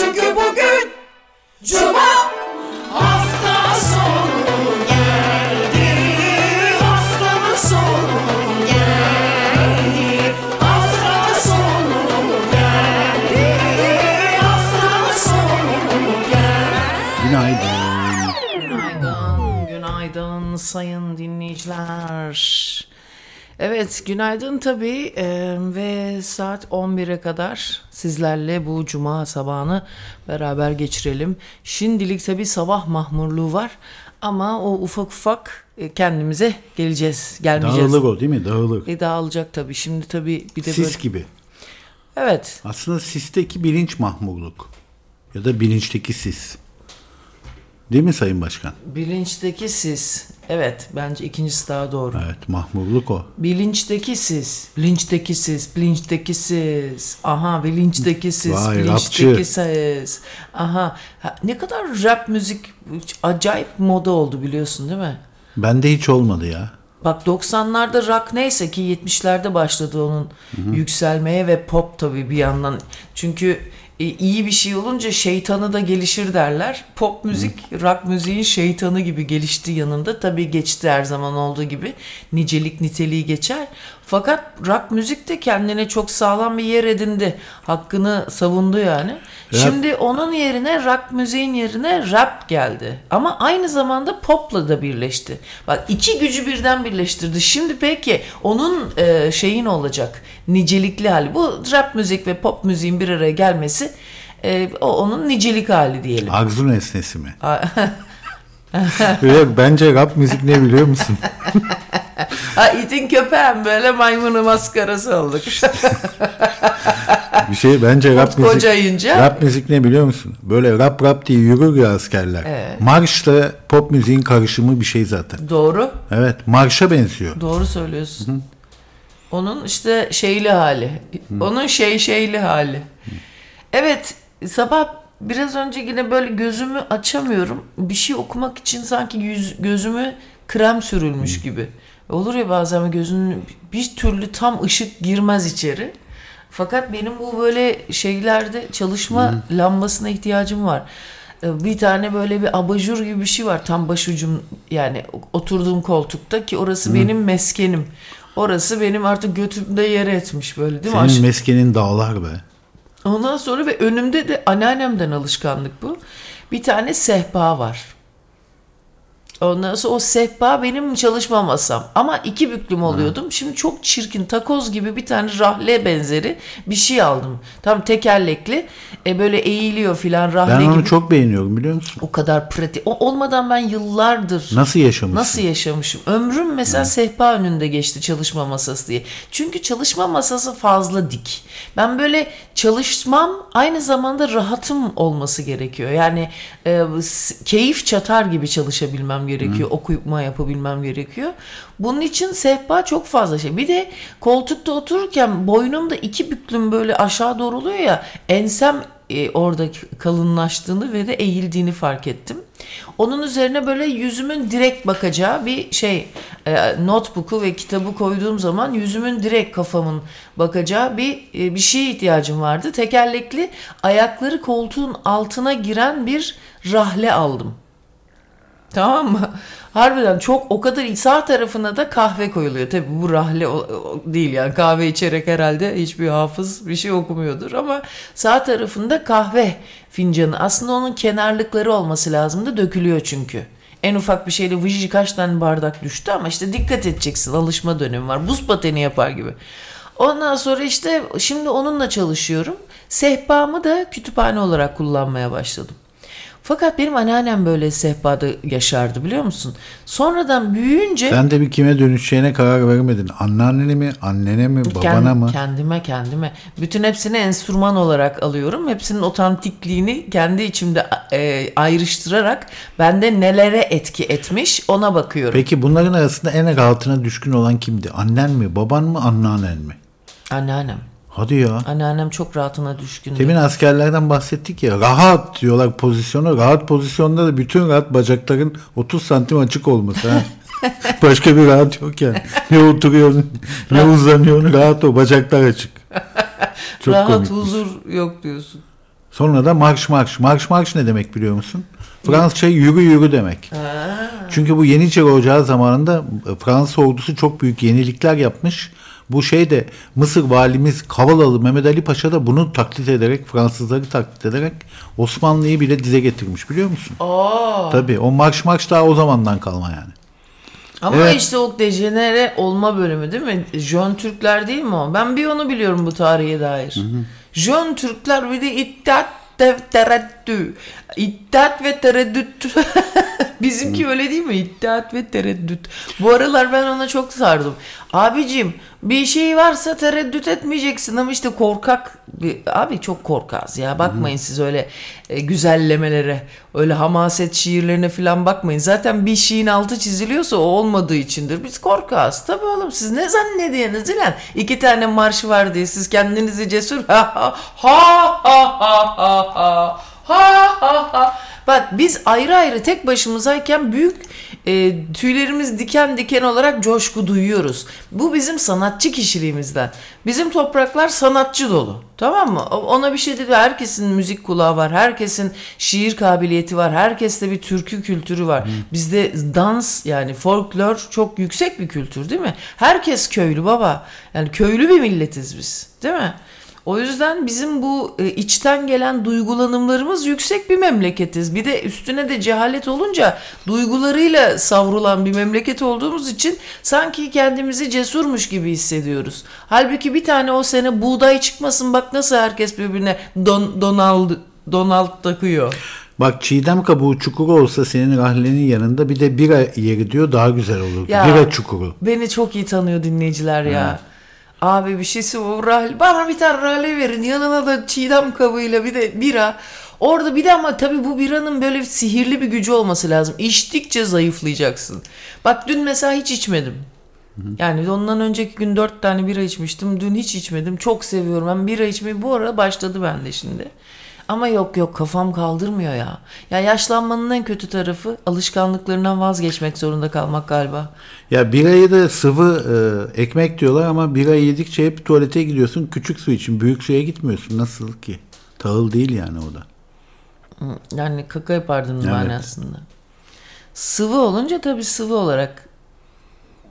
Çünkü bugün Cuma. Hafta sonu geldi. Haftanın sonu geldi. Hafta sonu geldi. Haftanın sonu geldi. Günaydın. Günaydın, günaydın sayın dinleyiciler. Evet, günaydın tabii Ee, ve saat 11'e kadar sizlerle bu cuma sabahını beraber geçirelim. Şimdilik tabii sabah mahmurluğu var ama o ufak ufak e, kendimize geleceğiz, gelmeyeceğiz. Dağılır o değil mi? Dağılır. E, dağılacak tabii. Şimdi tabii bir de Sis böyle... gibi. Evet, Aslında sisteki bilinç mahmurluk. Ya da bilinçteki sis. Değil mi Sayın Başkan? bilinçteki siz. Evet, bence ikincisi daha doğru. Evet mahmurluk o. Bilinçteki siz, bilinçteki siz, bilinçteki siz. Aha, bilinçteki siz, Vay, bilinçteki siz. Aha, ha, ne kadar rap müzik acayip moda oldu biliyorsun değil mi? Bende hiç olmadı ya. Bak 90'larda rock neyse ki 70'lerde başladı onun yükselmeye ve pop tabii bir yandan. Çünkü e, iyi bir şey olunca şeytanı da gelişir derler. Pop müzik rock müziğin şeytanı gibi gelişti yanında. Tabii geçti her zaman olduğu gibi. Nicelik niteliği geçer. Fakat rock müzik de kendine çok sağlam bir yer edindi. Hakkını savundu yani. Şimdi onun yerine rock müziğin yerine rap geldi. Ama aynı zamanda popla da birleşti. Bak iki gücü birden birleştirdi. Şimdi peki onun e, şeyin olacak nicelikli hali. Bu rap müzik ve pop müziğin bir araya gelmesi e, o onun nicelik hali diyelim. Arzu nesnesi mi? Yok bence rap müzik ne biliyor musun? ha, itin köpeğim böyle maymunu maskarası olduk. Bir şey bence rap müzik. Kocayınca Rap müzik ne biliyor musun? Böyle rap rap diye yürür ya askerler. Evet. Marşla pop müziğin karışımı bir şey zaten. doğru. Evet marşa benziyor. Doğru söylüyorsun. Onun işte şeyli hali. Onun şey şeyli hali. Evet sabah biraz önce yine böyle gözümü açamıyorum. Bir şey okumak için sanki yüz, gözümü krem sürülmüş gibi. Olur ya bazen gözünün bir türlü tam ışık girmez içeri. Fakat benim bu böyle şeylerde çalışma lambasına ihtiyacım var. Ee, Bir tane böyle bir abajur gibi bir şey var tam başucum yani oturduğum koltukta ki orası benim meskenim. Orası benim artık götümde yer etmiş böyle değil mi? Senin meskenin dağlar be. Ondan sonra ve önümde de anneannemden alışkanlık bu. Bir tane sehpa var. Ondan sonra o sehpa benim çalışma masam. Ama iki büklüm oluyordum. Şimdi çok çirkin takoz gibi bir tane rahle benzeri bir şey aldım. Tam tekerlekli. E böyle eğiliyor filan rahle Ben onu gibi. çok beğeniyorum biliyor musun? O kadar pratik. O olmadan ben yıllardır Nasıl yaşamışsın? Nasıl yaşamışım? Ömrüm mesela sehpa önünde geçti çalışma masası diye. Çünkü çalışma masası fazla dik. Ben böyle çalışmam aynı zamanda rahatım olması gerekiyor. Yani e, keyif çatar gibi çalışabilmem gerekiyor. Okuma yapabilmem gerekiyor. Bunun için sehpa çok fazla şey. Bir de koltukta otururken boynumda iki büklüm böyle aşağı doğru oluyor ya. Ensem e, orada kalınlaştığını ve de eğildiğini fark ettim. Onun üzerine böyle yüzümün direkt bakacağı bir şey e, notebook'u ve kitabı koyduğum zaman yüzümün direkt kafamın bakacağı bir e, bir şeye ihtiyacım vardı. Tekerlekli ayakları koltuğun altına giren bir rahle aldım. Tamam mı? Harbiden çok o kadar. Sağ tarafına da kahve koyuluyor. Tabi bu rahle değil yani kahve içerek herhalde hiçbir hafız bir şey okumuyordur ama sağ tarafında kahve fincanı. Aslında onun kenarlıkları olması lazımdı dökülüyor çünkü. En ufak bir şeyle vıcı kaç tane bardak düştü ama işte dikkat edeceksin alışma dönemi var. Buz pateni yapar gibi. Ondan sonra işte şimdi onunla çalışıyorum. Sehpamı da kütüphane olarak kullanmaya başladım. Fakat benim anneannem böyle sehpada yaşardı biliyor musun? Sonradan büyüyünce Sen de bir kime dönüşeceğine karar vermedin. Anneannene mi, annene mi, babana kend- mı? kendime kendime bütün hepsini enstrüman olarak alıyorum. Hepsinin otantikliğini kendi içimde e, ayrıştırarak bende nelere etki etmiş ona bakıyorum. Peki bunların arasında en rahatına düşkün olan kimdi? Annen mi, baban mı, anneannen mi? Anneannem. Hadi ya. Anneannem çok rahatına düşkündü. Demin askerlerden bahsettik ya. Rahat diyorlar pozisyonu. Rahat pozisyonda da bütün rahat bacakların 30 santim açık olması. Ha. Başka bir rahat yok yani. Ne oturuyorsun, ne uzanıyorsun rahat o bacaklar açık. Çok Rahat komik. huzur yok diyorsun. Sonra da marş marş. Marş marş ne demek biliyor musun? Fransızca yürü yürü demek. Çünkü bu Yeniçeri Ocağı zamanında Fransız ordusu çok büyük yenilikler yapmış. Bu şey de Mısır valimiz Kavalalı Mehmet Ali Paşa da bunu taklit ederek Fransızları taklit ederek Osmanlı'yı bile dize getirmiş biliyor musun? Aa. Tabii o marş marş daha o zamandan kalma yani. Ama Evet. işte o dejenere olma bölümü değil mi? Jön Türkler değil mi o? Ben bir onu biliyorum bu tarihe dair. Jön Türkler bir de iddiat ve İddiat ve tereddüt. Bizimki öyle değil mi? İddiat ve tereddüt. Bu aralar ben ona çok sardım. Abicim bir şey varsa tereddüt etmeyeceksin ama işte korkak bir abi çok korkaz ya bakmayın siz öyle e, güzellemelere öyle hamaset şiirlerine falan bakmayın zaten bir şeyin altı çiziliyorsa o olmadığı içindir biz korkaz tabi oğlum siz ne zannediyorsunuz lan iki tane marş var diye siz kendinizi cesur ha ha ha ha ha ha ha ha ha Bak biz ayrı ayrı tek başımızayken büyük e, tüylerimiz diken diken olarak coşku duyuyoruz. Bu bizim sanatçı kişiliğimizden. Bizim topraklar sanatçı dolu. Tamam mı? Ona bir şey dedi. Herkesin müzik kulağı var. Herkesin şiir kabiliyeti var. Herkeste bir türkü kültürü var. Bizde dans yani folklor çok yüksek bir kültür değil mi? Herkes köylü baba. Yani köylü bir milletiz biz. Değil mi? O yüzden bizim bu e, içten gelen duygulanımlarımız yüksek bir memleketiz. Bir de üstüne de cehalet olunca duygularıyla savrulan bir memleket olduğumuz için sanki kendimizi cesurmuş gibi hissediyoruz. Halbuki bir tane o sene buğday çıkmasın bak nasıl herkes birbirine don, Donald Donald takıyor. Bak çiğdem kabuğu çukuru olsa senin rahlenin yanında bir de bira yeri diyor daha güzel olur. Ya, Bira çukuru. Beni çok iyi tanıyor dinleyiciler ya. Abi bir şeysi bu rahle. Bana bir tane rahle verin. Yanına da çiğdem kabıyla bir de bira. Orada bir de ama tabii bu biranın böyle sihirli bir gücü olması lazım. İçtikçe zayıflayacaksın. Bak dün mesela hiç içmedim. Yani ondan önceki gün dört tane bira içmiştim. Dün hiç içmedim. Çok seviyorum. Ben bira içmeyi bu ara başladı bende şimdi. Ama yok yok kafam kaldırmıyor ya. Ya yaşlanmanın en kötü tarafı alışkanlıklarından vazgeçmek zorunda kalmak galiba. Ya birayı da sıvı e, ekmek diyorlar ama bira yedikçe hep tuvalete gidiyorsun. Küçük su için büyük suya gitmiyorsun. Nasıl ki? Tahıl değil yani o da. Yani kaka yapardın Evet. manasında. Sıvı olunca tabii sıvı olarak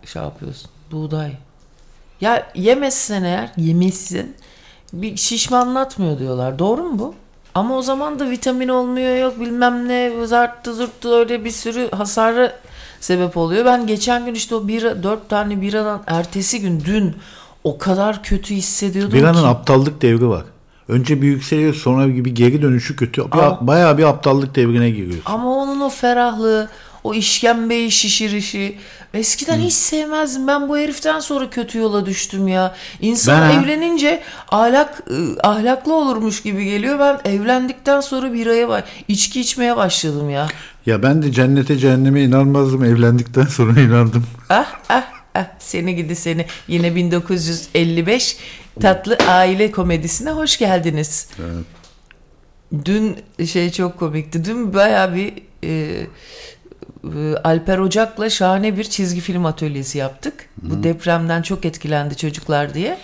şey yapıyorsun. Buğday. Ya yemezsen eğer yemezsin bir şişmanlatmıyor diyorlar. Doğru mu bu? Ama o zaman da vitamin olmuyor yok bilmem ne zarttı zurttı öyle bir sürü hasarı sebep oluyor. Ben geçen gün işte o bira, dört tane biradan ertesi gün dün o kadar kötü hissediyordum Biranın ki. aptallık devri var. Önce bir yükseliyor sonra bir geri dönüşü kötü. Ama- bayağı bir aptallık devrine giriyorsun. Ama onun o ferahlığı, o işkembeyi şişirişi. Eskiden hiç sevmezdim. Ben bu heriften sonra kötü yola düştüm ya. İnsan Ben evlenince ahlak ı, ahlaklı olurmuş gibi geliyor. Ben evlendikten sonra biraya içki içmeye başladım ya. Ya ben de cennete cehenneme inanmazdım. Evlendikten sonra inandım. Ah ah ah seni gidi seni. Yine 1955 tatlı aile komedisine hoş geldiniz. Dün şey çok komikti. Dün baya bir e, Alper Ocak'la şahane bir çizgi film atölyesi yaptık. Bu depremden çok etkilendi çocuklar diye.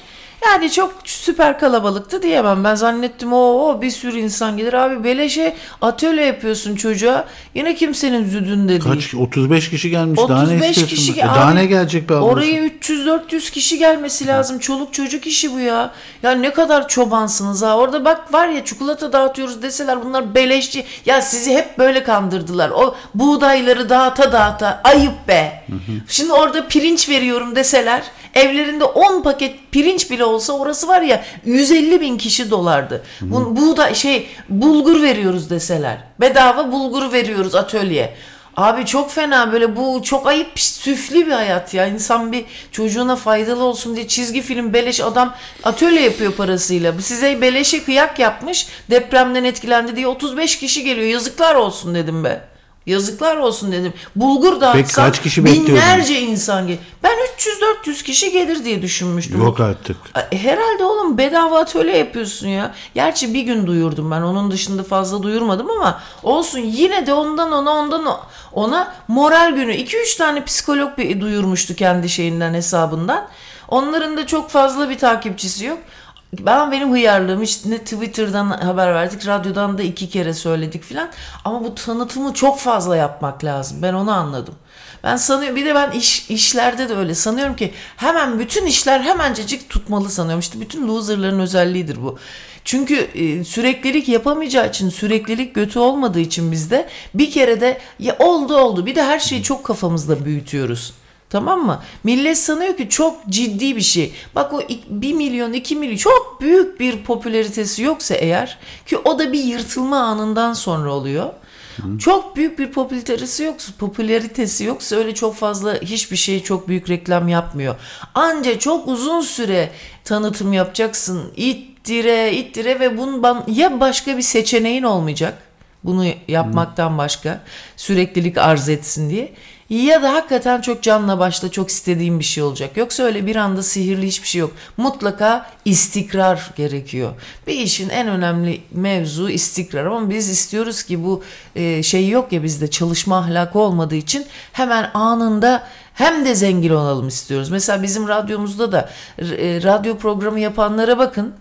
Yani çok süper kalabalıktı diyemem. Ben zannettim o, o bir sürü insan gelir. Abi beleşe atölye yapıyorsun çocuğa. Yine kimsenin züdünde değil. Kaç 35 kişi gelmiş. daha ne 35 istiyorsun? kişi E, daha abi, ne gelecek be ablası? Oraya 300-400 kişi gelmesi lazım. Çoluk çocuk işi bu ya. Ya ne kadar çobansınız ha. Orada bak var ya çikolata dağıtıyoruz deseler bunlar beleşçi. Ya sizi hep böyle kandırdılar. O buğdayları dağıta dağıta. Ayıp be. Şimdi orada pirinç veriyorum deseler evlerinde 10 paket pirinç bile olsa orası var ya 150 bin kişi dolardı. Bu, buğday şey bulgur veriyoruz deseler. Bedava bulgur veriyoruz atölye. Abi çok fena böyle bu çok ayıp süflü bir hayat ya. İnsan bir çocuğuna faydalı olsun diye çizgi film beleş adam atölye yapıyor parasıyla. Bu Size beleşe kıyak yapmış depremden etkilendi diye 35 kişi geliyor. Yazıklar olsun dedim be. Yazıklar olsun dedim. Bulgur dağıtsam kaç kişi binlerce insan gel. Ben 300-400 kişi gelir diye düşünmüştüm. Yok artık. Herhalde oğlum bedava atölye yapıyorsun ya. Gerçi bir gün duyurdum ben. Onun dışında fazla duyurmadım ama olsun yine de ondan ona ondan ona moral günü. 2-3 tane psikolog bir duyurmuştu kendi şeyinden hesabından. Onların da çok fazla bir takipçisi yok. Ben benim hıyarlığım işte Twitter'dan haber verdik, radyodan da iki kere söyledik filan. Ama bu tanıtımı çok fazla yapmak lazım. Ben onu anladım. Ben sanıyorum bir de ben iş, işlerde de öyle sanıyorum ki hemen bütün işler hemencecik tutmalı sanıyorum. İşte bütün loserların özelliğidir bu. Çünkü e, süreklilik yapamayacağı için, süreklilik götü olmadığı için bizde bir kere de ya oldu oldu. Bir de her şeyi çok kafamızda büyütüyoruz. Tamam mı? Millet sanıyor ki çok ciddi bir şey. Bak o 1 milyon 2 milyon çok büyük bir popülaritesi yoksa eğer ki o da bir yırtılma anından sonra oluyor. Çok büyük bir popülaritesi yoksa, popülaritesi yoksa öyle çok fazla hiçbir şey çok büyük reklam yapmıyor. Anca çok uzun süre tanıtım yapacaksın. İttire, ittire ve bunun ya başka bir seçeneğin olmayacak. Bunu yapmaktan başka süreklilik arz etsin diye. Ya da hakikaten çok canla başla çok istediğim bir şey olacak. Yoksa öyle bir anda sihirli hiçbir şey yok. Mutlaka istikrar gerekiyor. Bir işin en önemli mevzu istikrar. Ama biz istiyoruz ki bu e, şey yok ya bizde çalışma ahlakı olmadığı için hemen anında hem de zengin olalım istiyoruz. Mesela bizim radyomuzda da e, radyo programı yapanlara bakın.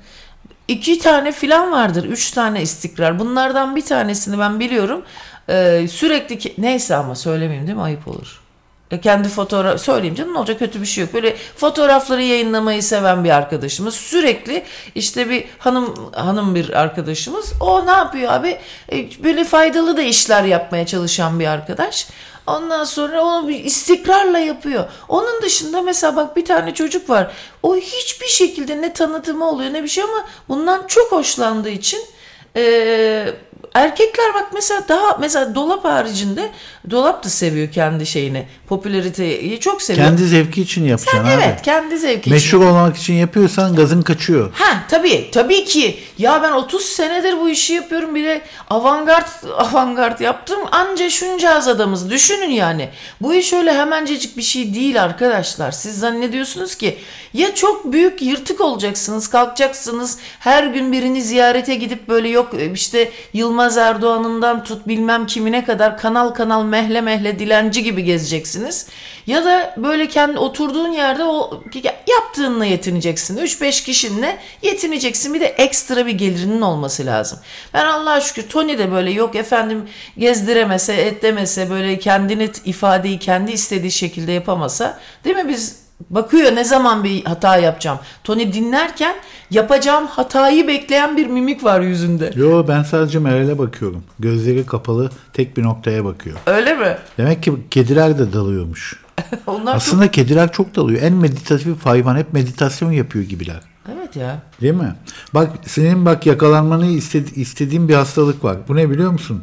İki tane filan vardır. Üç tane istikrar. Bunlardan bir tanesini ben biliyorum. Ee, sürekli ki, neyse ama söylemeyeyim değil mi? Ayıp olur. E, kendi fotoğraf söyleyeyim canım ne olacak kötü bir şey yok. Böyle fotoğrafları yayınlamayı seven bir arkadaşımız sürekli işte bir hanım hanım bir arkadaşımız o ne yapıyor abi e, böyle faydalı da işler yapmaya çalışan bir arkadaş. Ondan sonra onu bir istikrarla yapıyor. Onun dışında mesela bak bir tane çocuk var. O hiçbir şekilde ne tanıtımı oluyor ne bir şey ama bundan çok hoşlandığı için e, erkekler bak mesela daha mesela dolap haricinde dolap da seviyor kendi şeyini. Popülariteyi çok seviyor. Kendi zevki için yapacaksın Sen abi. evet kendi zevki Meşhur için. olmak için yapıyorsan gazın kaçıyor. Ha tabii tabii ki. Ya ben 30 senedir bu işi yapıyorum bir de avantgard avantgard yaptım. Anca şuncağız adamız. Düşünün yani. Bu iş öyle hemencecik bir şey değil arkadaşlar. Siz zannediyorsunuz ki ya çok büyük yırtık olacaksınız, kalkacaksınız. Her gün birini ziyarete gidip böyle yok işte Yılmaz Erdoğan'ından tut bilmem kimine kadar kanal kanal mehle mehle dilenci gibi gezeceksiniz. Ya da böyle kendi oturduğun yerde o yaptığınla yetineceksin. 3-5 kişinle yetineceksin. Bir de ekstra bir gelirinin olması lazım. Ben Allah'a şükür Tony de böyle yok efendim gezdiremese, etlemese böyle kendini ifadeyi kendi istediği şekilde yapamasa değil mi biz Bakıyor ne zaman bir hata yapacağım. Tony dinlerken yapacağım hatayı bekleyen bir mimik var yüzünde. Yo ben sadece Meral'e bakıyorum. Gözleri kapalı tek bir noktaya bakıyor. Öyle mi? Demek ki kediler de dalıyormuş. Onlar Aslında kediler çok dalıyor. En meditatif hayvan hep meditasyon yapıyor gibiler. çok... Evet ya. Değil mi? Bak senin bak yakalanmanı istedi, istediğin bir hastalık var. Bu ne biliyor musun?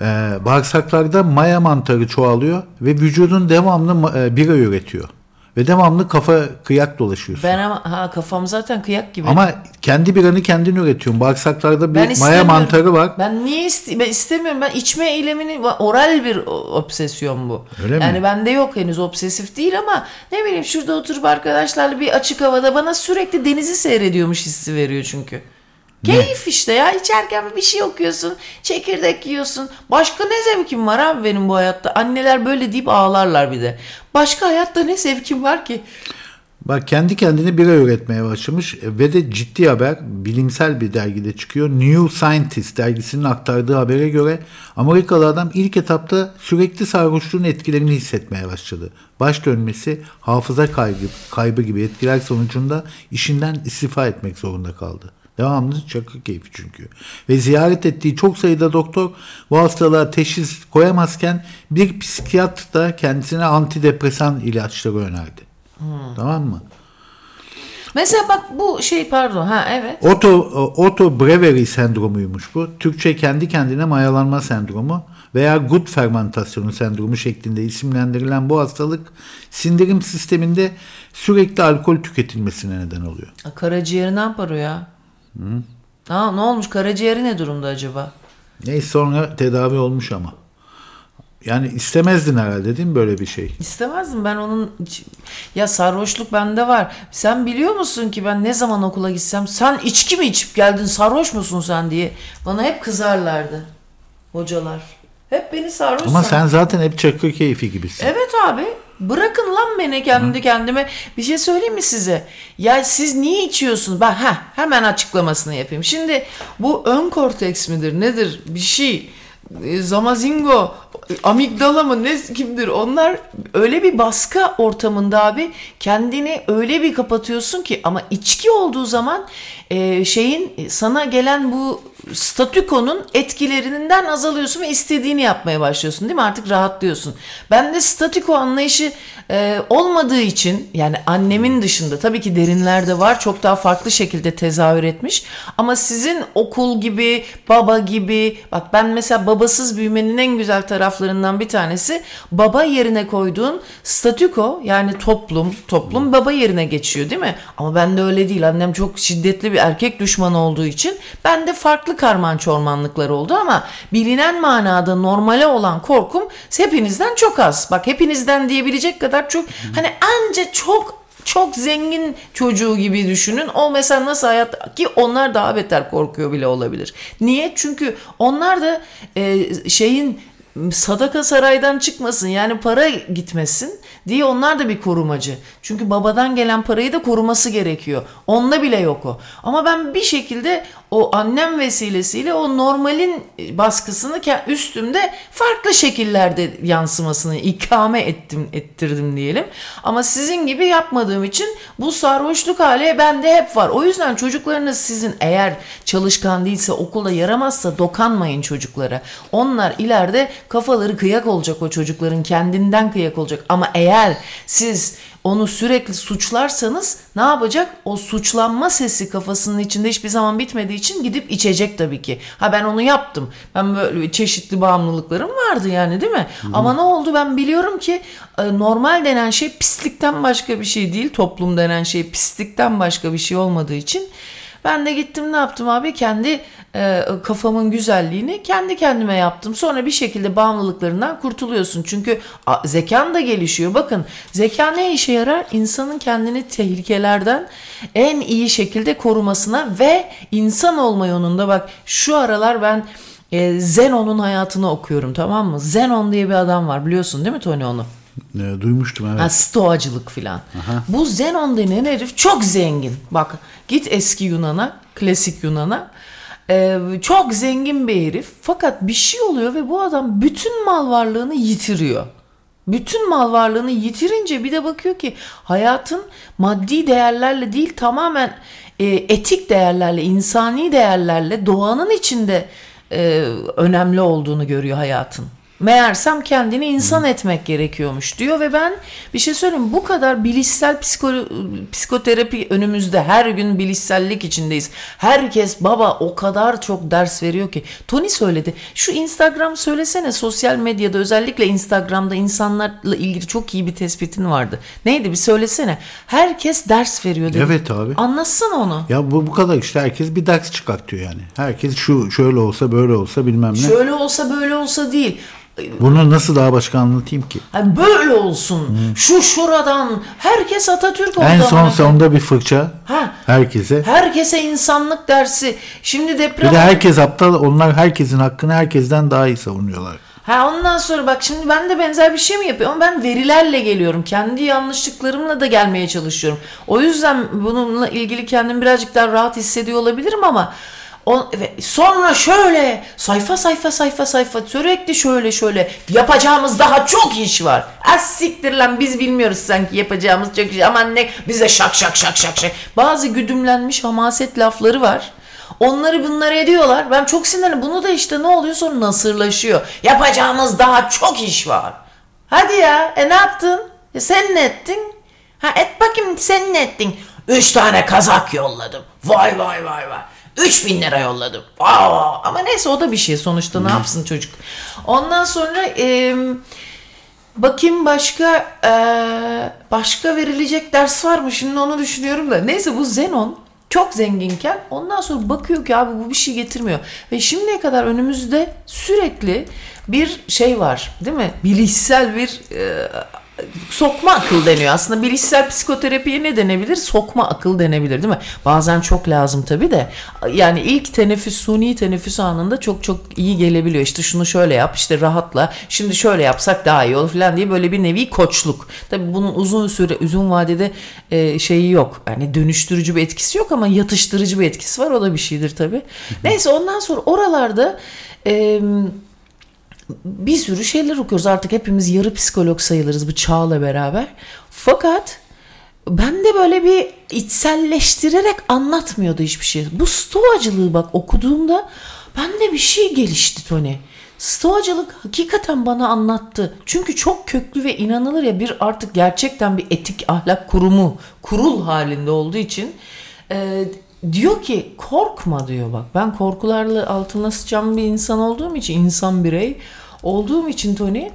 Ee, bağırsaklarda maya mantarı çoğalıyor ve vücudun devamlı e, bira üretiyor. Ve devamlı kafa kıyak dolaşıyorsun. Ben ama ha kafam zaten kıyak gibi. Ama kendi biranı kendin üretiyorsun. Bağırsaklarda bir ben maya mantarı var. Ben niye iste ben istemiyorum. Ben içme eylemini oral bir obsesyon bu. Öyle mi? yani bende yok henüz obsesif değil ama ne bileyim şurada oturup arkadaşlarla bir açık havada bana sürekli denizi seyrediyormuş hissi veriyor çünkü. Keyif işte ya içerken bir şey okuyorsun çekirdek yiyorsun başka ne zevkim var abi benim bu hayatta anneler böyle deyip ağlarlar bir de başka hayatta ne zevkim var ki Bak kendi kendine bira üretmeye başlamış e, ve de ciddi haber bilimsel bir dergide çıkıyor. New Scientist dergisinin aktardığı habere göre Amerikalı adam ilk etapta sürekli sarhoşluğun etkilerini hissetmeye başladı. Baş dönmesi, hafıza kaybı, kaybı gibi etkiler sonucunda işinden istifa etmek zorunda kaldı. Devamlı çakı keyfi çünkü. Ve ziyaret ettiği çok sayıda doktor bu hastalığa teşhis koyamazken bir psikiyatr da kendisine antidepresan ilaçları önerdi. Tamam mı? mesela bak bu şey pardon ha evet Otto, Otto Brewery sendromuymuş bu. Türkçe kendi kendine mayalanma sendromu veya gut fermentasyonu sendromu şeklinde isimlendirilen bu hastalık sindirim sisteminde sürekli alkol tüketilmesine neden oluyor. karaciğeri ne yapar o ya Aa, ne olmuş karaciğeri ne durumda acaba Neyse sonra tedavi olmuş ama. Yani istemezdin herhalde değil mi böyle bir şey? İstemezdim ben onun ya sarhoşluk bende var. Sen biliyor musun ki ben ne zaman okula gitsem sen içki mi içip geldin sarhoş musun sen diye bana hep kızarlardı hocalar. Hep beni sarhoş Ama sen zaten hep çakır keyfi gibisin. Evet abi. Bırakın lan beni kendi kendime. Bir şey söyleyeyim mi size? Ya siz niye içiyorsunuz? Ben ha hemen açıklamasını yapayım. Şimdi bu ön korteks midir? Nedir? Bir şey. E, Zamazingo, amigdala mı ne kimdir? Onlar öyle bir baskı ortamında abi kendini öyle bir kapatıyorsun ki ama içki olduğu zaman e, şeyin sana gelen bu statükonun etkilerinden azalıyorsun ve istediğini yapmaya başlıyorsun değil mi? Artık rahatlıyorsun. Ben de statüko anlayışı e, olmadığı için yani annemin dışında tabii ki derinlerde var çok daha farklı şekilde tezahür etmiş. Ama sizin okul gibi, baba gibi bak ben mesela babasız büyümenin en güzel taraflarından bir tanesi baba yerine koyduğun statüko yani toplum, toplum baba yerine geçiyor değil mi? Ama ben de öyle değil. Annem çok şiddetli bir erkek düşmanı olduğu için ben de farklı karman çormanlıklar oldu ama bilinen manada normale olan korkum hepinizden çok az. Bak hepinizden diyebilecek kadar çok hani anca çok çok zengin çocuğu gibi düşünün. O mesela nasıl hayat ki onlar daha beter korkuyor bile olabilir. Niye? Çünkü onlar da e, şeyin sadaka saraydan çıkmasın yani para gitmesin diye onlar da bir korumacı. Çünkü babadan gelen parayı da koruması gerekiyor. Onda bile yok o. Ama ben bir şekilde o annem vesilesiyle o normalin baskısını üstümde farklı şekillerde yansımasını ikame ettim ettirdim diyelim. Ama sizin gibi yapmadığım için bu sarhoşluk hali bende hep var. O yüzden çocuklarınız sizin eğer çalışkan değilse okulda yaramazsa dokanmayın çocuklara. Onlar ileride kafaları kıyak olacak o çocukların kendinden kıyak olacak. Ama eğer siz onu sürekli suçlarsanız ne yapacak? O suçlanma sesi kafasının içinde hiçbir zaman bitmediği için gidip içecek tabii ki. Ha ben onu yaptım. Ben böyle çeşitli bağımlılıklarım vardı yani değil mi? Ama ne oldu ben biliyorum ki e, normal denen şey pislikten başka bir şey değil. Toplum denen şey pislikten başka bir şey olmadığı için ben de gittim ne yaptım abi kendi e, kafamın güzelliğini kendi kendime yaptım. Sonra bir şekilde bağımlılıklarından kurtuluyorsun. Çünkü a, zekan da gelişiyor. Bakın zeka ne işe yarar? İnsanın kendini tehlikelerden en iyi şekilde korumasına ve insan olma yolunda bak şu aralar ben e, Zenon'un hayatını okuyorum tamam mı? Zenon diye bir adam var biliyorsun değil mi Tony onu? E, duymuştum evet. Ha, stoacılık filan. Bu Zenon denen herif çok zengin. Bak git eski Yunan'a, klasik Yunan'a. Ee, çok zengin bir herif. Fakat bir şey oluyor ve bu adam bütün mal varlığını yitiriyor. Bütün mal varlığını yitirince bir de bakıyor ki hayatın maddi değerlerle değil tamamen e, etik değerlerle, insani değerlerle doğanın içinde e, önemli olduğunu görüyor hayatın. Meğersem kendini insan etmek gerekiyormuş diyor ve ben bir şey söyleyeyim bu kadar bilişsel psiko, psikoterapi önümüzde her gün bilişsellik içindeyiz. Herkes baba o kadar çok ders veriyor ki. Tony söyledi şu Instagram söylesene sosyal medyada özellikle Instagram'da insanlarla ilgili çok iyi bir tespitin vardı. Neydi bir söylesene. Herkes ders veriyor dedi. Evet abi. Anlatsana onu. Ya bu bu kadar işte herkes bir ders çıkartıyor yani. Herkes şu şöyle olsa böyle olsa bilmem ne. Şöyle olsa böyle olsa değil. Bunu nasıl daha başka anlatayım ki? Hani böyle olsun. Şu şuradan. Herkes Atatürk oldu. En son amına sonunda bir fırça Ha. herkese. Herkese insanlık dersi. Şimdi Bir deprem. de herkes aptal. Onlar herkesin hakkını herkesten daha iyi savunuyorlar. Ha ondan sonra bak şimdi ben de benzer bir şey mi yapıyorum? Ama ben verilerle geliyorum. Kendi yanlışlıklarımla da gelmeye çalışıyorum. O yüzden bununla ilgili kendimi birazcık daha rahat hissediyor olabilirim ama o, sonra şöyle sayfa sayfa sayfa sayfa sürekli şöyle şöyle yapacağımız daha çok iş var. Az siktir lan biz bilmiyoruz sanki yapacağımız çok iş. Aman ne bize şak şak şak şak şak. Bazı güdümlenmiş hamaset lafları var. Onları bunları ediyorlar. Ben çok sinirli. Bunu da işte ne oluyor sonra nasırlaşıyor. Yapacağımız daha çok iş var. Hadi ya. E ne yaptın? E sen ne ettin? Ha et bakayım sen ne ettin? Üç tane kazak yolladım. Vay vay vay vay. 3000 lira yolladım. Aa, ama neyse o da bir şey sonuçta ne yapsın çocuk. Ondan sonra e, bakayım başka e, başka verilecek ders var mı? Şimdi onu düşünüyorum da. Neyse bu Zenon çok zenginken ondan sonra bakıyor ki abi bu bir şey getirmiyor. Ve şimdiye kadar önümüzde sürekli bir şey var değil mi? Bilişsel bir e, sokma akıl deniyor. Aslında bilişsel psikoterapiye ne denebilir? Sokma akıl denebilir değil mi? Bazen çok lazım tabii de. Yani ilk teneffüs, suni teneffüs anında çok çok iyi gelebiliyor. İşte şunu şöyle yap, işte rahatla. Şimdi şöyle yapsak daha iyi olur falan diye böyle bir nevi koçluk. Tabii bunun uzun süre, uzun vadede e, şeyi yok. Yani dönüştürücü bir etkisi yok ama yatıştırıcı bir etkisi var. O da bir şeydir tabii. Neyse ondan sonra oralarda e, bir sürü şeyler okuyoruz. Artık hepimiz yarı psikolog sayılırız bu çağla beraber. Fakat ben de böyle bir içselleştirerek anlatmıyordu hiçbir şey. Bu stoacılığı bak okuduğumda bende bir şey gelişti Tony. Stoacılık hakikaten bana anlattı. Çünkü çok köklü ve inanılır ya bir artık gerçekten bir etik ahlak kurumu, kurul halinde olduğu için e, diyor ki korkma diyor bak. Ben korkularla altına sıçan bir insan olduğum için insan birey olduğum için Tony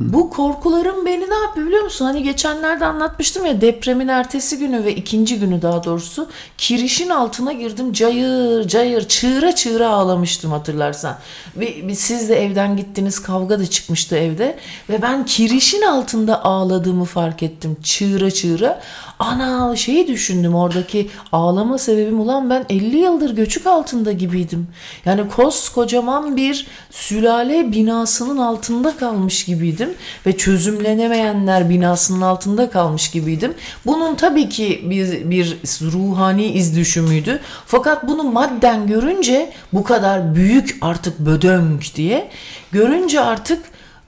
bu korkularım beni ne yapıyor biliyor musun? Hani geçenlerde anlatmıştım ya depremin ertesi günü ve ikinci günü daha doğrusu kirişin altına girdim cayır cayır çığıra çığıra ağlamıştım hatırlarsan. Ve, ve siz de evden gittiniz kavga da çıkmıştı evde ve ben kirişin altında ağladığımı fark ettim çığıra çığıra. Ana şeyi düşündüm oradaki ağlama sebebim ulan ben 50 yıldır göçük altında gibiydim. Yani koskocaman bir sülale binasının altında kalmış gibiydim ve çözümlenemeyenler binasının altında kalmış gibiydim. Bunun tabii ki bir, bir ruhani iz düşümüydü. Fakat bunu madden görünce bu kadar büyük artık bödönk diye görünce artık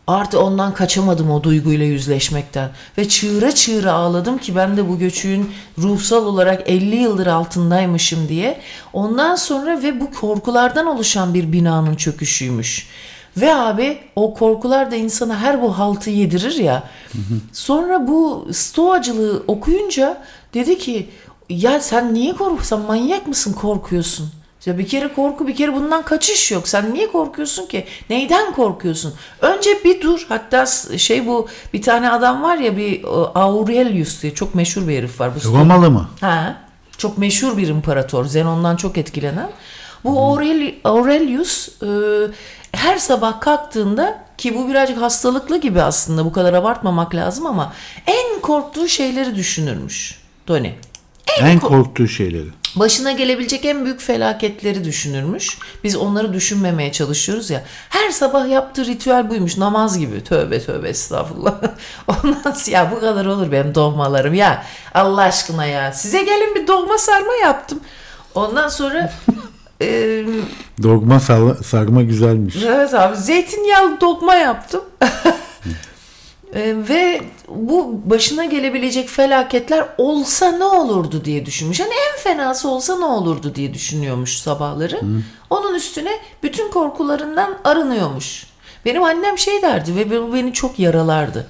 Artı ondan kaçamadım o duyguyla yüzleşmekten. Ve çığıra çığıra ağladım ki ben de bu göçüğün ruhsal olarak 50 yıldır altındaymışım diye. Ondan sonra ve bu korkulardan oluşan bir binanın çöküşüymüş. Ve abi o korkular da insana her bu haltı yedirir ya. Sonra bu stoacılığı okuyunca dedi ki ya sen niye korkuyorsun? Manyak mısın korkuyorsun? Ya bir kere korku bir kere bundan kaçış yok. Sen niye korkuyorsun ki? Neyden korkuyorsun? Önce bir dur. Hatta şey bu bir tane adam var ya bir Aurelius diye çok meşhur bir herif var. Bu Romalı mı? Ha, çok meşhur bir imparator. Zenon'dan çok etkilenen. Bu Aureli, Aurelius e, her sabah kalktığında ki bu birazcık hastalıklı gibi aslında bu kadar abartmamak lazım ama en korktuğu şeyleri düşünürmüş. Tony. En korktuğu şeyleri. Başına gelebilecek en büyük felaketleri düşünürmüş. Biz onları düşünmemeye çalışıyoruz ya. Her sabah yaptığı ritüel buymuş. Namaz gibi. Tövbe tövbe estağfurullah. Ondan ya bu kadar olur benim doğmalarım ya. Allah aşkına ya. Size gelin bir doğma sarma yaptım. Ondan sonra e, Dogma sarma güzelmiş. Evet abi zeytinyağlı dokma yaptım. Ee, ve bu başına gelebilecek felaketler olsa ne olurdu diye düşünmüş. Hani en fenası olsa ne olurdu diye düşünüyormuş sabahları. Onun üstüne bütün korkularından arınıyormuş. Benim annem şey derdi ve bu beni çok yaralardı.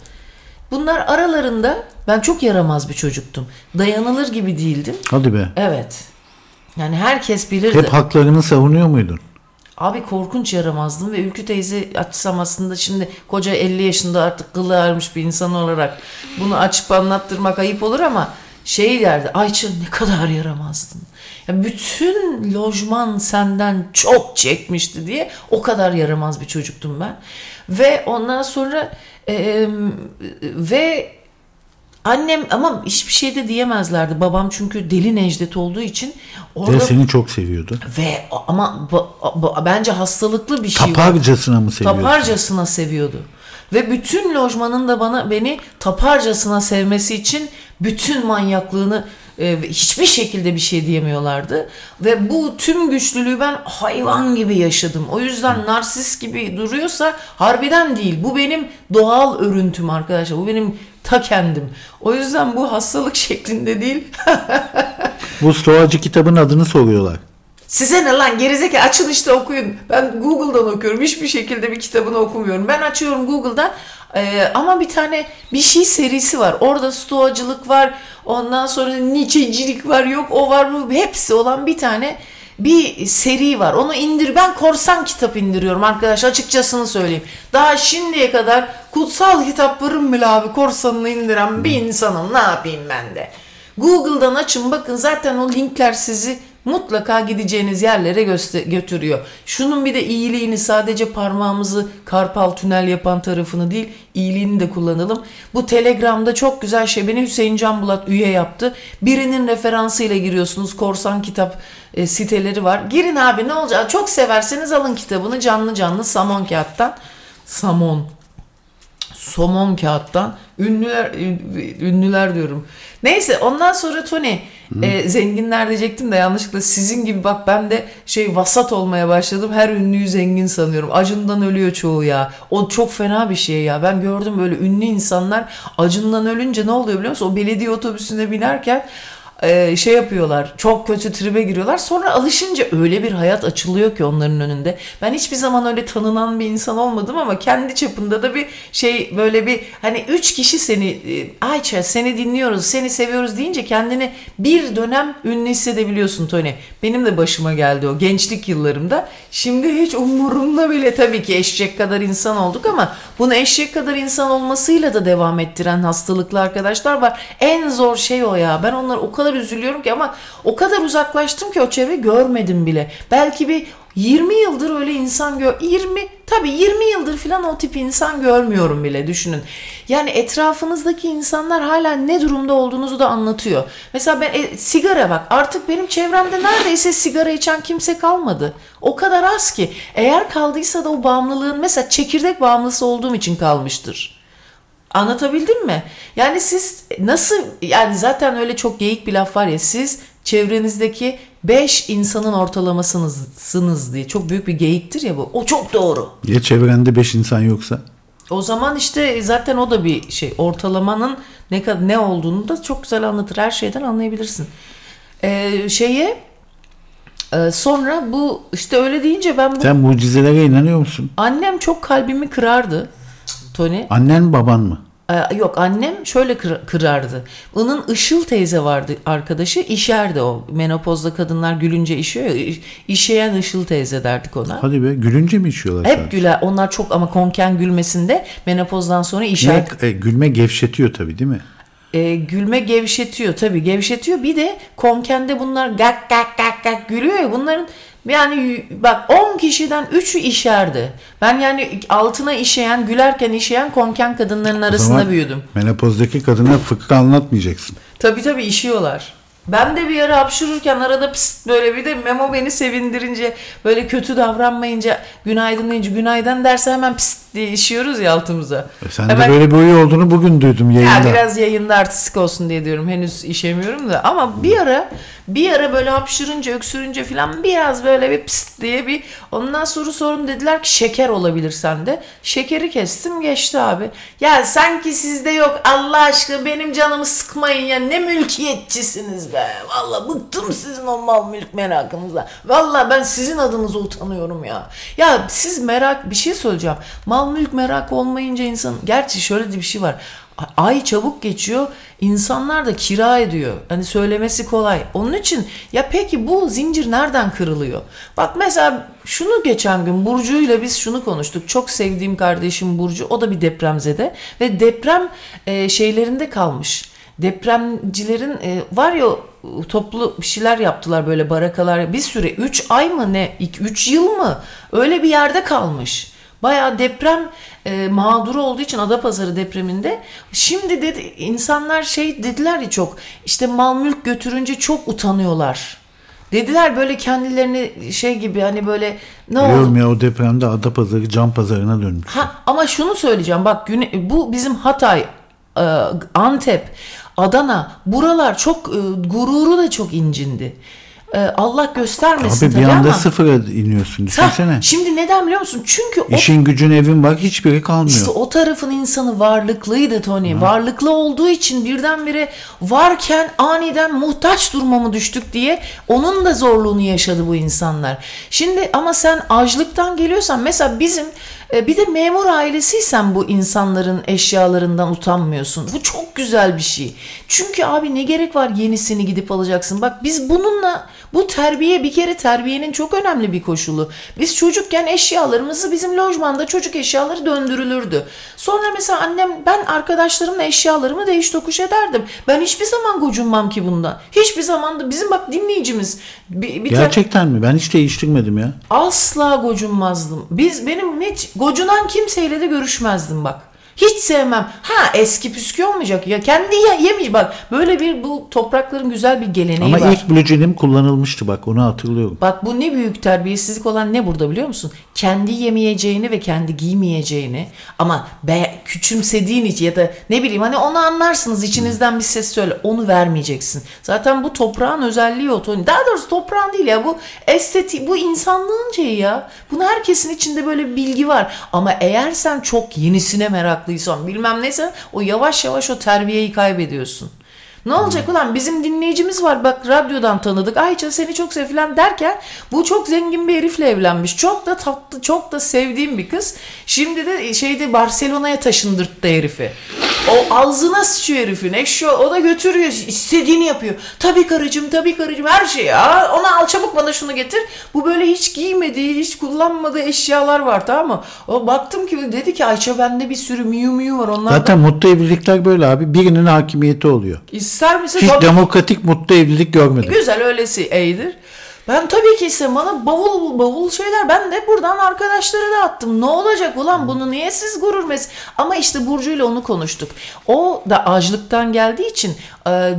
Bunlar aralarında ben çok yaramaz bir çocuktum. Dayanılır gibi değildim. Hadi be. Evet. Yani herkes bilirdi. Hep haklarını savunuyor muydun? Abi korkunç yaramazdım ve Ülkü teyze açsam aslında şimdi koca 50 yaşında artık kılı ağarmış bir insan olarak bunu açıp anlattırmak ayıp olur ama şey derdi Ayça ne kadar yaramazdın. Ya bütün lojman senden çok çekmişti diye o kadar yaramaz bir çocuktum ben. Ve ondan sonra e, ve annem ama hiçbir şey de diyemezlerdi. Babam çünkü deli Necdet olduğu için orada Ve seni çok seviyordu. ve ama ba- ba- bence hastalıklı bir şey var. Taparcasına mı seviyordu? Taparcasına seviyordu. Ve bütün lojmanın da bana beni taparcasına sevmesi için bütün manyaklığını e, hiçbir şekilde bir şey diyemiyorlardı. Ve bu tüm güçlülüğü ben hayvan gibi yaşadım. O yüzden narsist gibi duruyorsa harbiden değil. Bu benim doğal örüntüm arkadaşlar. Bu benim ta kendim. O yüzden bu hastalık şeklinde değil. Bu Stoacı kitabın adını soruyorlar. Size ne lan gerizekalı açın işte okuyun. Ben Google'dan okuyorum. Hiçbir şekilde bir kitabını okumuyorum. Ben açıyorum Google'dan Ee, ama bir tane bir şey serisi var. Orada stoacılık var. Ondan sonra Nietzsche'cilik var. Yok o var bu. Hepsi olan bir tane bir seri var. Onu indir. Ben korsan kitap indiriyorum arkadaş. Açıkçasını söyleyeyim. Daha şimdiye kadar kutsal kitaplarım bile abi korsanını indiren bir insanım. Ne yapayım ben de? Google'dan açın bakın zaten o linkler sizi mutlaka gideceğiniz yerlere götürüyor. Şunun bir de iyiliğini sadece parmağımızı karpal tünel yapan tarafını değil iyiliğini de kullanalım. Bu Telegram'da çok güzel şey beni Hüseyin Can Bulat üye yaptı. Birinin referansıyla giriyorsunuz. Korsan kitap e, siteleri var. Girin abi ne olacak? Çok severseniz alın kitabını canlı canlı Samon kağıttan. Samon somon kağıttan ünlüler ün- ünlüler diyorum. Neyse ondan sonra Tony e, zenginler diyecektim de yanlışlıkla sizin gibi bak ben de şey vasat olmaya başladım. Her ünlüyü zengin sanıyorum. Acından ölüyor çoğu ya. O çok fena bir şey ya. Ben gördüm böyle ünlü insanlar acından ölünce ne oluyor biliyor musun? O belediye otobüsüne binerken e, şey yapıyorlar. Çok kötü tribe giriyorlar. Sonra alışınca öyle bir hayat açılıyor ki onların önünde. Ben hiçbir zaman öyle tanınan bir insan olmadım ama kendi çapında da bir şey böyle bir hani üç kişi seni e, Ayça seni dinliyoruz, seni seviyoruz deyince kendini bir dönem ünlü hissedebiliyorsun Tony. Benim de başıma geldi o gençlik yıllarımda. Şimdi hiç umurumda bile tabii ki eşek kadar insan olduk ama bunu eşek kadar insan olmasıyla da devam ettiren hastalıklı arkadaşlar var. En zor şey o ya. Ben onlara o kadar üzülüyorum ki ama o kadar uzaklaştım ki o çevre görmedim bile. Belki bir 20 yıldır öyle insan gör 20 tabii 20 yıldır falan o tip insan görmüyorum bile düşünün. Yani etrafınızdaki insanlar hala ne durumda olduğunuzu da anlatıyor. Mesela ben e, sigara bak artık benim çevremde neredeyse sigara içen kimse kalmadı. O kadar az ki eğer kaldıysa da o bağımlılığın mesela çekirdek bağımlısı olduğum için kalmıştır. Anlatabildim mi? Yani siz nasıl yani zaten öyle çok geyik bir laf var ya siz çevrenizdeki 5 insanın ortalamasınızsınız diye çok büyük bir geyiktir ya bu. O çok doğru. Ya çevrende 5 insan yoksa? O zaman işte zaten o da bir şey ortalamanın ne kadar ne olduğunu da çok güzel anlatır. Her şeyden anlayabilirsin. Ee, şeye e, sonra bu işte öyle deyince ben bu Sen mucizelere inanıyor musun? annem çok kalbimi kırardı. Tony. Annen baban mı? Ee, Yok annem şöyle kır- kırardı. Onun Işıl teyze vardı arkadaşı işerdi o. Menopozda kadınlar gülünce işiyor ya. iş- İşeyen Işıl teyze derdik ona. Hadi be gülünce mi içiyorlar? Hep sadece? güler. Onlar çok ama konken gülmesinde menopozdan sonra işer. Ne, e, gülme gevşetiyor tabii değil mi? Ee, gülme gevşetiyor tabii gevşetiyor. Bir de konkende bunlar gak gak gak gak gülüyor ya bunların yani bak 10 kişiden 3'ü işerdi. Ben yani altına işeyen, gülerken işeyen konken kadınların arasında büyüdüm. Menopozdaki kadına fıkra anlatmayacaksın. Tabii tabii işiyorlar. Ben de bir ara hapşırırken arada pıst böyle bir de Memo beni sevindirince böyle kötü davranmayınca günaydın deyince günaydın derse hemen pıst diye işiyoruz ya altımıza. E sen Hemen- de böyle bir huyu olduğunu bugün duydum ya yayında. biraz yayında artistik olsun diye diyorum. Henüz işemiyorum da. Ama bir ara bir ara böyle hapşırınca öksürünce falan biraz böyle bir pıst diye bir ondan sonra sorun dediler ki şeker olabilir sende. Şekeri kestim geçti abi. Ya sanki sizde yok Allah aşkına benim canımı sıkmayın ya ne mülkiyetçisiniz be. Valla bıktım sizin o mal mülk merakınızla. Valla ben sizin adınıza utanıyorum ya. Ya siz merak bir şey söyleyeceğim. Mal mülk merak olmayınca insan gerçi şöyle de bir şey var. Ay çabuk geçiyor. İnsanlar da kira ediyor. Hani söylemesi kolay. Onun için ya peki bu zincir nereden kırılıyor? Bak mesela şunu geçen gün Burcu ile biz şunu konuştuk. Çok sevdiğim kardeşim Burcu. O da bir depremzede ve deprem e, şeylerinde kalmış. Depremcilerin e, var ya toplu bir şeyler yaptılar böyle barakalar. Bir süre 3 ay mı ne 3 yıl mı öyle bir yerde kalmış. Bayağı deprem e, mağduru olduğu için Adapazarı depreminde şimdi dedi insanlar şey dediler ya çok işte mal mülk götürünce çok utanıyorlar. Dediler böyle kendilerini şey gibi hani böyle ne oldu? Biliyorum ya o depremde Adapazarı cam pazarına dönmüş. Ha, ama şunu söyleyeceğim bak bu bizim Hatay, e, Antep, Adana buralar çok e, gururu da çok incindi. E, Allah göstermesin Abi bir tabii anda ama. sıfıra iniyorsun Ha, düşünsene. şimdi neden biliyor musun? Çünkü o İşin gücün evin var hiçbiri kalmıyor. işte o tarafın insanı varlıklıydı Tony. Varlıklı olduğu için birdenbire varken aniden muhtaç duruma mı düştük diye onun da zorluğunu yaşadı bu insanlar. Şimdi ama sen açlıktan geliyorsan mesela bizim bir de memur ailesiysen bu insanların eşyalarından utanmıyorsun. Bu çok güzel bir şey. Çünkü abi ne gerek var yenisini gidip alacaksın. Bak biz bununla Bu terbiye bir kere terbiyenin çok önemli bir koşulu. Biz çocukken eşyalarımızı bizim lojmanda çocuk eşyaları döndürülürdü. Sonra mesela annem ben arkadaşlarımla eşyalarımı değiş tokuş ederdim. Ben hiçbir zaman gocunmam ki bundan. Hiçbir zaman da bizim bak dinleyicimiz bir, bir Gerçekten mi? Ben hiç değiştirmedim ya. Asla gocunmazdım. Biz benim hiç gocunan kimseyle de görüşmezdim bak. Hiç sevmem. Ha eski püskü olmayacak ya. Kendi ye- yemiş bak. Böyle bir bu toprakların güzel bir geleneği Ama var. ilk blue jeanim kullanılmıştı bak onu hatırlıyorum. Bak bu ne büyük terbiyesizlik olan ne burada biliyor musun? Kendi yemeyeceğini ve kendi giymeyeceğini ama be, küçümsediğin için ya da ne bileyim hani onu anlarsınız içinizden bir ses söyle onu vermeyeceksin. Zaten bu toprağın özelliği o. Daha doğrusu toprağın değil ya bu esteti bu insanlığın şeyi ya. Bunu herkesin içinde böyle bir bilgi var. Ama eğer sen çok yenisine meraklıysan bilmem neyse o yavaş yavaş o terbiyeyi kaybediyorsun. Ne olacak ulan bizim dinleyicimiz var bak radyodan tanıdık Ayça seni çok sev falan derken bu çok zengin bir herifle evlenmiş. Çok da tatlı çok da sevdiğim bir kız. Şimdi de şeyde Barcelona'ya taşındırttı herifi. O ağzına sıçıyor herifin eşyo o da götürüyor istediğini yapıyor. Tabii karıcığım tabii karıcığım her şey ya ona al çabuk bana şunu getir. Bu böyle hiç giymediği hiç kullanmadığı eşyalar var tamam mı? O baktım ki dedi ki Ayça bende bir sürü miyu miyu var onlar Zaten mutlu evlilikler böyle abi. Birinin hakimiyeti oluyor. İster misin? Hiç Tabii. demokratik mutlu evlilik görmedim. Güzel öylesi iyidir. Ben tabii ki ise bana bavul bavul şeyler ben de buradan arkadaşlara da attım. Ne olacak ulan bunu niye siz gurur mes? Ama işte Burcu ile onu konuştuk. O da açlıktan geldiği için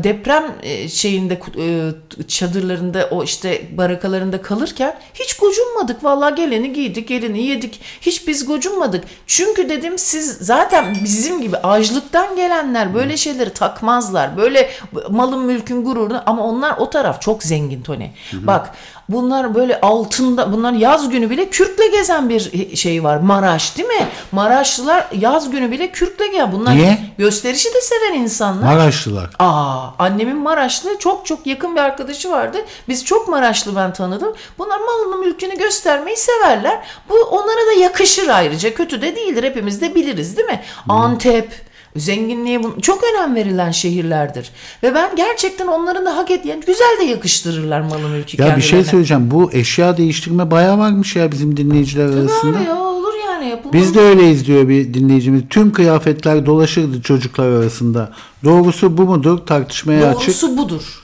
deprem e, şeyinde e, çadırlarında o işte barakalarında kalırken hiç gocunmadık. Vallahi geleni giydik, geleni yedik. Hiç biz gocunmadık. Çünkü dedim siz zaten bizim gibi açlıktan gelenler böyle şeyleri takmazlar. Böyle malın mülkün gururunu ama onlar o taraf çok zengin Tony. Bak bunlar böyle altında bunlar yaz günü bile kürkle gezen bir şey var. Maraş değil mi? Maraşlılar yaz günü bile kürkle gezen. Bunlar Niye? gösterişi de seven insanlar. Maraşlılar. Aa, annemin Maraşlı çok çok yakın bir arkadaşı vardı. Biz çok Maraşlı ben tanıdım. Bunlar malını mülkünü göstermeyi severler. Bu onlara da yakışır ayrıca. Kötü de değildir. Hepimiz de biliriz değil mi? Antep, zenginliğe bu- çok önem verilen şehirlerdir. Ve ben gerçekten onların da hak et yani güzel de yakıştırırlar malı mülkü Ya bir şey söyleyeceğim. Bu eşya değiştirme bayağı varmış ya bizim dinleyiciler arasında. Abi ya olur yani yapılmaz. Biz de öyleyiz diyor bir dinleyicimiz. Tüm kıyafetler dolaşırdı çocuklar arasında. Doğrusu bu mudur? Tartışmaya açık. Doğrusu budur.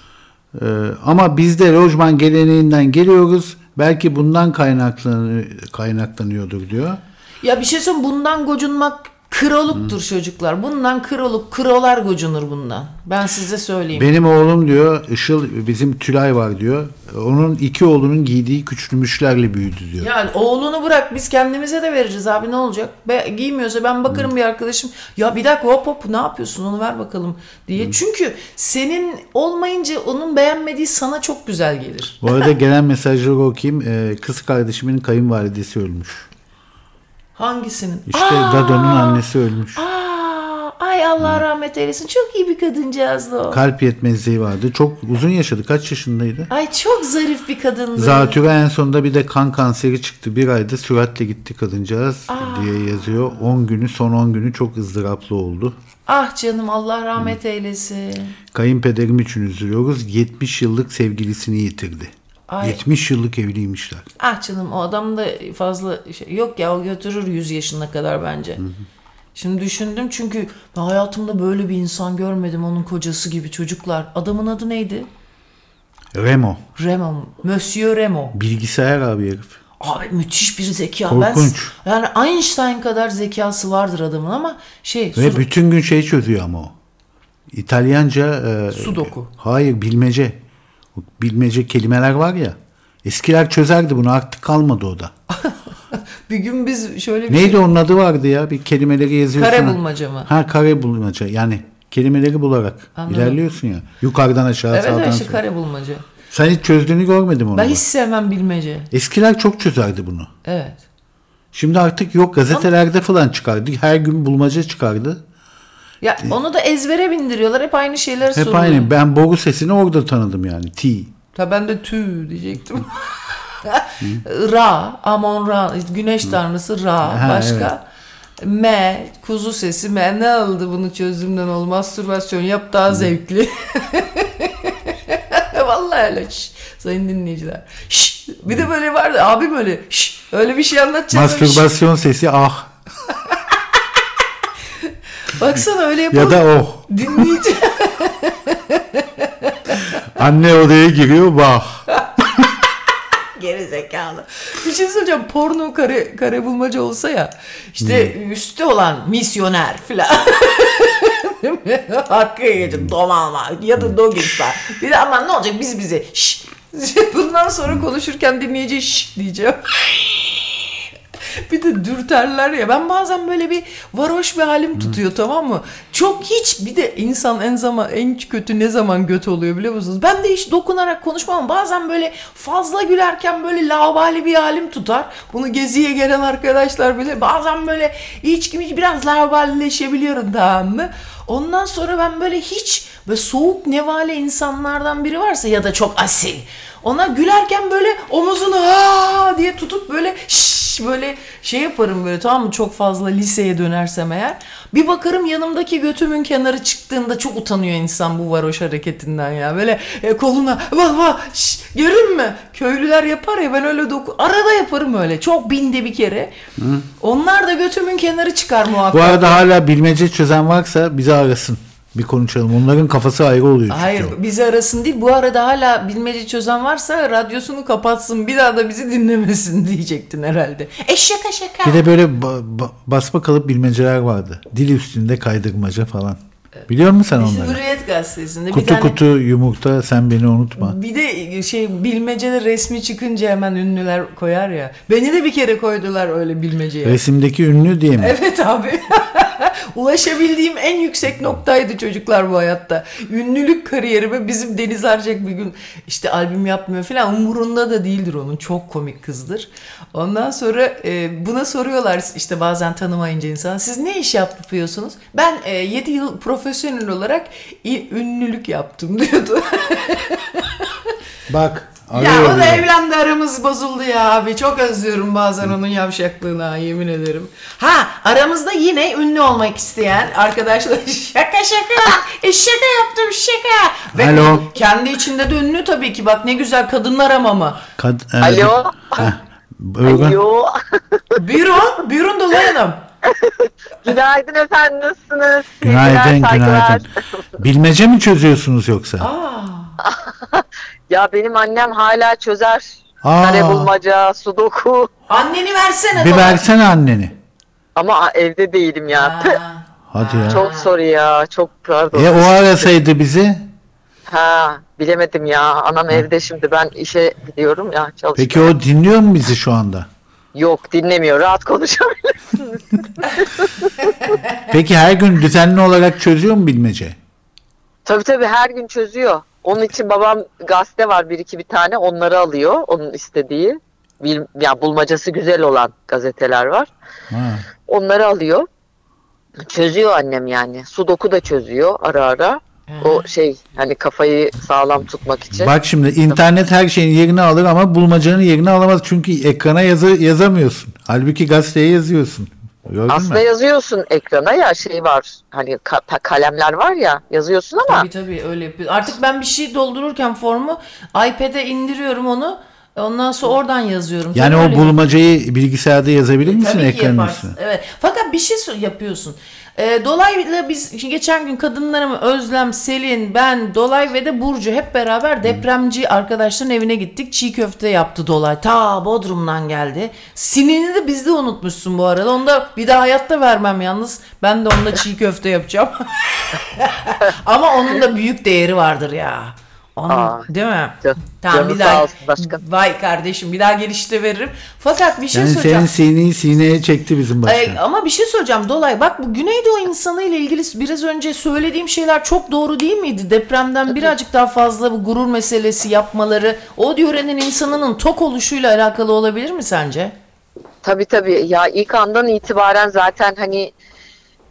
Ee, ama biz de lojman geleneğinden geliyoruz. Belki bundan kaynaklanıyor, kaynaklanıyordur diyor. Ya bir şey söyleyeyim bundan gocunmak kroluktur çocuklar. Bundan kroluk, krolar gocunur bundan. Ben size söyleyeyim. Benim oğlum diyor, Işıl bizim Tülay var diyor. Onun iki oğlunun giydiği küçülmüşlerle büyüdü diyor. Yani oğlunu bırak biz kendimize de veririz abi ne olacak? Be, giymiyorsa ben bakarım bir arkadaşım. Ya bir dakika hop hop ne yapıyorsun onu ver bakalım diye. Çünkü senin olmayınca onun beğenmediği sana çok güzel gelir. Bu arada gelen mesajları okuyayım. Ee, kız kardeşimin kayınvalidesi ölmüş. Hangisinin? İşte Aa! Dado'nun annesi ölmüş. Aa, ay Allah rahmet eylesin. Çok iyi bir kadıncağızdı o. Kalp yetmezliği vardı. Çok uzun yaşadı. Kaç yaşındaydı? Ay çok zarif bir kadındı. Zatürre en sonunda bir de kan kanseri çıktı. Bir ayda süratle gitti kadıncağız diye yazıyor. 10 günü son 10 günü çok ızdıraplı oldu. Ah canım Allah rahmet eylesin. Kayınpederim için üzülüyoruz. 70 yıllık sevgilisini yitirdi. Ay. 70 yıllık evliymişler. Ah canım o adam da fazla şey yok ya o götürür 100 yaşına kadar bence. Şimdi düşündüm çünkü ben hayatımda böyle bir insan görmedim onun kocası gibi çocuklar. Adamın adı neydi? Remo. Remo. Monsieur Remo. Bilgisayar abi herif. Abi müthiş bir zeka. Korkunç. Ben, yani Einstein kadar zekası vardır adamın ama şey Ve sur- bütün gün şey çözüyor ama o. İtalyanca e, Sudoku. Hayır bilmece. Bilmece kelimeler var ya. Eskiler çözerdi bunu artık kalmadı o da. bir gün biz şöyle bir Neydi şey- onun adı vardı ya? Bir kelimeleri yazıyorsun. Kare bulmaca mı? Ha kare bulmaca. Yani kelimeleri bularak Anladım. ilerliyorsun ya. Yukarıdan aşağı Evet sağdan evet işte kare bulmaca. Sen hiç çözdüğünü görmedim onu. Ben hiç sevmem bilmece. Eskiler çok çözerdi bunu. Evet. Şimdi artık yok gazetelerde falan çıkardı. Her gün bulmaca çıkardı. Ya onu da ezbere bindiriyorlar. Hep aynı şeyler Hep soruyor. aynı. Ben boru sesini orada tanıdım yani. T. Ta ben de tü diyecektim. Ra, Amon Ra, güneş tanrısı Ra. Ha, Başka? Me, kuzu sesi me. Ne oldu bunu çözdüğümden oldu? Mastürbasyon yap daha zevkli. vallahi öyle. Şş, sayın dinleyiciler. Şş, bir de böyle vardı abim öyle. Şş, öyle bir şey anlatacağım. Şş, Mastürbasyon sesi ah baksana öyle yapalım. ya da oh. Dinleyici. Anne odaya giriyor vah. Geri zekalı. Bir şey söyleyeceğim. Porno kare, kare bulmaca olsa ya. işte üstte olan misyoner filan. Arkaya geçin domalma ya da dogistar. Bir de aman ne olacak biz bize. Şşş. Bundan sonra konuşurken dinleyici şşş diyeceğim. bir de dürterler ya. Ben bazen böyle bir varoş bir halim tutuyor tamam mı? Çok hiç bir de insan en zaman en kötü ne zaman göt oluyor biliyor musunuz? Ben de hiç dokunarak konuşmam. Bazen böyle fazla gülerken böyle laubali bir halim tutar. Bunu geziye gelen arkadaşlar bile bazen böyle içkimi biraz laubalileşebiliyorum tamam mı? Ondan sonra ben böyle hiç ve soğuk nevale insanlardan biri varsa ya da çok asil. Ona gülerken böyle omuzunu ha diye tutup böyle şşş böyle şey yaparım böyle tamam mı çok fazla liseye dönersem eğer. Bir bakarım yanımdaki götümün kenarı çıktığında çok utanıyor insan bu varoş hareketinden ya. Böyle e, koluna vah vah şş, görün mü? Köylüler yapar ya ben öyle doku arada yaparım öyle çok binde bir kere. Onlar da götümün kenarı çıkar muhakkak. Bu arada hala bilmece çözen varsa bizi arasın. Bir konuşalım. Onların kafası ayrı oluyor çünkü. Hayır bizi arasın değil. Bu arada hala bilmece çözen varsa radyosunu kapatsın. Bir daha da bizi dinlemesin diyecektin herhalde. E şaka şaka. Bir de böyle ba- ba- basma kalıp bilmeceler vardı. Dil üstünde kaydırmaca falan. Biliyor musun sen onları? Hürriyet gazetesinde bir Kutu tane kutu yumurta sen beni unutma. bir de şey bilmecede resmi çıkınca hemen ünlüler koyar ya. Beni de bir kere koydular öyle bilmeceye. Resimdeki ünlü diye mi? Evet abi. Ulaşabildiğim en yüksek noktaydı çocuklar bu hayatta. Ünlülük kariyerime bizim Deniz Arcak bir gün işte albüm yapmıyor falan umurunda da değildir onun. Çok komik kızdır. Ondan sonra e, buna soruyorlar işte bazen tanımayınca insan. Siz ne iş yapıyorsunuz? Ben e, 7 yıl profesyonel olarak ünlülük yaptım diyordu. Bak. Ya o da evlendi aramız bozuldu ya abi. Çok özlüyorum bazen onun yavşaklığını ha, yemin ederim. Ha aramızda yine ünlü olmak isteyen arkadaşlar şaka şaka e, şaka yaptım şaka. Ve Alo. kendi içinde de ünlü tabii ki bak ne güzel kadınlar hamamı. Kad- e, Alo. Heh. Alo. Buyurun, buyurun Dolay Hanım. Günaydın efendim nasılsınız? Günaydın, günaydın. Bilmece mi çözüyorsunuz yoksa? Ya benim annem hala çözer. Aa. Kare bulmaca, sudoku. Anneni versene Bir versene anneni. Ama evde değilim ya. Ha. Hadi ya. Çok sorry ya. Çok pardon. E o arasaydı bizi. Ha bilemedim ya. Anam evde şimdi ben işe gidiyorum ya çalışmaya. Peki o dinliyor mu bizi şu anda? Yok dinlemiyor. Rahat konuşabilir. Peki her gün düzenli olarak çözüyor mu bilmece? tabii tabii her gün çözüyor. Onun için babam gazete var bir iki bir tane onları alıyor. Onun istediği. Bil, ya bulmacası güzel olan gazeteler var. Ha. Onları alıyor. Çözüyor annem yani. Sudoku da çözüyor ara ara. O şey hani kafayı sağlam tutmak için. Bak şimdi internet her şeyin yerini alır ama bulmacanın yerini alamaz. Çünkü ekrana yazı yazamıyorsun. Halbuki gazeteye yazıyorsun. Gördün Aslında mü? yazıyorsun ekrana ya şey var. Hani ka- kalemler var ya yazıyorsun ama Tabii tabii öyle yapıyor. Artık ben bir şey doldururken formu iPad'e indiriyorum onu. Ondan sonra oradan yazıyorum. Yani Tabii o öyle bulmacayı bilgisayarda yazabilir misin Tabii ki yaparsın. Evet. Fakat bir şey yapıyorsun. Ee, dolayla biz şimdi geçen gün kadınlarım Özlem, Selin, ben, Dolay ve de Burcu hep beraber depremci arkadaşların evine gittik. Çiğ köfte yaptı Dolay. Ta Bodrum'dan geldi. Sinini de bizde unutmuşsun bu arada. Onu da bir daha hayatta vermem yalnız. Ben de onda çiğ köfte yapacağım. Ama onun da büyük değeri vardır ya. Aa, değil mi? can- Tamam bir daha. olsun başkan. Vay kardeşim bir daha gelişte veririm. Fakat bir şey Yani söyleyeceğim. senin sineği sineye çekti bizim başkan. Ay, ama bir şey söyleyeceğim Dolay. Bak bu Güneydoğu insanı ile ilgili biraz önce söylediğim şeyler çok doğru değil miydi? Depremden birazcık daha fazla bu gurur meselesi yapmaları o yörenin insanının tok oluşuyla alakalı olabilir mi sence? tabii tabii ya ilk andan itibaren zaten hani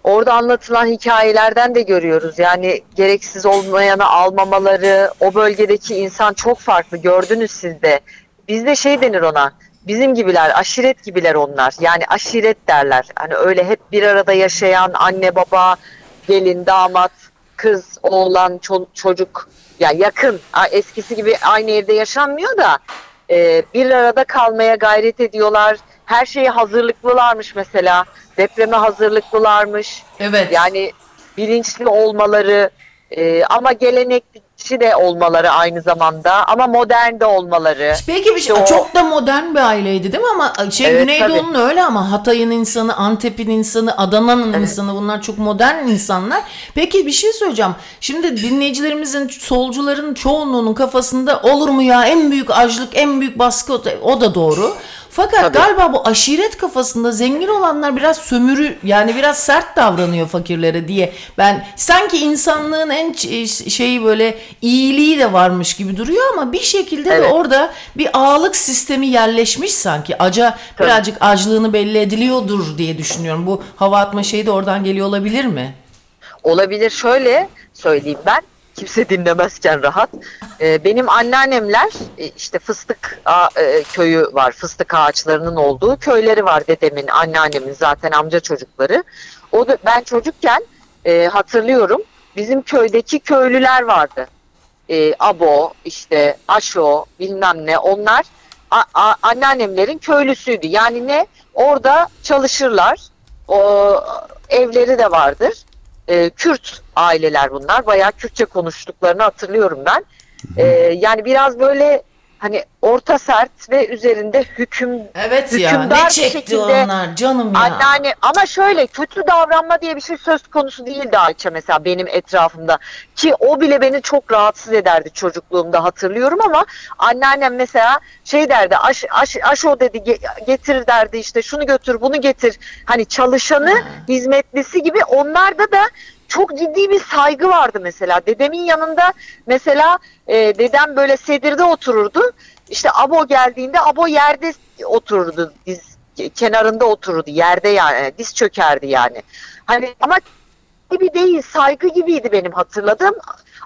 orada anlatılan hikayelerden de görüyoruz. Yani gereksiz olmayanı almamaları, o bölgedeki insan çok farklı gördünüz siz de. Bizde şey denir ona. Bizim gibiler, aşiret gibiler onlar. Yani aşiret derler. Hani öyle hep bir arada yaşayan anne baba, gelin, damat. kız, oğlan, ço- çocuk ya yakın eskisi gibi aynı evde yaşanmıyor da e, bir arada kalmaya gayret ediyorlar. Her şeye hazırlıklılarmış mesela. Depreme hazırlıklılarmış. Evet. Yani bilinçli olmaları e, ama gelenekçi de olmaları aynı zamanda ama modern de olmaları. Peki bir şey İşte o- çok da modern bir aileydi değil mi ama şey Evet, Güneydoğu'nun öyle ama Hatay'ın insanı, Antep'in insanı, Adana'nın insanı bunlar çok modern insanlar. Peki bir şey söyleyeceğim. Şimdi dinleyicilerimizin solcuların çoğunluğunun kafasında olur mu ya en büyük açlık, en büyük baskı o da doğru. Fakat Tabii. galiba bu aşiret kafasında zengin olanlar biraz sömürü yani biraz sert davranıyor fakirlere diye. Ben sanki insanlığın en şeyi böyle iyiliği de varmış gibi duruyor ama bir şekilde de Evet. orada bir ağalık sistemi yerleşmiş sanki. Aca Tabii. birazcık acılığını belli ediliyordur diye düşünüyorum. Bu hava atma şeyi de oradan geliyor olabilir mi? Olabilir şöyle söyleyeyim ben. Kimse dinlemezken rahat. Ee, benim anneannemler e, işte fıstık a- e, köyü var. Fıstık ağaçlarının olduğu köyleri var dedemin, anneannemin zaten amca çocukları. O da ben çocukken e, hatırlıyorum. Bizim köydeki köylüler vardı. E, Abo, işte Aşo, bilmem ne. Onlar a- a- anneannemlerin köylüsüydü. Yani ne? Orada çalışırlar. O evleri de vardır e, Kürt aileler bunlar. Bayağı Kürtçe konuştuklarını hatırlıyorum ben. E, yani biraz böyle hani orta sert ve üzerinde hüküm Evet ya Hükümdar ne çekti şekilde onlar canım ya. Anneanne ama şöyle kötü davranma diye bir şey söz konusu değildi Ayça mesela benim etrafımda. Ki o bile beni çok rahatsız ederdi çocukluğumda hatırlıyorum ama anneannem mesela şey derdi aş, aş, aş o dedi ge- getir derdi işte şunu götür bunu getir. Hani çalışanı hizmetlisi gibi onlarda da çok ciddi bir saygı vardı mesela. Dedemin yanında mesela e, dedem böyle sedirde otururdu. İşte abo geldiğinde abo yerde otururdu diz kenarında otururdu yerde yani diz çökerdi yani. Hani ama gibi değil saygı gibiydi benim hatırladığım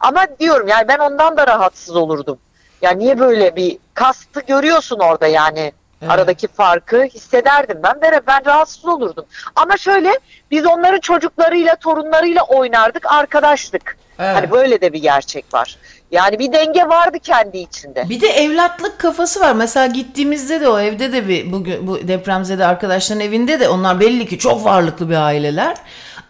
ama diyorum yani ben ondan da rahatsız olurdum. Yani niye böyle bir kastı görüyorsun orada yani Evet. aradaki farkı hissederdim ben ben, ben rahatsız olurdum. Ama şöyle biz onların çocuklarıyla torunlarıyla oynardık arkadaştık. Evet. Hani böyle de bir gerçek var. Yani bir denge vardı kendi içinde. Bir de evlatlık kafası var. Mesela gittiğimizde de o evde de bir bugün bu depremzede arkadaşların evinde de onlar belli ki çok varlıklı bir aileler.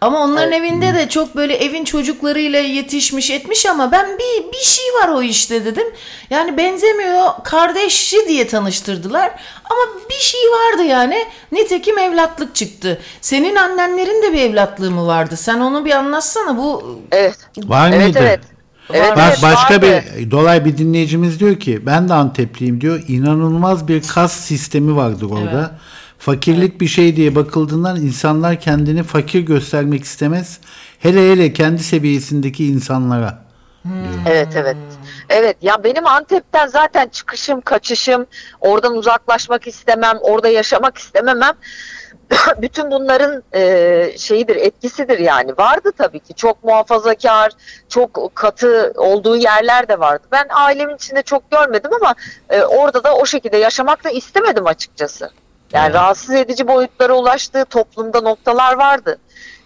Ama onların evinde de çok böyle evin çocuklarıyla yetişmiş etmiş ama ben bir bir şey var o işte dedim. Yani benzemiyor kardeşi diye tanıştırdılar ama bir şey vardı yani. Nitekim evlatlık çıktı. Senin annenlerin de bir evlatlığı mı vardı? Sen onu bir anlatsana bu Evet. Var Evet mıydı? evet. Evet. Bak evet, başka vardı. bir dolay bir dinleyicimiz diyor ki ben de Antepliyim diyor. İnanılmaz bir kas sistemi vardır orada. Fakirlik bir şey diye bakıldığından insanlar kendini fakir göstermek istemez. Hele hele kendi seviyesindeki insanlara. Evet evet. Evet ya benim Antep'ten zaten çıkışım, kaçışım, oradan uzaklaşmak istemem, orada yaşamak istememem. Bütün bunların e, şeyidir, etkisidir yani. Vardı tabii ki çok muhafazakar, çok katı olduğu yerler de vardı. Ben ailemin içinde çok görmedim ama e, orada da o şekilde yaşamak da istemedim açıkçası. Yani Evet. rahatsız edici boyutlara ulaştığı toplumda noktalar vardı.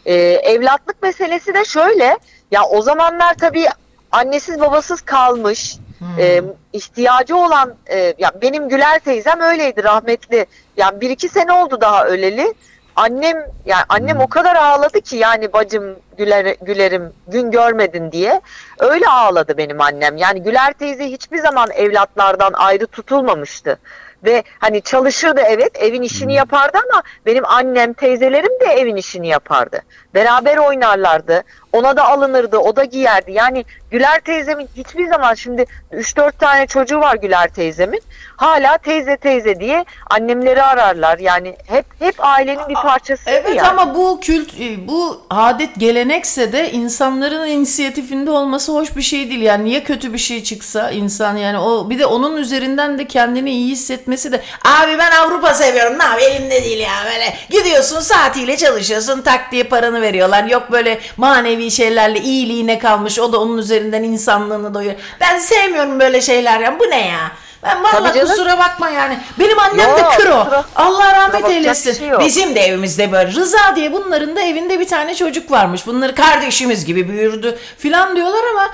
E, evlatlık meselesi de şöyle, ya o zamanlar tabii annesiz babasız kalmış, e, ihtiyacı olan, e, ya benim Güler teyzem öyleydi rahmetli. Yani bir iki sene oldu daha öleli. Annem, yani annem o kadar ağladı ki yani bacım Güler, Gülerim gün görmedin diye. Öyle ağladı benim annem. Yani Güler teyze hiçbir zaman evlatlardan ayrı tutulmamıştı. Ve hani çalışırdı evet evin işini yapardı ama benim annem teyzelerim de evin işini yapardı. Beraber oynarlardı. Ona da alınırdı o da giyerdi. Yani Güler teyzemin hiçbir zaman şimdi 3-4 tane çocuğu var Güler teyzemin. Hala teyze teyze diye annemleri ararlar. Yani hep hep ailenin bir parçası Evet yani. ama bu kült e, bu adet gelenekse de insanların inisiyatifinde olması hoş bir şey değil. Yani niye kötü bir şey çıksa insan yani o bir de onun üzerinden de kendini iyi hissetmesi de abi ben Avrupa seviyorum. Ne yapayım elimde değil ya böyle gidiyorsun saatiyle çalışıyorsun tak diye paranı veriyorlar. Yok böyle manevi şeylerle iyiliğine kalmış o da onun üzerinden insanlığını doyuyor. Ben sevmiyorum böyle şeyler ya bu ne ya? Ben canım. kusura bakma yani. Benim annem Yok, de kro. kusura- Allah rahmet bakacak eylesin. şey yok. Bizim de evimizde böyle Rıza diye bunların da evinde bir tane çocuk varmış. Bunları kardeşimiz gibi büyürdü filan diyorlar ama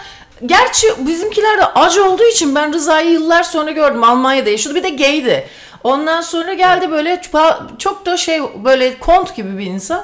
gerçi bizimkiler de acı olduğu için ben Rıza'yı yıllar sonra gördüm. Almanya'da yaşıyordu. Bir de gaydi. Ondan sonra geldi böyle çok da şey böyle kont gibi bir insan.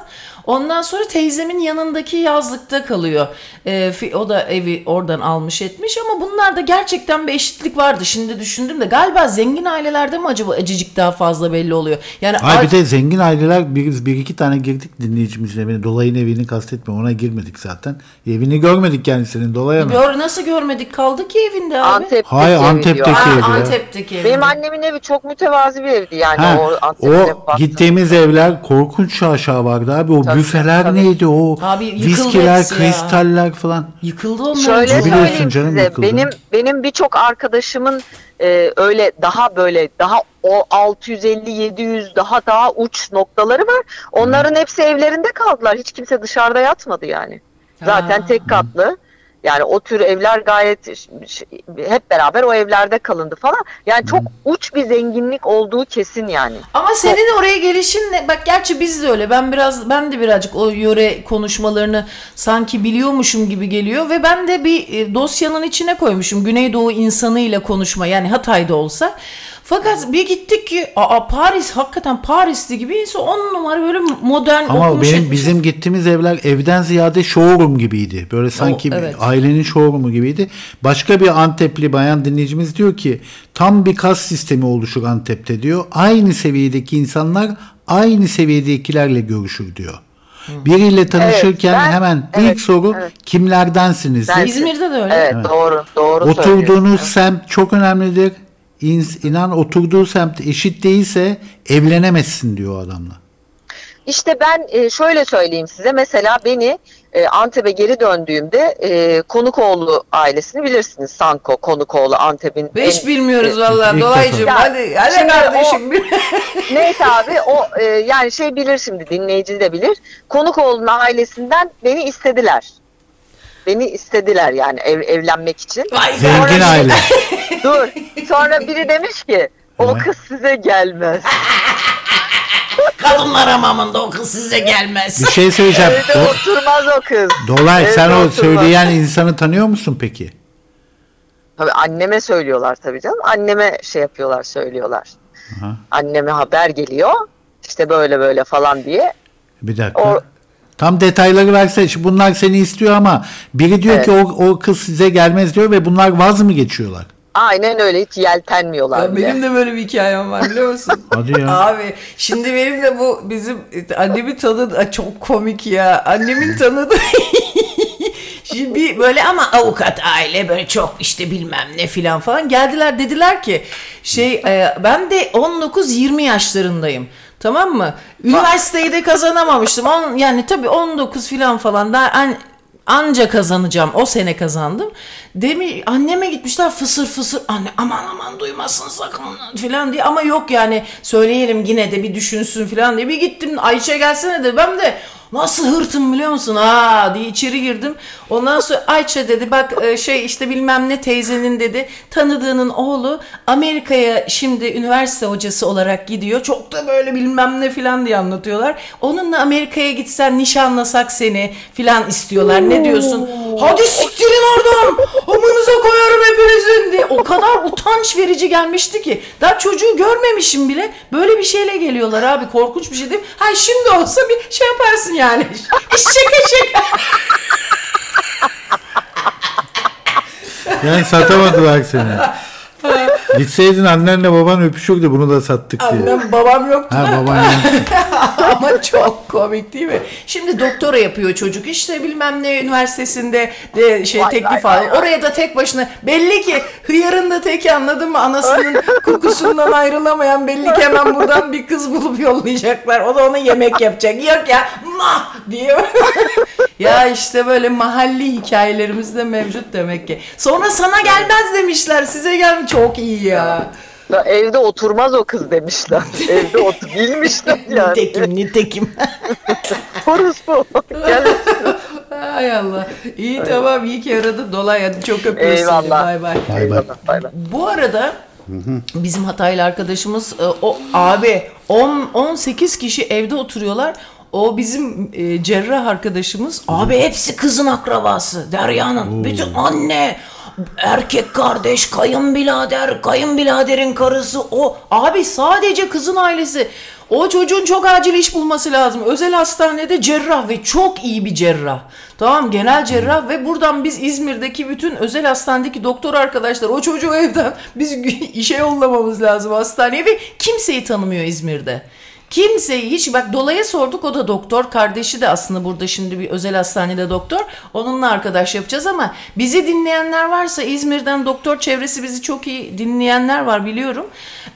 Ondan sonra teyzemin yanındaki yazlıkta kalıyor. Ee, fi- o da evi oradan almış etmiş ama bunlarda gerçekten bir eşitlik vardı. Şimdi düşündüm de galiba zengin ailelerde mi acaba acıcık daha fazla belli oluyor? Yani Ay bir de zengin aileler bir, bir iki tane girdik dinleyicimizin evine. Dolayın evini kastetme ona girmedik zaten. Evini görmedik kendisinin dolaya mı? Gör, nasıl görmedik kaldık ki evinde abi. Antep'teki Hayır, evi Antep'teki diyor. Ha, evde ya. Antep'teki evinde. Benim annemin evi çok mütevazi bir evdi yani. Ha, o o gittiğimiz evler korkunç şaşa vardı abi. O Tabii, büfeler tabii. neydi o? Abi Viskiler, ya. kristaller falan. Yıkıldı onlar. Şöyle Biliyorsun söyleyeyim canım, size. yıkıldı. Benim benim birçok arkadaşımın e, öyle daha böyle daha o 650 700 daha daha uç noktaları var. Onların hepsi evlerinde kaldılar. Hiç kimse dışarıda yatmadı yani. Zaten Ha. tek katlı. Yani o tür evler gayet hep beraber o evlerde kalındı falan. Yani çok uç bir zenginlik olduğu kesin yani. Ama senin oraya gelişinle bak gerçi biz de öyle. Ben biraz ben de birazcık o yöre konuşmalarını sanki biliyormuşum gibi geliyor ve ben de bir e, dosyanın içine koymuşum Güneydoğu insanıyla konuşma yani Hatay'da olsa. Fakat bir gittik ki aa Paris hakikaten Paris'ti gibi insan on numara böyle modern Ama okumuş benim etmiş. bizim gittiğimiz evler evden ziyade showroom gibiydi. Böyle sanki evet. ailenin showroom'u gibiydi. Başka bir Antepli bayan dinleyicimiz diyor ki tam bir kas sistemi oluşur Antep'te diyor. Aynı seviyedeki insanlar aynı seviyedekilerle görüşür diyor. Biriyle tanışırken ben- hemen evet, ilk soru evet. kimlerdensinizdir? Ben- İzmir'de de öyle. Evet, doğru doğru Oturduğunuz semt çok önemlidir. İnan oturduğu semt eşit değilse evlenemezsin diyor o adamla. İşte ben e, şöyle söyleyeyim size. Mesela beni e, Antep'e geri döndüğümde e, Konukoğlu ailesini bilirsiniz. Sanko, Konukoğlu, Antep'in. Hiç en- bilmiyoruz e, vallahi ilk dolaycığım. defa. Hadi hadi kardeşim. Neyse abi o yani şey bilir şimdi dinleyici de bilir. Konukoğlu'nun ailesinden beni istediler. Beni istediler yani ev, evlenmek için. Vay. Zengin Sonra- aile. Dur. Sonra biri demiş ki o kız size gelmez. Kadınlar hamamında o kız size gelmez. Bir şey söyleyeceğim. Evde Do- oturmaz o kız. Dolay Evde sen o oturmaz. söyleyen insanı tanıyor musun peki? Tabii anneme söylüyorlar tabii canım. Anneme şey yapıyorlar, söylüyorlar. Aha. Anneme haber geliyor. İşte böyle böyle falan diye. Bir dakika. O- Tam detayları verse bunlar seni istiyor ama biri diyor Evet. ki o, o kız size gelmez diyor ve bunlar vaz mı geçiyorlar? Aynen öyle hiç yeltenmiyorlar Ya bile. benim de böyle bir hikayem var biliyor musun? Hadi ya. Abi şimdi benim de bu bizim annemi tanıdı çok komik ya. Annemin tanıdı. Şimdi bir böyle ama avukat aile böyle çok işte bilmem ne filan falan geldiler dediler ki şey e, ben de 19-20 yaşlarındayım. Tamam mı? Üniversiteyi de kazanamamıştım. On, yani tabii 19 filan falan daha an, anca kazanacağım. O sene kazandım. Demi anneme gitmişler fısır fısır anne aman aman duymasın sakın filan diye ama yok yani söyleyelim yine de bir düşünsün filan diye bir gittim Ayşe gelsene de ben de Nasıl hırtım biliyor musun? Aa diye içeri girdim. Ondan sonra Ayça dedi bak e, şey işte bilmem ne teyzenin dedi tanıdığının oğlu Amerika'ya şimdi üniversite hocası olarak gidiyor. Çok da böyle bilmem ne filan diye anlatıyorlar. Onunla Amerika'ya gitsen nişanlasak seni filan istiyorlar. Ne diyorsun? Hadi siktirin oradan. Amınıza koyarım hepinizin diye. O kadar utanç verici gelmişti ki. Daha çocuğu görmemişim bile. Böyle bir şeyle geliyorlar abi. Korkunç bir şey değil mi? Ha şimdi olsa bir şey yaparsın yani. şaka şaka. Yani satamadılar seni. Gitseydin annenle baban öpüşürdü bunu da sattık diye. Annem babam yoktu Ha da. baban. Ama çok komik değil mi? Şimdi doktora yapıyor çocuk işte bilmem ne üniversitesinde de şey Vay, teklif vay, alıyor. vay, Oraya da tek başına belli ki hıyarın da teki anladın mı? Anasının kokusundan ayrılamayan belli ki hemen buradan bir kız bulup yollayacaklar. O da ona yemek yapacak. Yok ya mah diye. ya işte böyle mahalli hikayelerimiz de mevcut demek ki. Sonra sana gelmez demişler. Size gel çok iyi ya. Ya evde oturmaz o kız demişler. evde otur bilmişler yani. Nitekim nitekim. Orospu. Gel. Hay Allah. İyi tamam iyi ki aradın Dolay hadi çok öpüyoruz seni. Eyvallah. Bay bay. Bay bay. Eyvallah, bay bay. Bu arada Bizim Hataylı arkadaşımız e, o abi 10 18 kişi evde oturuyorlar. O bizim e, cerrah arkadaşımız. Abi hepsi kızın akrabası. Derya'nın. Bütün anne, erkek kardeş, kayınbirader, kayınbiraderin karısı. O abi sadece kızın ailesi. O çocuğun çok acil iş bulması lazım. Özel hastanede cerrah ve çok iyi bir cerrah. Tamam genel cerrah ve buradan biz İzmir'deki bütün özel hastanedeki doktor arkadaşlar o çocuğu evden biz işe yollamamız lazım hastaneye ve kimseyi tanımıyor İzmir'de. Kimseyi hiç bak dolaya sorduk o da doktor. Kardeşi de aslında burada şimdi bir özel hastanede doktor. Onunla arkadaş yapacağız ama bizi dinleyenler varsa İzmir'den doktor çevresi bizi çok iyi dinleyenler var biliyorum.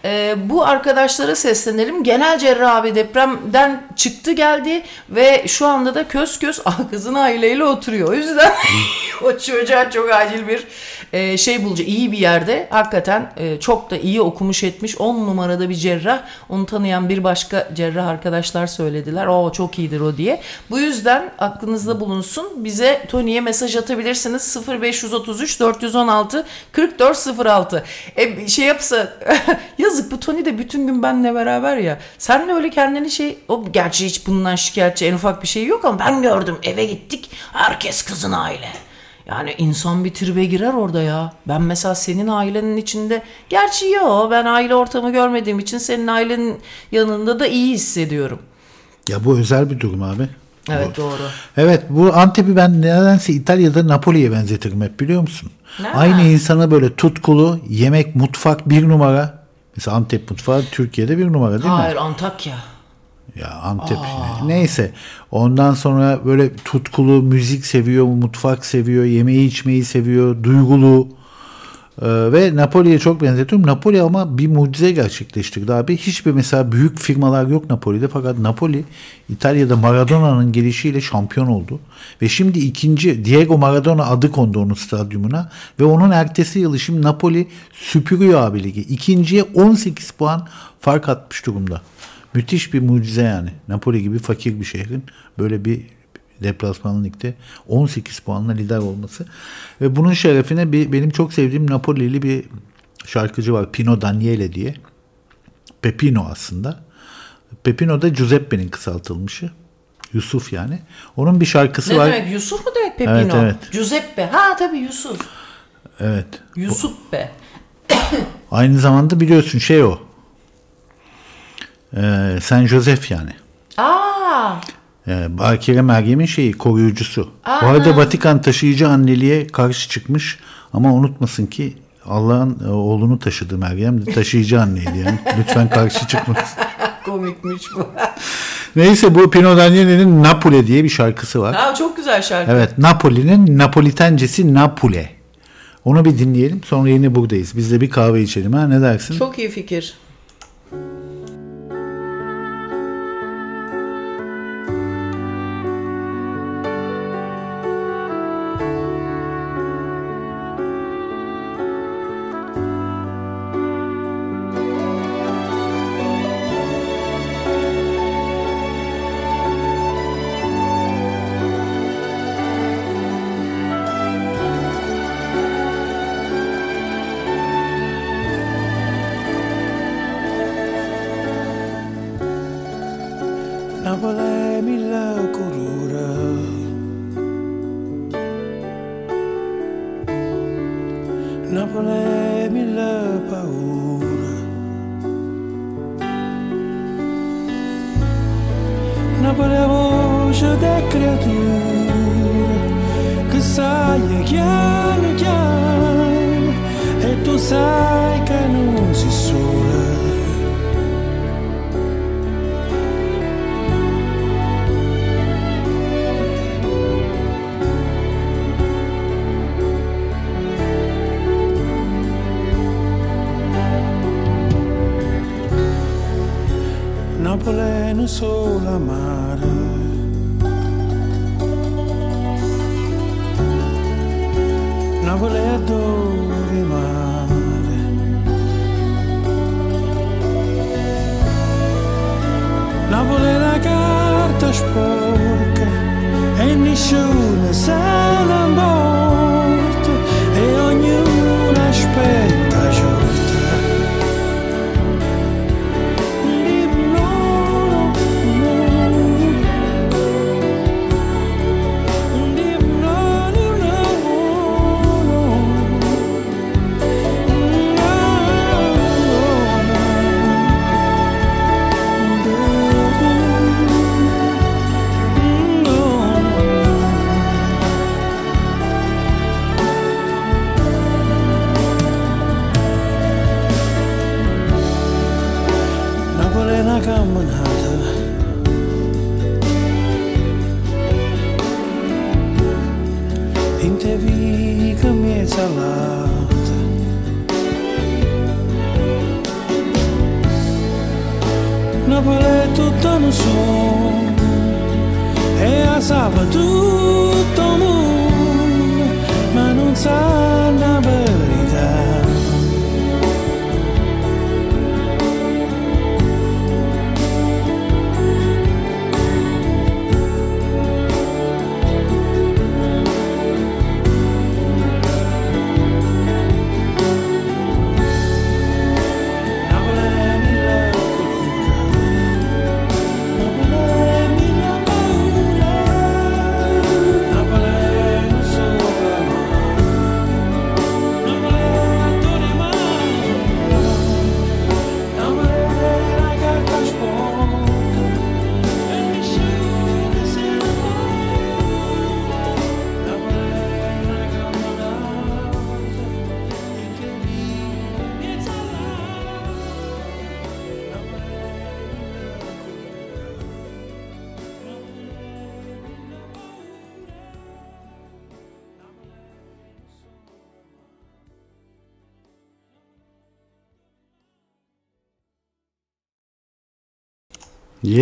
Ee, bu arkadaşlara seslenelim. Genel cerrah abi depremden çıktı geldi ve şu anda da köz köz kızın aileyle oturuyor. O yüzden o çocuğa çok acil bir e, şey bulacak iyi bir yerde hakikaten e, çok da iyi okumuş etmiş 10 numarada bir cerrah. Onu tanıyan bir başka cerrah arkadaşlar söylediler. O çok iyidir o diye. Bu yüzden aklınızda bulunsun. Bize Tony'ye mesaj atabilirsiniz. 0533 416 4406 e, şey yapsa yazık bu Tony de bütün gün benle beraber ya. Sen de öyle kendini şey o gerçi hiç bundan şikayetçi en ufak bir şey yok ama ben gördüm eve gittik herkes kızın aile yani insan bir tribe girer orada ya. Ben mesela senin ailenin içinde gerçi yo ben aile ortamı görmediğim için senin ailenin yanında da iyi hissediyorum. Ya bu özel bir durum abi. Evet doğru. Evet bu Antep'i ben nedense İtalya'da Napoli'ye benzetirim hep biliyor musun? Ha. Aynı insana böyle tutkulu, yemek, mutfak bir numara. Mesela Antep mutfağı Türkiye'de bir numara değil mi? Hayır Antakya. Ya Antep yine. Neyse. Ondan sonra böyle tutkulu müzik seviyor, mutfak seviyor, yemeği içmeyi seviyor, duygulu. Ee, ve Napoli'ye çok benzetiyorum. Napoli ama bir mucize gerçekleştirdi abi. Hiçbir mesela büyük firmalar yok Napoli'de fakat Napoli İtalya'da Maradona'nın gelişiyle şampiyon oldu. Ve şimdi ikinci Diego Maradona adı kondu onun stadyumuna ve onun ertesi yılı şimdi Napoli süpürüyor abi ligi. İkinciye 18 puan fark atmış durumda. Müthiş bir mucize yani. Napoli gibi fakir bir şehrin böyle bir deplasmanlı ligde 18 puanla lider olması. Ve bunun şerefine bir, benim çok sevdiğim Napoli'li bir şarkıcı var. Pino Daniele diye. Pepino aslında. Pepino da Giuseppe'nin kısaltılmışı. Yusuf yani. Onun bir şarkısı Ne var. demek Yusuf mu demek Pepino? Evet, evet. Giuseppe. Ha tabii Yusuf. Evet. Yusuf be. Aynı zamanda biliyorsun şey o. Ee, Saint Joseph yani. Aa, Ee, Bakire Meryem'in şeyi koruyucusu. Bu arada Vatikan taşıyıcı anneliğe karşı çıkmış ama unutmasın ki Allah'ın e, oğlunu taşıdı Meryem de taşıyıcı anneydi yani. Lütfen karşı çıkmasın. komikmiş bu. Neyse bu Pino Daniele'nin Napole diye bir şarkısı var. Ha çok güzel şarkı. Evet Napoli'nin Napolitencesi Napole. Onu bir dinleyelim sonra yine buradayız. Biz de bir kahve içelim ha ne dersin? Çok iyi fikir.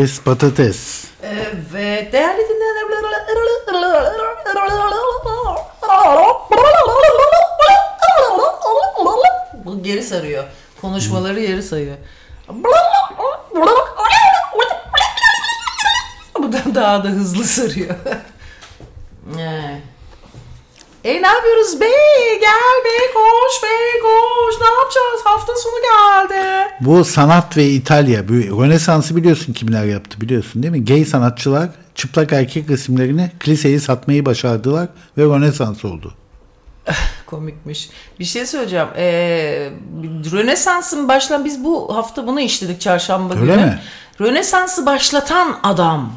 Yes patates. Evet değerli dinleyenler. Bu geri sarıyor. Konuşmaları geri sayıyor. Bu da daha da hızlı sarıyor. Bu sanat ve İtalya. Bu Rönesans'ı biliyorsun kimler yaptı biliyorsun değil mi? Gay sanatçılar çıplak erkek resimlerini kiliseye satmayı başardılar ve Rönesans oldu. Komikmiş. Bir şey söyleyeceğim. Ee, Rönesans'ın başlan biz bu hafta bunu işledik çarşamba Öyle günü. mi? Rönesans'ı başlatan adam.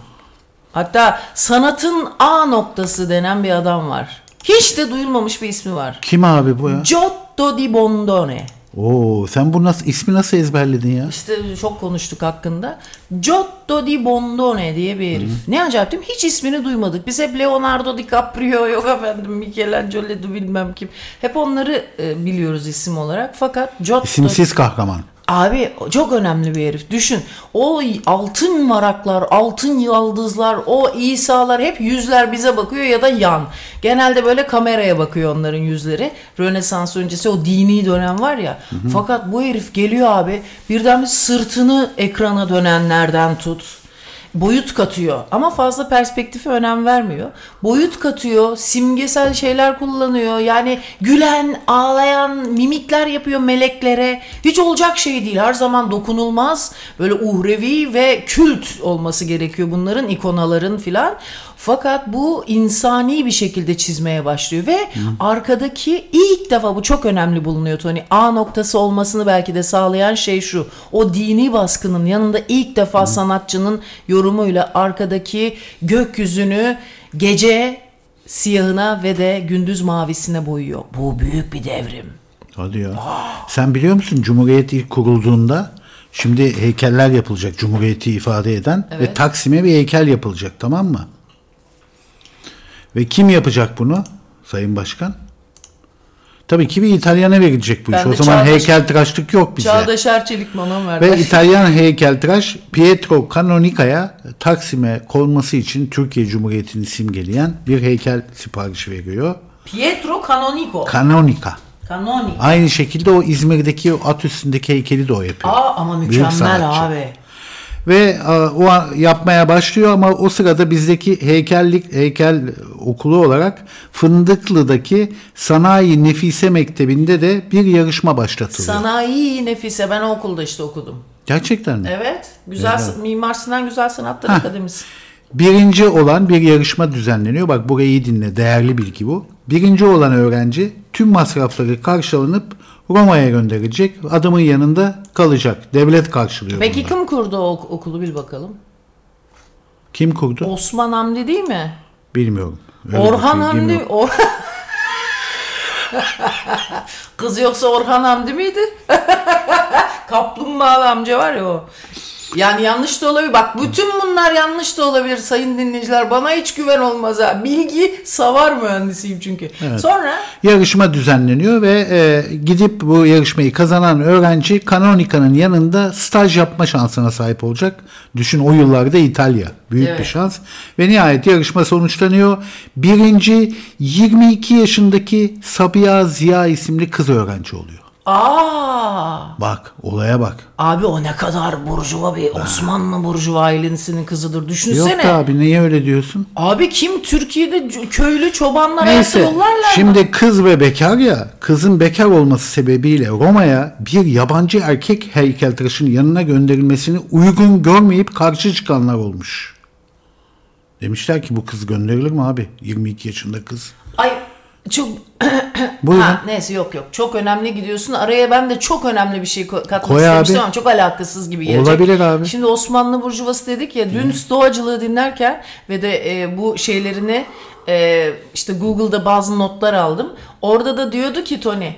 Hatta sanatın A noktası denen bir adam var. Hiç de duyulmamış bir ismi var. Kim abi bu ya? Giotto di Bondone. Oo, sen bu nasıl ismi nasıl ezberledin ya? İşte çok konuştuk hakkında. Giotto di Bondone diye bir herif. Ne acayip değil mi? Hiç ismini duymadık. Biz hep Leonardo DiCaprio yok efendim Michelangelo bilmem kim. Hep onları e, biliyoruz isim olarak. Fakat Giotto İsimsiz kahraman. Abi çok önemli bir herif. Düşün. O altın varaklar, altın yıldızlar, o İsa'lar hep yüzler bize bakıyor ya da yan. Genelde böyle kameraya bakıyor onların yüzleri. Rönesans öncesi o dini dönem var ya. Fakat bu herif geliyor abi birden bir sırtını ekrana dönenlerden tut boyut katıyor ama fazla perspektife önem vermiyor. Boyut katıyor, simgesel şeyler kullanıyor. Yani gülen, ağlayan mimikler yapıyor meleklere. Hiç olacak şey değil. Her zaman dokunulmaz, böyle uhrevi ve kült olması gerekiyor bunların, ikonaların filan. Fakat bu insani bir şekilde çizmeye başlıyor ve arkadaki ilk defa bu çok önemli bulunuyor Tony. A noktası olmasını belki de sağlayan şey şu. O dini baskının yanında ilk defa sanatçının yorumuyla arkadaki gökyüzünü gece siyahına ve de gündüz mavisine boyuyor. Bu büyük bir devrim. Hadi ya. Sen biliyor musun Cumhuriyet ilk kurulduğunda şimdi heykeller yapılacak Cumhuriyeti ifade eden ve Evet. Taksim'e bir heykel yapılacak tamam mı? Ve kim yapacak bunu Sayın Başkan? Tabii ki bir İtalyana verilecek bu Ben iş. O zaman Çağdaş- heykeltıraşlık yok bize. Çağdaş Erçelik bana verdi. Ve İtalyan heykeltıraş Pietro Canonica'ya Taksim'e konması için Türkiye Cumhuriyeti'ni simgeleyen bir heykel siparişi veriyor. Pietro Canonico. Canonica. Canonico. Aynı şekilde o İzmir'deki o at üstündeki heykeli de o yapıyor. Aa ama mükemmel abi. Ve e, o yapmaya başlıyor ama o sırada bizdeki heykellik heykel okulu olarak Fındıklı'daki Sanayi Nefise Mektebi'nde de bir yarışma başlatılıyor. Sanayi Nefise ben o okulda işte okudum. Gerçekten mi? Evet. Güzel Mimar Sinan Güzel Sanatlar Heh. Akademisi. Birinci olan bir yarışma düzenleniyor. Bak burayı iyi dinle. Değerli bilgi bu. Birinci olan öğrenci tüm masrafları karşılanıp Roma'ya gönderilecek. Adamın yanında kalacak. Devlet karşılıyor Peki bunu. kim kurdu o ok- okulu bil bakalım. Kim kurdu? Osman Hamdi değil mi? Bilmiyorum. Öyle Orhan bilgim Hamdi. Or Kız yoksa Orhan Hamdi miydi? Kaplumbağalı amca var ya o. Yani yanlış da olabilir. Bak bütün bunlar yanlış da olabilir sayın dinleyiciler. Bana hiç güven olmaz ha. Bilgi savar mühendisiyim çünkü. Sonra Yarışma düzenleniyor ve e, gidip bu yarışmayı kazanan öğrenci Canonica'nın yanında staj yapma şansına sahip olacak. Düşün o yıllarda İtalya. Büyük Evet. bir şans. Ve nihayet yarışma sonuçlanıyor. Birinci 22 yaşındaki Sabiha Ziya isimli kız öğrenci oluyor. Aa Bak olaya bak. abi o ne kadar burjuva bir Osmanlı burjuva ailesinin kızıdır. Yok Düşünsene. da abi niye öyle diyorsun? Abi kim Türkiye'de köylü çobanlar Neyse yollarlar mı? şimdi kız ve bekar ya kızın bekar olması sebebiyle Roma'ya bir yabancı erkek heykeltıraşının yanına gönderilmesini uygun görmeyip karşı çıkanlar olmuş. Demişler ki bu kız gönderilir mi abi? 22 yaşında kız. Çok Buyurun. Ha, neyse yok yok. Çok önemli gidiyorsun. Araya ben de çok önemli bir şey katmak Koy istemiştim abi. ama çok alakasız gibi gelecek. Olabilir abi. Şimdi Osmanlı Burjuvası dedik ya dün stoacılığı dinlerken ve de e, bu şeylerini e, işte Google'da bazı notlar aldım. Orada da diyordu ki Tony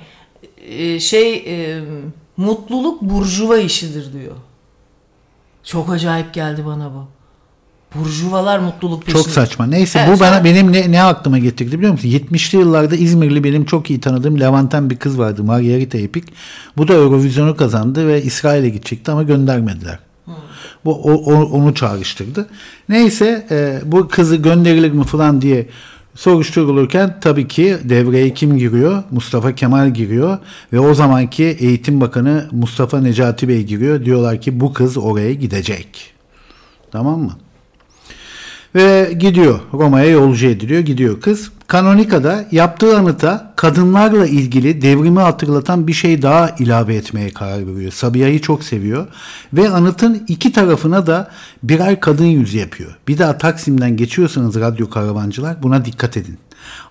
e, şey e, mutluluk burjuva işidir diyor. Çok acayip geldi bana bu. Burjuvalar mutluluk peşinde. Çok saçma. Neyse Evet, bu bana benim ne, ne aklıma getirdi biliyor musun? 70'li yıllarda İzmirli benim çok iyi tanıdığım Levanten bir kız vardı. Margarita Epik. Bu da Eurovision'u kazandı ve İsrail'e gidecekti ama göndermediler. Bu o- o- onu çağrıştırdı. Neyse e, bu kızı gönderilir mi falan diye soruşturulurken tabii ki devreye kim giriyor? Mustafa Kemal giriyor ve o zamanki Eğitim Bakanı Mustafa Necati Bey giriyor. Diyorlar ki bu kız oraya gidecek. Tamam mı? Ve gidiyor. Roma'ya yolcu ediliyor. Gidiyor kız. Kanonika'da yaptığı anıta kadınlarla ilgili devrimi hatırlatan bir şey daha ilave etmeye karar veriyor. Sabiha'yı çok seviyor. Ve anıtın iki tarafına da birer kadın yüzü yapıyor. Bir daha Taksim'den geçiyorsanız radyo karavancılar buna dikkat edin.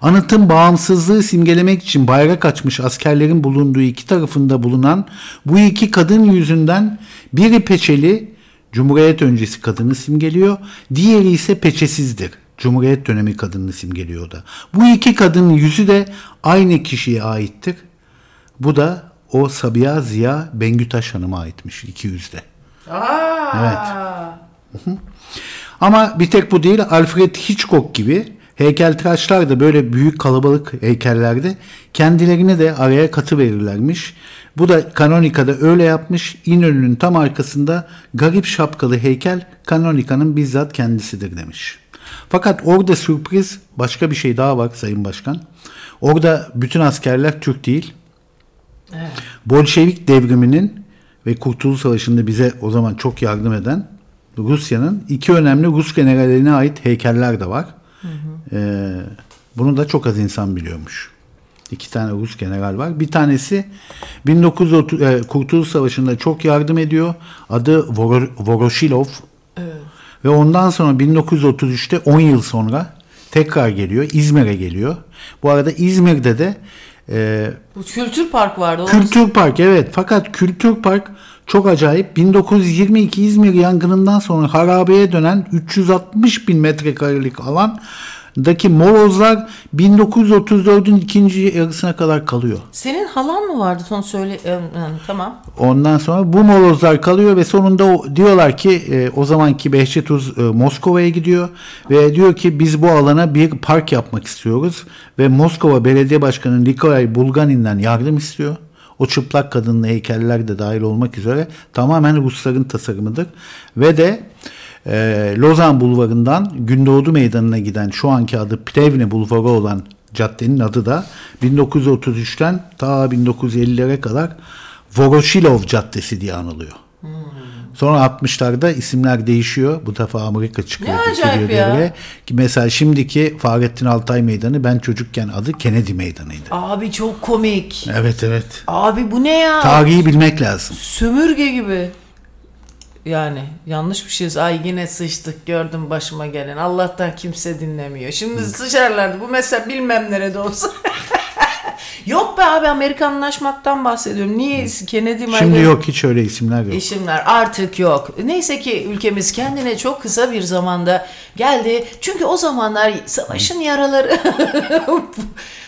Anıtın bağımsızlığı simgelemek için bayrak açmış askerlerin bulunduğu iki tarafında bulunan bu iki kadın yüzünden biri peçeli Cumhuriyet öncesi kadını simgeliyor. Diğeri ise peçesizdir. Cumhuriyet dönemi kadını simgeliyor da. Bu iki kadının yüzü de aynı kişiye aittir. Bu da o Sabiha Ziya Bengütaş Hanım'a aitmiş iki yüzde. Aa! Ama bir tek bu değil. Alfred Hitchcock gibi heykeltıraşlar da böyle büyük kalabalık heykellerde kendilerine de araya katı verirlermiş. Bu da Kanonika'da öyle yapmış. İnönü'nün tam arkasında garip şapkalı heykel Kanonika'nın bizzat kendisidir demiş. Fakat orada sürpriz başka bir şey daha var Sayın Başkan. Orada bütün askerler Türk değil. Bolşevik devriminin ve Kurtuluş Savaşı'nda bize o zaman çok yardım eden Rusya'nın iki önemli Rus generaline ait heykeller de var. Ee, bunu da çok az insan biliyormuş. İki tane Rus general var. Bir tanesi 1930 e, Kurtuluş Savaşı'nda çok yardım ediyor. Adı Voro- Voroshilov. Ve ondan sonra 1933'te 10 yıl sonra tekrar geliyor. İzmir'e geliyor. Bu arada İzmir'de de e, Bu kültür park vardı. Kültür Park evet fakat Kültür Park çok acayip 1922 İzmir yangınından sonra harabeye dönen 360 bin metrekarelik alandaki molozlar 1934'ün ikinci yarısına kadar kalıyor. Senin halan mı vardı? Son söyle. e, tamam. Ondan sonra bu molozlar kalıyor ve sonunda o, diyorlar ki e, o zamanki Behçet Uz e, Moskova'ya gidiyor ve diyor ki biz bu alana bir park yapmak istiyoruz ve Moskova Belediye Başkanı Nikolay Bulganin'den yardım istiyor. O çıplak kadınlı heykeller de dahil olmak üzere tamamen Rusların tasarımıdır ve de e, Lozan Bulvarı'ndan Gündoğdu Meydanı'na giden şu anki adı Plevne Bulvarı olan caddenin adı da 1933'ten ta 1950'lere kadar Voroshilov Caddesi diye anılıyor. Sonra 60'larda isimler değişiyor. Bu defa Amerika çıkıyor. Ne acayip ya. devreye. Ki mesela şimdiki Fahrettin Altay Meydanı ben çocukken adı Kennedy Meydanı'ydı. Abi çok komik. Evet evet. Abi bu ne ya? Tarihi bilmek lazım. Sömürge gibi. Yani yanlış bir şey. Ay yine sıçtık gördüm başıma gelen. Allah'tan kimse dinlemiyor. Şimdi sıçarlardı. Bu mesela bilmem nerede olsa. yok be abi Amerikanlaşmaktan bahsediyorum. Niye Kennedy Şimdi Maydan- yok hiç öyle isimler yok. İsimler artık yok. Neyse ki ülkemiz kendine çok kısa bir zamanda geldi. Çünkü o zamanlar savaşın yaraları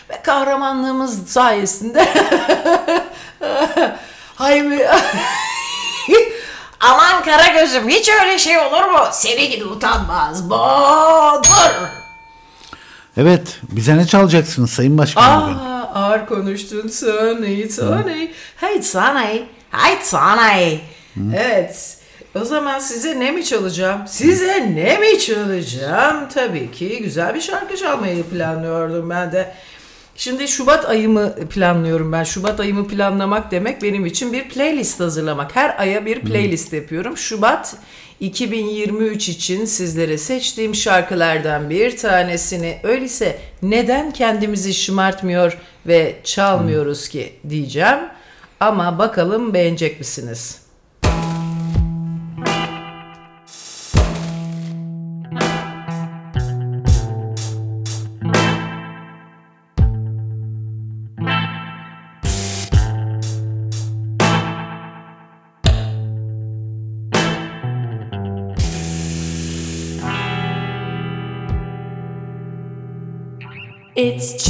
ve kahramanlığımız sayesinde Haymi Aman kara gözüm hiç öyle şey olur mu? Seni gibi utanmaz. Bodur. Evet bize ne çalacaksınız Sayın Başkan bugün? Aa, ağır konuştun Tony, Tony. Hey Tony, hey Tony. Evet, o zaman size ne mi çalacağım? Size ne mi çalacağım? Tabii ki güzel bir şarkı çalmayı planlıyordum ben de. Şimdi Şubat ayımı planlıyorum ben. Şubat ayımı planlamak demek benim için bir playlist hazırlamak. Her aya bir playlist yapıyorum. Şubat 2023 için sizlere seçtiğim şarkılardan bir tanesini öyleyse neden kendimizi şımartmıyor ve çalmıyoruz ki diyeceğim. Ama bakalım beğenecek misiniz? It's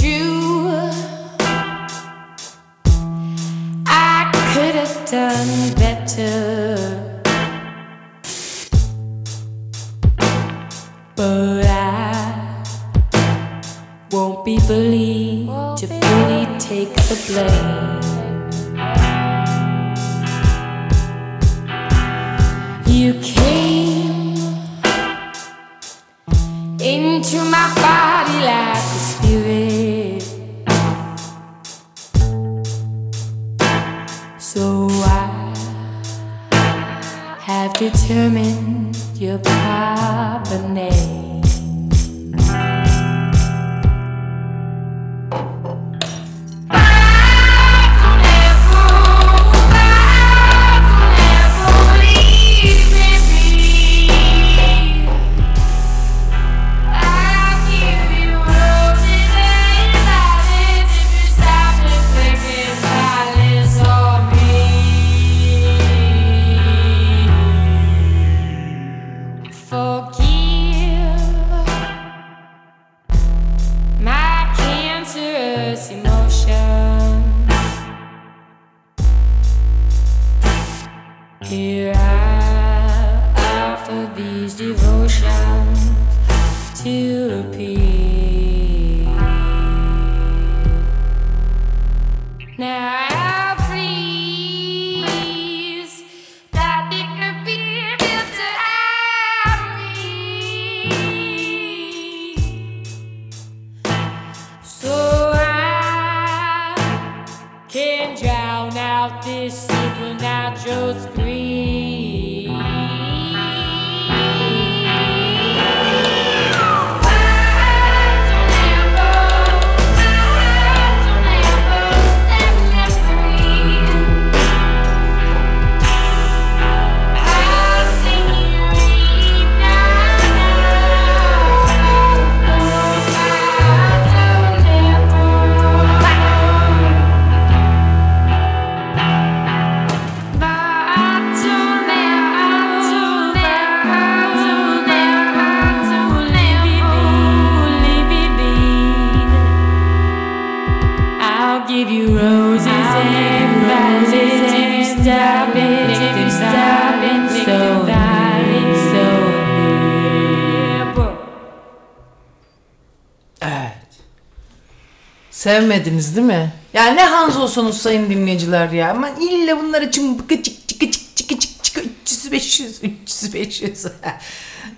Sevmediniz değil mi? Ya ne Hanzo'sunuz sayın dinleyiciler ya. Ama illa bunlar için bıkı çık çıkı çık çıkı çık çıkı 300 500 300 500.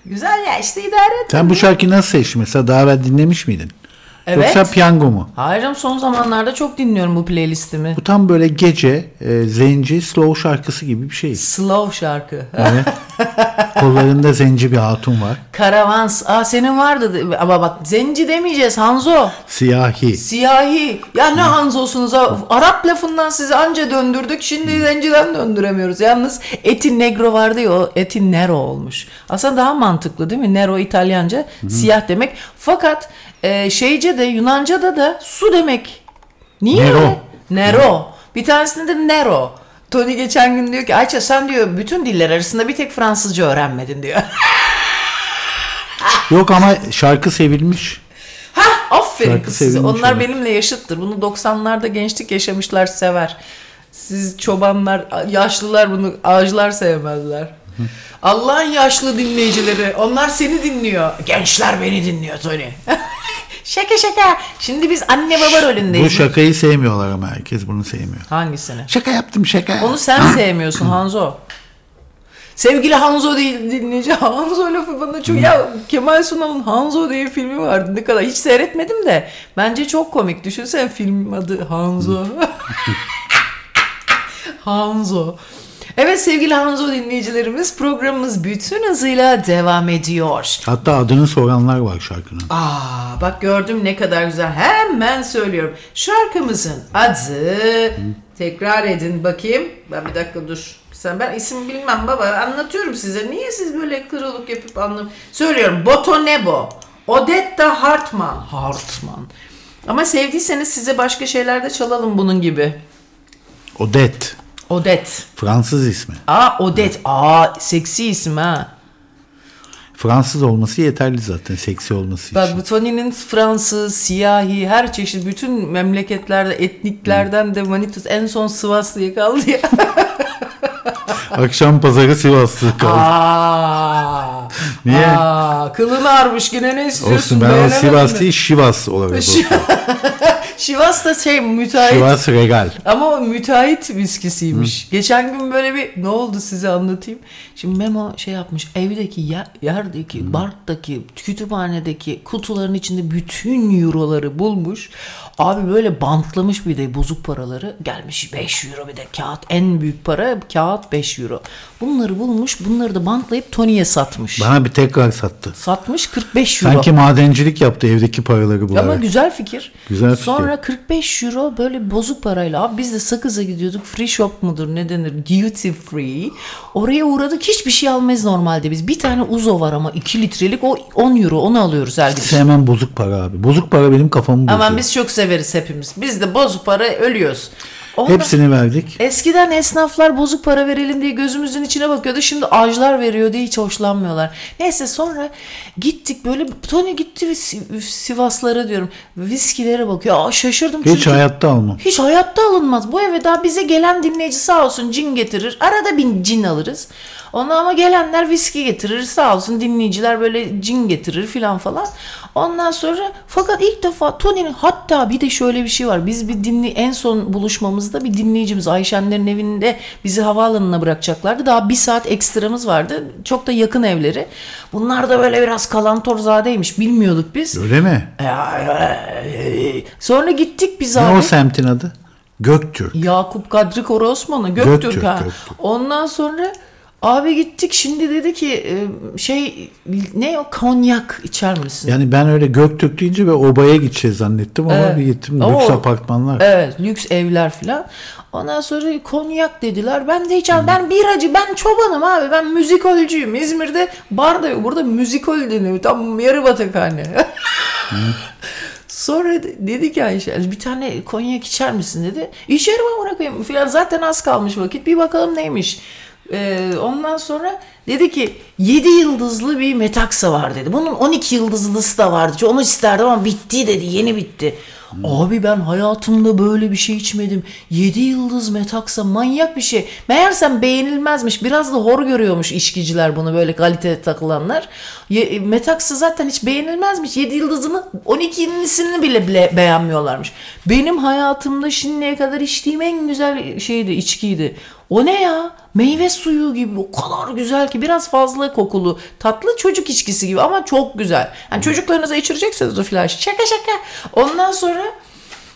Güzel ya işte idare et. Sen bu şarkıyı nasıl seçtin mesela daha evvel dinlemiş miydin? Evet. Yoksa piyango mu? Hayır ama son zamanlarda çok dinliyorum bu playlistimi. Bu tam böyle gece e, zenci slow şarkısı gibi bir şey. Slow şarkı. Evet. Kollarında zenci bir hatun var. Karavans. Aa senin vardı. Ama bak zenci demeyeceğiz Hanzo. Siyahi. Siyahi. Ya ne Hanzo'sunuz ha? Arap lafından sizi anca döndürdük. Şimdi zenciden döndüremiyoruz. Yalnız Etin Negro vardı ya o Etin Nero olmuş. Aslında daha mantıklı değil mi? Nero İtalyanca siyah demek. Fakat e, şeyce de Yunanca'da da su demek. Niye? Nero. Nero. Bir tanesinde de Nero. Tony geçen gün diyor ki Ayça sen diyor bütün diller arasında bir tek Fransızca öğrenmedin diyor. Yok ama şarkı sevilmiş. Ha, aferin Şarkı kız size. Onlar ama. benimle yaşıttır. Bunu 90'larda gençlik yaşamışlar sever. Siz çobanlar, yaşlılar bunu, ağaçlar sevmezler. Allah'ın yaşlı dinleyicileri, onlar seni dinliyor. Gençler beni dinliyor Tony. şaka şaka. Şimdi biz anne baba rolündeyiz. Bu şakayı sevmiyorlar ama herkes bunu sevmiyor. Hangisini? Şaka yaptım şaka. Onu sen sevmiyorsun Hanzo. Sevgili Hanzo değil dinleyici. Hanzo lafı bana çok... Ya Kemal Sunal'ın Hanzo diye filmi vardı. Ne kadar hiç seyretmedim de. Bence çok komik. Düşünsen film adı Hanzo. Hanzo. Evet sevgili Hanzo dinleyicilerimiz programımız bütün hızıyla devam ediyor. Hatta adını soranlar var şarkının. Aa bak gördüm ne kadar güzel. Hemen söylüyorum. Şarkımızın adı tekrar edin bakayım. Ben bir dakika dur. Sen ben isim bilmem baba. Anlatıyorum size. Niye siz böyle kırılık yapıp anlam? Söylüyorum. Botonebo. Odetta Hartman. Hartman. Ama sevdiyseniz size başka şeyler de çalalım bunun gibi. Odette. Odette. Fransız ismi. Aa Odette. Aa seksi isim ha. Fransız olması yeterli zaten seksi olması Bak için. bu Tony'nin Fransız, siyahi, her çeşit bütün memleketlerde, etniklerden de manitus en son Sivaslı'ya kaldı ya. Akşam pazarı Sivaslı kaldı. Aa, Niye? Aa, kılın ağarmış yine ne istiyorsun? Olsun ben o Beğenemedin Sivas mi? değil Şivas olarak. Şivas da şey müteahhit. Şivas Regal. Ama müteahhit viskisiymiş. Geçen gün böyle bir ne oldu size anlatayım. Şimdi Memo şey yapmış evdeki yer- yerdeki barttaki kütüphanedeki kutuların içinde bütün euroları bulmuş. Abi böyle bantlamış bir de bozuk paraları gelmiş 5 euro bir de kağıt en büyük para kağıt 5 euro. Bunları bulmuş bunları da bantlayıp Tony'ye satmış. Bana bir tekrar sattı. Satmış 45 euro. Sanki madencilik yaptı evdeki paraları bularak. Ama güzel fikir. Güzel fikir. Sonra 45 euro böyle bozuk parayla abi biz de sakıza gidiyorduk. Free shop mudur ne denir? Duty free. Oraya uğradık hiçbir şey almayız normalde biz. Bir tane uzo var ama 2 litrelik o 10 euro onu alıyoruz her gidiş. Sevmem bozuk para abi. Bozuk para benim kafamı bozuyor. Ama biz çok severiz hepimiz. Biz de bozuk para ölüyoruz. Ondan- Hepsini verdik. Eskiden esnaflar bozuk para verelim diye gözümüzün içine bakıyordu. Şimdi ağaçlar veriyor diye hiç hoşlanmıyorlar. Neyse sonra gittik böyle Tony gitti ve Si- Sivaslara diyorum. Viskilere bakıyor. Aa, şaşırdım Hiç çünkü. hayatta almam. Hiç hayatta alınmaz. Bu eve daha bize gelen dinleyici sağ olsun cin getirir. Arada bir cin alırız. Ona ama gelenler viski getirir. Sağ olsun dinleyiciler böyle cin getirir filan falan. Ondan sonra fakat ilk defa Tony'nin hatta bir de şöyle bir şey var. Biz bir dinli en son buluşmamızda bir dinleyicimiz Ayşenlerin evinde bizi havaalanına bırakacaklardı. Daha bir saat ekstramız vardı. Çok da yakın evleri. Bunlar da böyle biraz kalantorzadeymiş. Bilmiyorduk biz. Öyle mi? Sonra gittik biz Ne abi. o semtin adı? Göktürk. Yakup Kadri Koro Osman'ı Göktürk, Göktürk, ha. Göktürk. Ondan sonra abi gittik şimdi dedi ki e, şey ne o konyak içer misin? Yani ben öyle Göktürk deyince ve obaya gideceğiz zannettim ama Evet. bir gittim Oo. lüks apartmanlar. Evet lüks evler filan. Ondan sonra konyak dediler. Ben de hiç ben biracı ben çobanım abi ben müzikolcuyum. İzmir'de bar da yok. Burada müzikol deniyor. Tam yarı batakhane. Sonra de- dedi ki Ayşe bir tane konyak içer misin dedi. İçerim ama bırakayım filan zaten az kalmış vakit bir bakalım neymiş. Ee, ondan sonra dedi ki 7 yıldızlı bir metaksa var dedi. Bunun 12 yıldızlısı da vardı. Onu isterdim ama bitti dedi yeni bitti. Abi ben hayatımda böyle bir şey içmedim. 7 yıldız metaksa manyak bir şey. Meğersem beğenilmezmiş. Biraz da hor görüyormuş içkiciler bunu böyle kalite takılanlar. Metaksa zaten hiç beğenilmezmiş. 7 yıldızını 12'lisini bile, bile beğenmiyorlarmış. Benim hayatımda şimdiye kadar içtiğim en güzel şeydi, içkiydi. O ne ya? Meyve suyu gibi o kadar güzel ki biraz fazla kokulu tatlı çocuk içkisi gibi ama çok güzel. Yani çocuklarınıza içirecekseniz o flash şaka şaka. Ondan sonra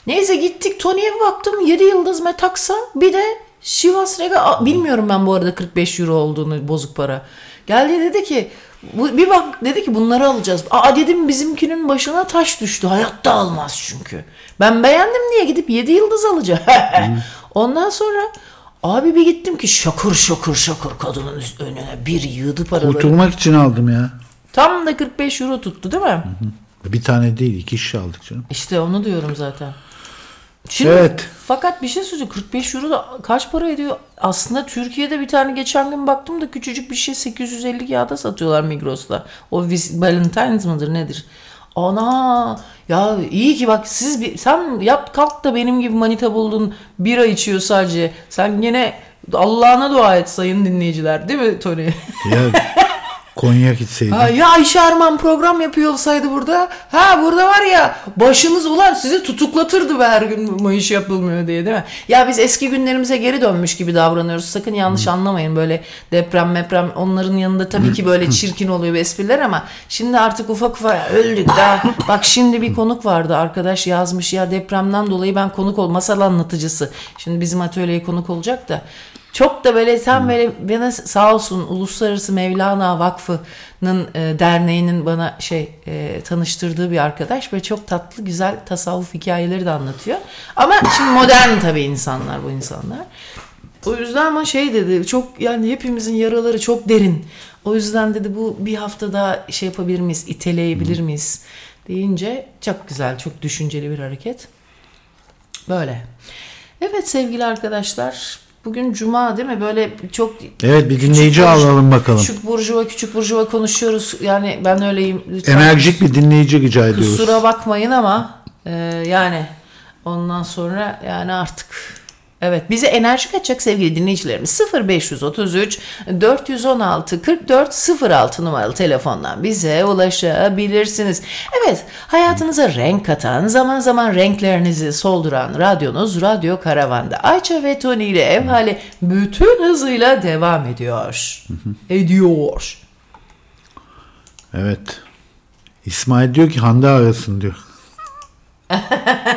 neyse gittik Tony'ye baktım 7 yıldız metaksa bir de Sivas Rega bilmiyorum ben bu arada 45 euro olduğunu bozuk para. Geldi dedi ki bu, bir bak dedi ki bunları alacağız. Aa dedim bizimkinin başına taş düştü. Hayatta almaz çünkü. Ben beğendim diye gidip 7 yıldız alacağım. Ondan sonra abi bir gittim ki şakır şakır şakır kadının önüne bir yığdı paraları. Kurtulmak için aldım ya. Tam da 45 euro tuttu değil mi? Bir tane değil iki şişe aldık canım. İşte onu diyorum zaten. Şimdi, Evet. Fakat bir şey söyleyeceğim. 45 euro da kaç para ediyor? Aslında Türkiye'de bir tane geçen gün baktım da küçücük bir şey 850 kağıda satıyorlar Migros'ta. O Valentine's mıdır nedir? Ana ya iyi ki bak siz bir, sen yap kalk da benim gibi manita buldun bira içiyor sadece. Sen yine Allah'ına dua et sayın dinleyiciler değil mi Tony? Ya konyak içseydin. Ha, ya Ayşe Arman program yapıyor olsaydı burada. Ha burada var ya başımız ulan sizi tutuklatırdı be her gün bu iş yapılmıyor diye değil mi? Ya biz eski günlerimize geri dönmüş gibi davranıyoruz. Sakın yanlış anlamayın böyle deprem meprem onların yanında tabii ki böyle çirkin oluyor bu espriler ama şimdi artık ufak ufak öldük daha. Bak şimdi bir konuk vardı arkadaş yazmış ya depremden dolayı ben konuk ol masal anlatıcısı. Şimdi bizim atölyeye konuk olacak da çok da böyle tam böyle bana sağ olsun Uluslararası Mevlana Vakfı'nın e, derneğinin bana şey e, tanıştırdığı bir arkadaş ve çok tatlı güzel tasavvuf hikayeleri de anlatıyor. Ama şimdi modern tabii insanlar bu insanlar. O yüzden ama şey dedi çok yani hepimizin yaraları çok derin. O yüzden dedi bu bir hafta daha şey yapabilir miyiz, iteleyebilir miyiz deyince çok güzel, çok düşünceli bir hareket. Böyle. Evet sevgili arkadaşlar bugün cuma değil mi? Böyle çok Evet bir küçük dinleyici burcu- alalım bakalım. Küçük burjuva küçük burjuva konuşuyoruz. Yani ben öyleyim. Lütfen Enerjik bir dinleyici rica ediyoruz. Kusura bakmayın ama e, yani ondan sonra yani artık Evet bize enerji kaçacak sevgili dinleyicilerimiz 0533 416 44 06 numaralı telefondan bize ulaşabilirsiniz. Evet hayatınıza renk katan zaman zaman renklerinizi solduran radyonuz Radyo Karavan'da Ayça ve Tony ile ev hali bütün hızıyla devam ediyor. Ediyor. Evet. İsmail diyor ki Hande arasın diyor.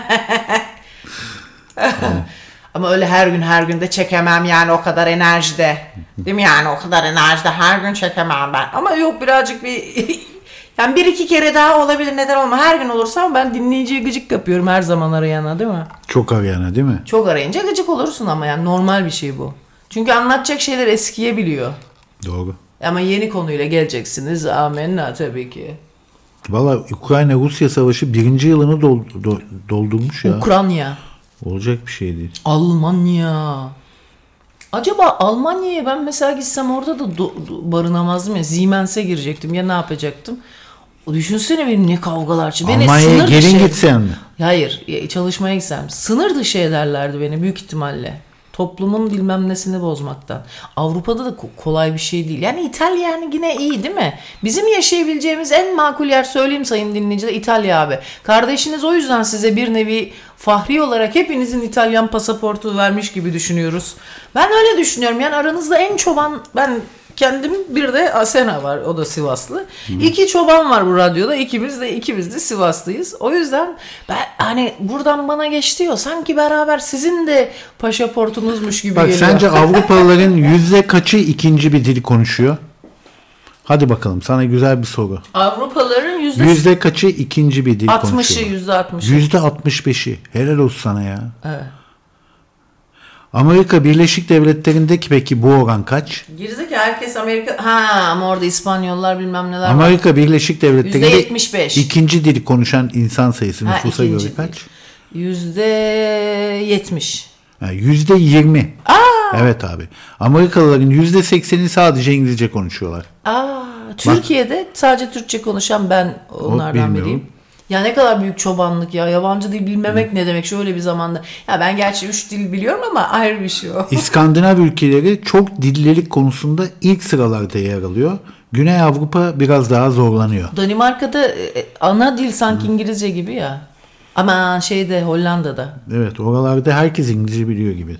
Ama öyle her gün her gün de çekemem yani o kadar enerjide. Değil mi yani o kadar enerjide her gün çekemem ben. Ama yok birazcık bir yani bir iki kere daha olabilir neden olma. Her gün olursa ben dinleyiciyi gıcık yapıyorum her zaman arayana değil mi? Çok arayana değil mi? Çok arayınca gıcık olursun ama yani normal bir şey bu. Çünkü anlatacak şeyler eskiyebiliyor. Doğru. Ama yeni konuyla geleceksiniz. Amenna tabii ki. Valla Ukrayna-Rusya savaşı birinci yılını dol- do- doldurmuş ya. Ukrayna. Olacak bir şey değil. Almanya. Acaba Almanya'ya ben mesela gitsem orada da do- do- barınamazdım ya. Siemens'e girecektim ya ne yapacaktım? Düşünsene benim ne kavgalar. çıktı. Beni Almanya'ya sınır gelin dışı- gitsen mi? Hayır ya- çalışmaya gitsem. Sınır dışı ederlerdi beni büyük ihtimalle. Toplumun bilmem nesini bozmaktan. Avrupa'da da ko- kolay bir şey değil. Yani İtalya yani yine iyi değil mi? Bizim yaşayabileceğimiz en makul yer söyleyeyim sayın dinleyiciler İtalya abi. Kardeşiniz o yüzden size bir nevi fahri olarak hepinizin İtalyan pasaportu vermiş gibi düşünüyoruz. Ben öyle düşünüyorum. Yani aranızda en çoban ben kendim bir de Asena var o da Sivaslı. İki çoban var bu radyoda. İkimiz de ikimiz de Sivaslıyız. O yüzden ben hani buradan bana geç diyor. Sanki beraber sizin de pasaportunuzmuş gibi Bak geliyor. sence Avrupalıların yüzde kaçı ikinci bir dil konuşuyor? Hadi bakalım sana güzel bir soru. Avrupalıların yüzde Yüzde kaçı ikinci bir dil 60'ı konuşuyor? yüzde 60'ı. Yüzde 65'i. Helal olsun sana ya. Evet. Amerika Birleşik Devletleri'ndeki peki bu oran kaç? Gerizekalı herkes Amerika... Ha ama orada İspanyollar bilmem neler var. Amerika Birleşik Devletleri'nde %75. ikinci dili konuşan insan sayısı Ha, nüfusa göre kaç? dil. Yüzde 70. Ha, Yüzde 20. Evet abi. Amerikalıların yüzde 80'i sadece İngilizce konuşuyorlar. Aa, Türkiye'de sadece Türkçe konuşan ben onlardan biriyim. Ya ne kadar büyük çobanlık ya. Yabancı dil bilmemek ne demek şöyle bir zamanda. Ya ben gerçi üç dil biliyorum ama ayrı bir şey o. İskandinav ülkeleri çok dillilik konusunda ilk sıralarda yer alıyor. Güney Avrupa biraz daha zorlanıyor. Danimarka'da e, ana dil sanki İngilizce gibi ya. Ama şeyde Hollanda'da. Evet oralarda herkes İngilizce biliyor gibi.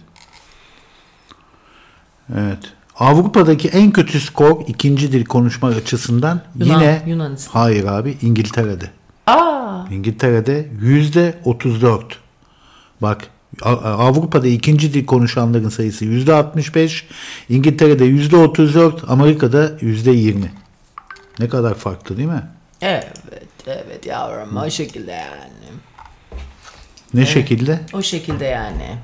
Evet. Avrupa'daki en kötü skor ikinci dil konuşma açısından Yunan- yine Yunanistan. hayır abi İngiltere'de. Aa, İngiltere'de yüzde 34. Bak Avrupa'da ikinci dil konuşanların sayısı yüzde 65, İngiltere'de yüzde 34, Amerika'da yüzde 20. Ne kadar farklı değil mi? evet evet yavrum o şekilde yani. Ne şekilde? O şekilde yani.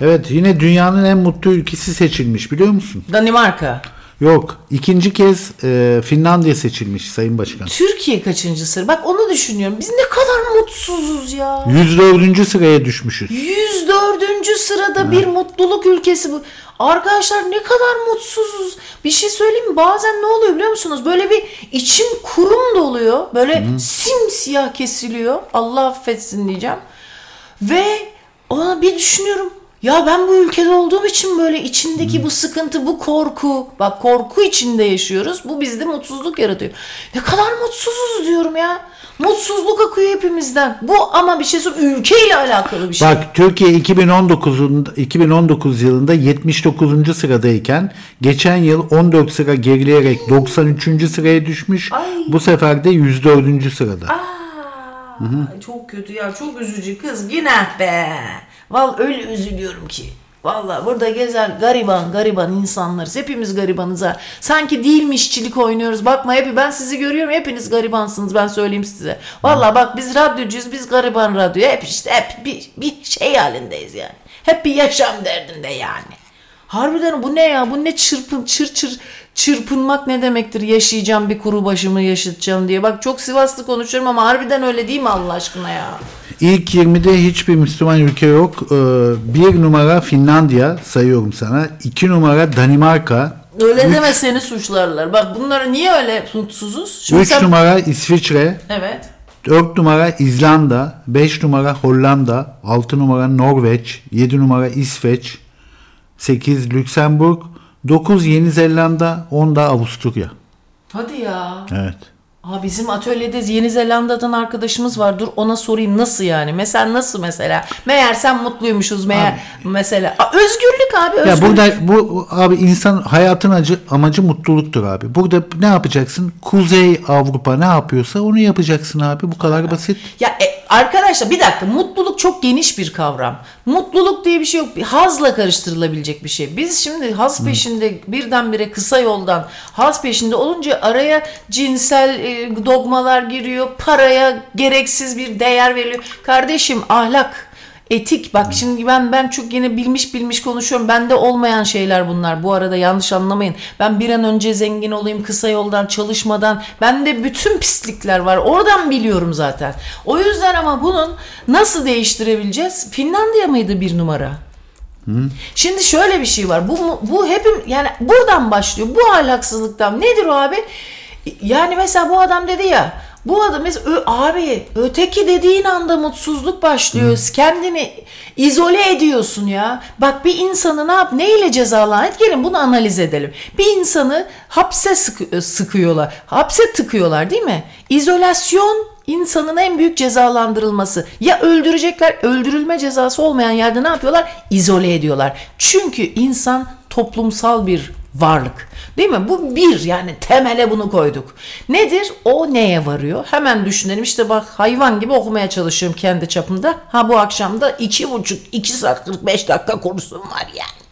Evet yine dünyanın en mutlu ülkesi seçilmiş biliyor musun? Danimarka. Yok. ikinci kez e, Finlandiya seçilmiş Sayın Başkan. Türkiye kaçıncı sıra? Bak onu düşünüyorum. Biz ne kadar mutsuzuz ya. 104. sıraya düşmüşüz. 104. sırada bir mutluluk ülkesi bu. Arkadaşlar ne kadar mutsuzuz. Bir şey söyleyeyim mi? Bazen ne oluyor biliyor musunuz? Böyle bir içim kurum doluyor. Böyle simsiyah kesiliyor. Allah affetsin diyeceğim. Ve ona bir düşünüyorum. Ya ben bu ülkede olduğum için böyle içindeki bu sıkıntı, bu korku. Bak korku içinde yaşıyoruz. Bu bizde mutsuzluk yaratıyor. Ne kadar mutsuzuz diyorum ya. Mutsuzluk akıyor hepimizden. Bu ama bir şey söyleyeyim. Ülkeyle alakalı bir şey. Bak Türkiye 2019'un 2019 yılında 79. sıradayken geçen yıl 14 sıra gerileyerek 93. sıraya düşmüş. Ay. Bu sefer de 104. sırada. Aa, çok kötü ya çok üzücü kız günah be. Vallahi öyle üzülüyorum ki. Vallahi burada gezer gariban gariban insanlarız. Hepimiz garibanız ha. Sanki değilmişçilik oynuyoruz. Bakma hep ben sizi görüyorum. Hepiniz garibansınız ben söyleyeyim size. Vallahi bak biz radyocuyuz. Biz gariban radyo. Hep işte hep bir, bir şey halindeyiz yani. Hep bir yaşam derdinde yani. Harbiden bu ne ya? Bu ne çırpın çır çır çırpınmak ne demektir? Yaşayacağım bir kuru başımı yaşatacağım diye. Bak çok Sivaslı konuşuyorum ama harbiden öyle değil mi Allah aşkına ya? İlk 20'de hiçbir Müslüman ülke yok. Ee, bir numara Finlandiya sayıyorum sana. İki numara Danimarka. Öyle deme seni suçlarlar. Bak bunları niye öyle mutsuzuz? Şimdi Üç sen- numara İsviçre. Evet. 4 numara İzlanda, 5 numara Hollanda, 6 numara Norveç, 7 numara İsveç, 8 Lüksemburg, 9 Yeni Zelanda, 10 da Avusturya. Hadi ya. Evet. Aa, bizim atölyede Yeni Zelanda'dan arkadaşımız var. Dur ona sorayım nasıl yani? Mesela nasıl mesela? Meğer sen mutluymuşuz meğer mesela. Aa, özgürlük abi Ya özgürlük. burada bu abi insan hayatın acı, amacı mutluluktur abi. Burada ne yapacaksın? Kuzey Avrupa ne yapıyorsa onu yapacaksın abi. Bu kadar basit. Ya e, arkadaşlar bir dakika mutluluk çok geniş bir kavram. Mutluluk diye bir şey yok. Bir Hazla karıştırılabilecek bir şey. Biz şimdi haz peşinde birdenbire kısa yoldan haz peşinde olunca araya cinsel e, dogmalar giriyor. Paraya gereksiz bir değer veriliyor. Kardeşim ahlak Etik bak şimdi ben ben çok yine bilmiş bilmiş konuşuyorum. Bende olmayan şeyler bunlar. Bu arada yanlış anlamayın. Ben bir an önce zengin olayım kısa yoldan çalışmadan. Bende bütün pislikler var. Oradan biliyorum zaten. O yüzden ama bunun nasıl değiştirebileceğiz? Finlandiya mıydı bir numara? Şimdi şöyle bir şey var. Bu bu hepim yani buradan başlıyor. Bu ahlaksızlıktan. Nedir o abi? Yani mesela bu adam dedi ya bu adam mesela abi öteki dediğin anda mutsuzluk başlıyor. Kendini izole ediyorsun ya. Bak bir insanı ne yap neyle cezalan et gelin bunu analiz edelim. Bir insanı hapse sıkı- sıkıyorlar. Hapse tıkıyorlar değil mi? İzolasyon insanın en büyük cezalandırılması. Ya öldürecekler, öldürülme cezası olmayan yerde ne yapıyorlar? İzole ediyorlar. Çünkü insan toplumsal bir varlık. Değil mi? Bu bir yani temele bunu koyduk. Nedir? O neye varıyor? Hemen düşünelim. İşte bak hayvan gibi okumaya çalışıyorum kendi çapımda. Ha bu akşam da iki buçuk, iki saat 45 dakika kursum var yani.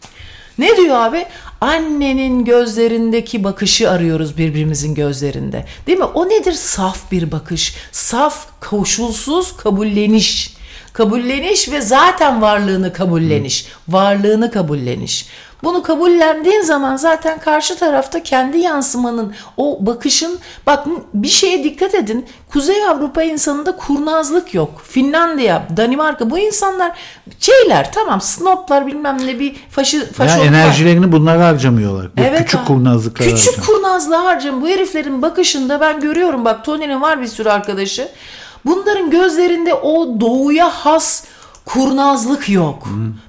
Ne diyor abi? Annenin gözlerindeki bakışı arıyoruz birbirimizin gözlerinde. Değil mi? O nedir? Saf bir bakış. Saf, koşulsuz kabulleniş. Kabulleniş ve zaten varlığını kabulleniş. Varlığını kabulleniş. Bunu kabullendiğin zaman zaten karşı tarafta kendi yansımanın, o bakışın, bak bir şeye dikkat edin. Kuzey Avrupa insanında kurnazlık yok. Finlandiya, Danimarka bu insanlar şeyler tamam snoplar bilmem ne bir faşı, Ya faşo var. enerjilerini bunlara harcamıyorlar. Bu küçük abi. kurnazlıklara Küçük harcam- kurnazlığa harcam. Bu heriflerin bakışında ben görüyorum bak Tony'nin var bir sürü arkadaşı. Bunların gözlerinde o doğuya has kurnazlık yok.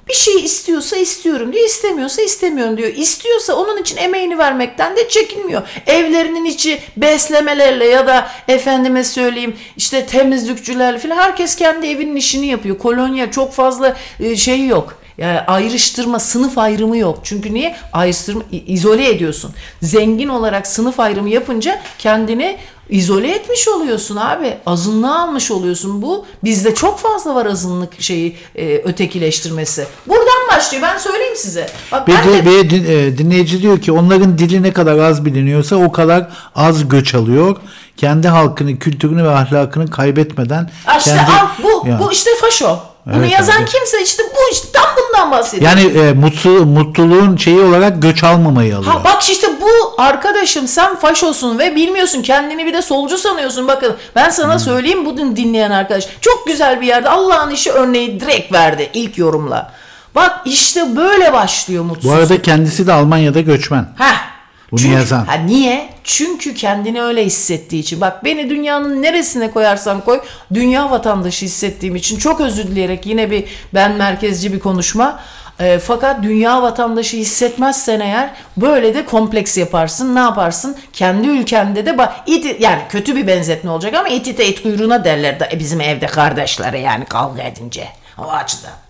Bir şey istiyorsa istiyorum diyor, istemiyorsa istemiyorum diyor. İstiyorsa onun için emeğini vermekten de çekinmiyor. Evlerinin içi beslemelerle ya da efendime söyleyeyim işte temizlikçilerle falan herkes kendi evinin işini yapıyor. Kolonya çok fazla şey yok. Yani ayrıştırma, sınıf ayrımı yok. Çünkü niye? Ayrıştırma, izole ediyorsun. Zengin olarak sınıf ayrımı yapınca kendini izole etmiş oluyorsun abi. Azınlığa almış oluyorsun bu. Bizde çok fazla var azınlık şeyi e, ötekileştirmesi. Buradan başlıyor. Ben söyleyeyim size. Bak Bir, ben de- de, din- e, dinleyici diyor ki onların dili ne kadar az biliniyorsa o kadar az göç alıyor. kendi halkını, kültürünü ve ahlakını kaybetmeden İşte kendi al bu Ya. bu işte faşo. Bunu Evet, yazan evet. kimse işte bu işte tam bundan bahsediyor. yani e, mutlu mutluluğun şeyi olarak göç almamayı alıyor. Ha bak işte bu arkadaşım sen faşosun ve bilmiyorsun kendini bir de solcu sanıyorsun. Bakın ben sana söyleyeyim bu dinleyen arkadaş. Çok güzel bir yerde Allah'ın işi örneği direkt verdi ilk yorumla. Bak işte böyle başlıyor Bu mutsuzluk. arada kendisi de Almanya'da göçmen. Heh. Bunu Çünkü- yazan. Ha niye? Çünkü kendini öyle hissettiği için. Bak beni dünyanın neresine koyarsan koy dünya vatandaşı hissettiğim için çok özür dileyerek yine bir ben merkezci bir konuşma. E, fakat dünya vatandaşı hissetmezsen eğer böyle de kompleks yaparsın. Ne yaparsın? Kendi ülkende de bak iti, yani kötü bir benzetme olacak ama iti de it kuyruğuna derler de bizim evde kardeşleri yani kavga edince. O açıdan.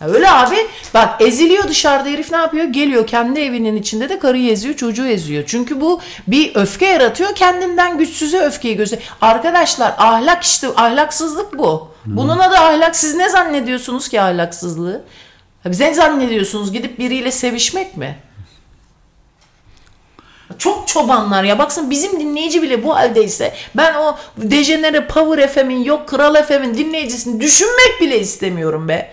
Öyle abi. Bak eziliyor dışarıda herif ne yapıyor? Geliyor kendi evinin içinde de karıyı eziyor çocuğu eziyor. Çünkü bu bir öfke yaratıyor. Kendinden güçsüze öfkeyi gösteriyor. Arkadaşlar ahlak işte ahlaksızlık bu. Bunun adı ahlak. Siz ne zannediyorsunuz ki ahlaksızlığı? Bize ne zannediyorsunuz? Gidip biriyle sevişmek mi? Çok çobanlar ya. Baksın bizim dinleyici bile bu haldeyse ben o dejenere Power FM'in yok Kral FM'in dinleyicisini düşünmek bile istemiyorum be.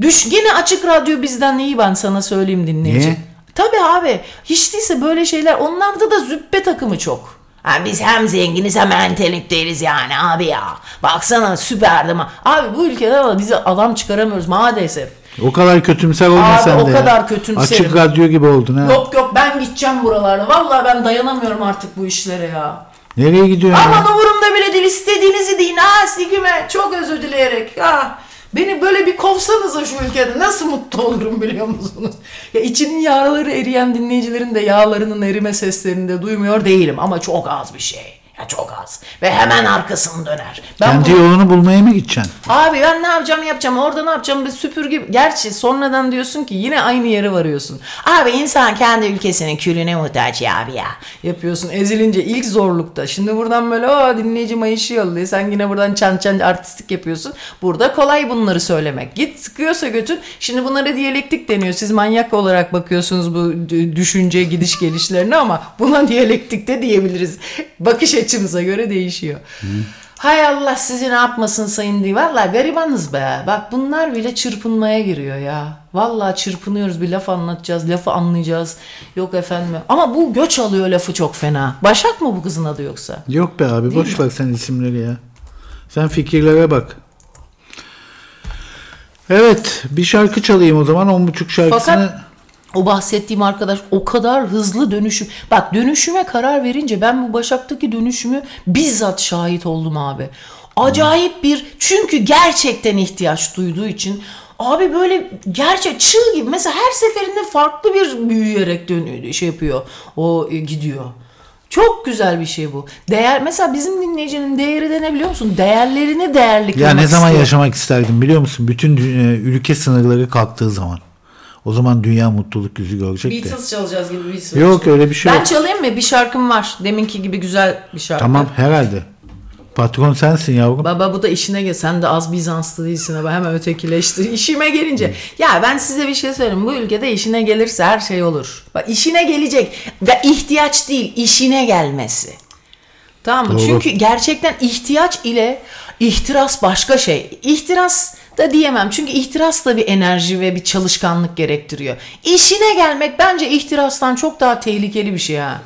Düş yine açık radyo bizden iyi ben sana söyleyeyim dinleyici. Niye? Tabii abi. Hiç değilse böyle şeyler onlarda da züppe takımı çok. Ha, biz hem zenginiz hem entelektüeliz yani abi ya. Baksana süperdi ama. Abi bu ülkede ama bizi adam çıkaramıyoruz maalesef. O kadar kötümser olma Abi, sen de o ya. kadar kötümserim. Açık radyo gibi oldun ha. Yok yok ben gideceğim buralarda. Vallahi ben dayanamıyorum artık bu işlere ya. Nereye gidiyorsun? ya? Aman umurumda bile değil istediğinizi deyin. Ha sigime çok özür dileyerek. Ha. Beni böyle bir kovsanıza şu ülkede nasıl mutlu olurum biliyor musunuz? Ya içinin yağları eriyen dinleyicilerin de yağlarının erime seslerini de duymuyor değilim ama çok az bir şey. Ya çok az. Ve hemen arkasını döner. Ben Kendi bu- yolunu bulmaya mı gideceksin? Abi ben ne yapacağım yapacağım orada ne yapacağım bir süpürge. Gerçi sonradan diyorsun ki yine aynı yere varıyorsun. Abi insan kendi ülkesinin külüne muhtaç ya abi ya. Yapıyorsun ezilince ilk zorlukta. Şimdi buradan böyle o dinleyici mayışı yolluyor. Sen yine buradan çan çan artistik yapıyorsun. Burada kolay bunları söylemek. Git sıkıyorsa götür. Şimdi bunlara diyalektik deniyor. Siz manyak olarak bakıyorsunuz bu düşünce gidiş gelişlerine ama buna diyalektik de diyebiliriz. Bakış açımıza göre değişiyor. Hay Allah sizi ne yapmasın sayın diye. Valla garibanız be. Bak bunlar bile çırpınmaya giriyor ya. Valla çırpınıyoruz bir laf anlatacağız. Lafı anlayacağız. Yok efendim. Ama bu göç alıyor lafı çok fena. Başak mı bu kızın adı yoksa? Yok be abi boş ver sen isimleri ya. Sen fikirlere bak. Evet bir şarkı çalayım o zaman on buçuk şarkısını. Fakat o bahsettiğim arkadaş o kadar hızlı dönüşüm. Bak dönüşüme karar verince ben bu Başak'taki dönüşümü bizzat şahit oldum abi. Acayip bir çünkü gerçekten ihtiyaç duyduğu için abi böyle gerçek çığ gibi mesela her seferinde farklı bir büyüyerek dönüyor şey yapıyor. O e, gidiyor. Çok güzel bir şey bu. Değer mesela bizim dinleyicinin değeri de ne biliyor musun? Değerlerini değerli Ya ne zaman istiyor. yaşamak isterdim biliyor musun? Bütün e, ülke sınırları kalktığı zaman. O zaman dünya mutluluk yüzü görecek de. Beatles çalacağız gibi bir Yok öyle bir şey Ben yok. çalayım mı? Bir şarkım var. Deminki gibi güzel bir şarkı. Tamam herhalde. Patron sensin yavrum. Baba bu da işine gel. Sen de az Bizanslı değilsin ama hemen ötekileştir. İşime gelince. Ya ben size bir şey söyleyeyim. Bu ülkede işine gelirse her şey olur. Bak işine gelecek. Ve ihtiyaç değil, işine gelmesi. Tamam mı? Doğru. Çünkü gerçekten ihtiyaç ile ihtiras başka şey. İhtiras da diyemem. Çünkü ihtiras da bir enerji ve bir çalışkanlık gerektiriyor. İşine gelmek bence ihtirastan çok daha tehlikeli bir şey ha.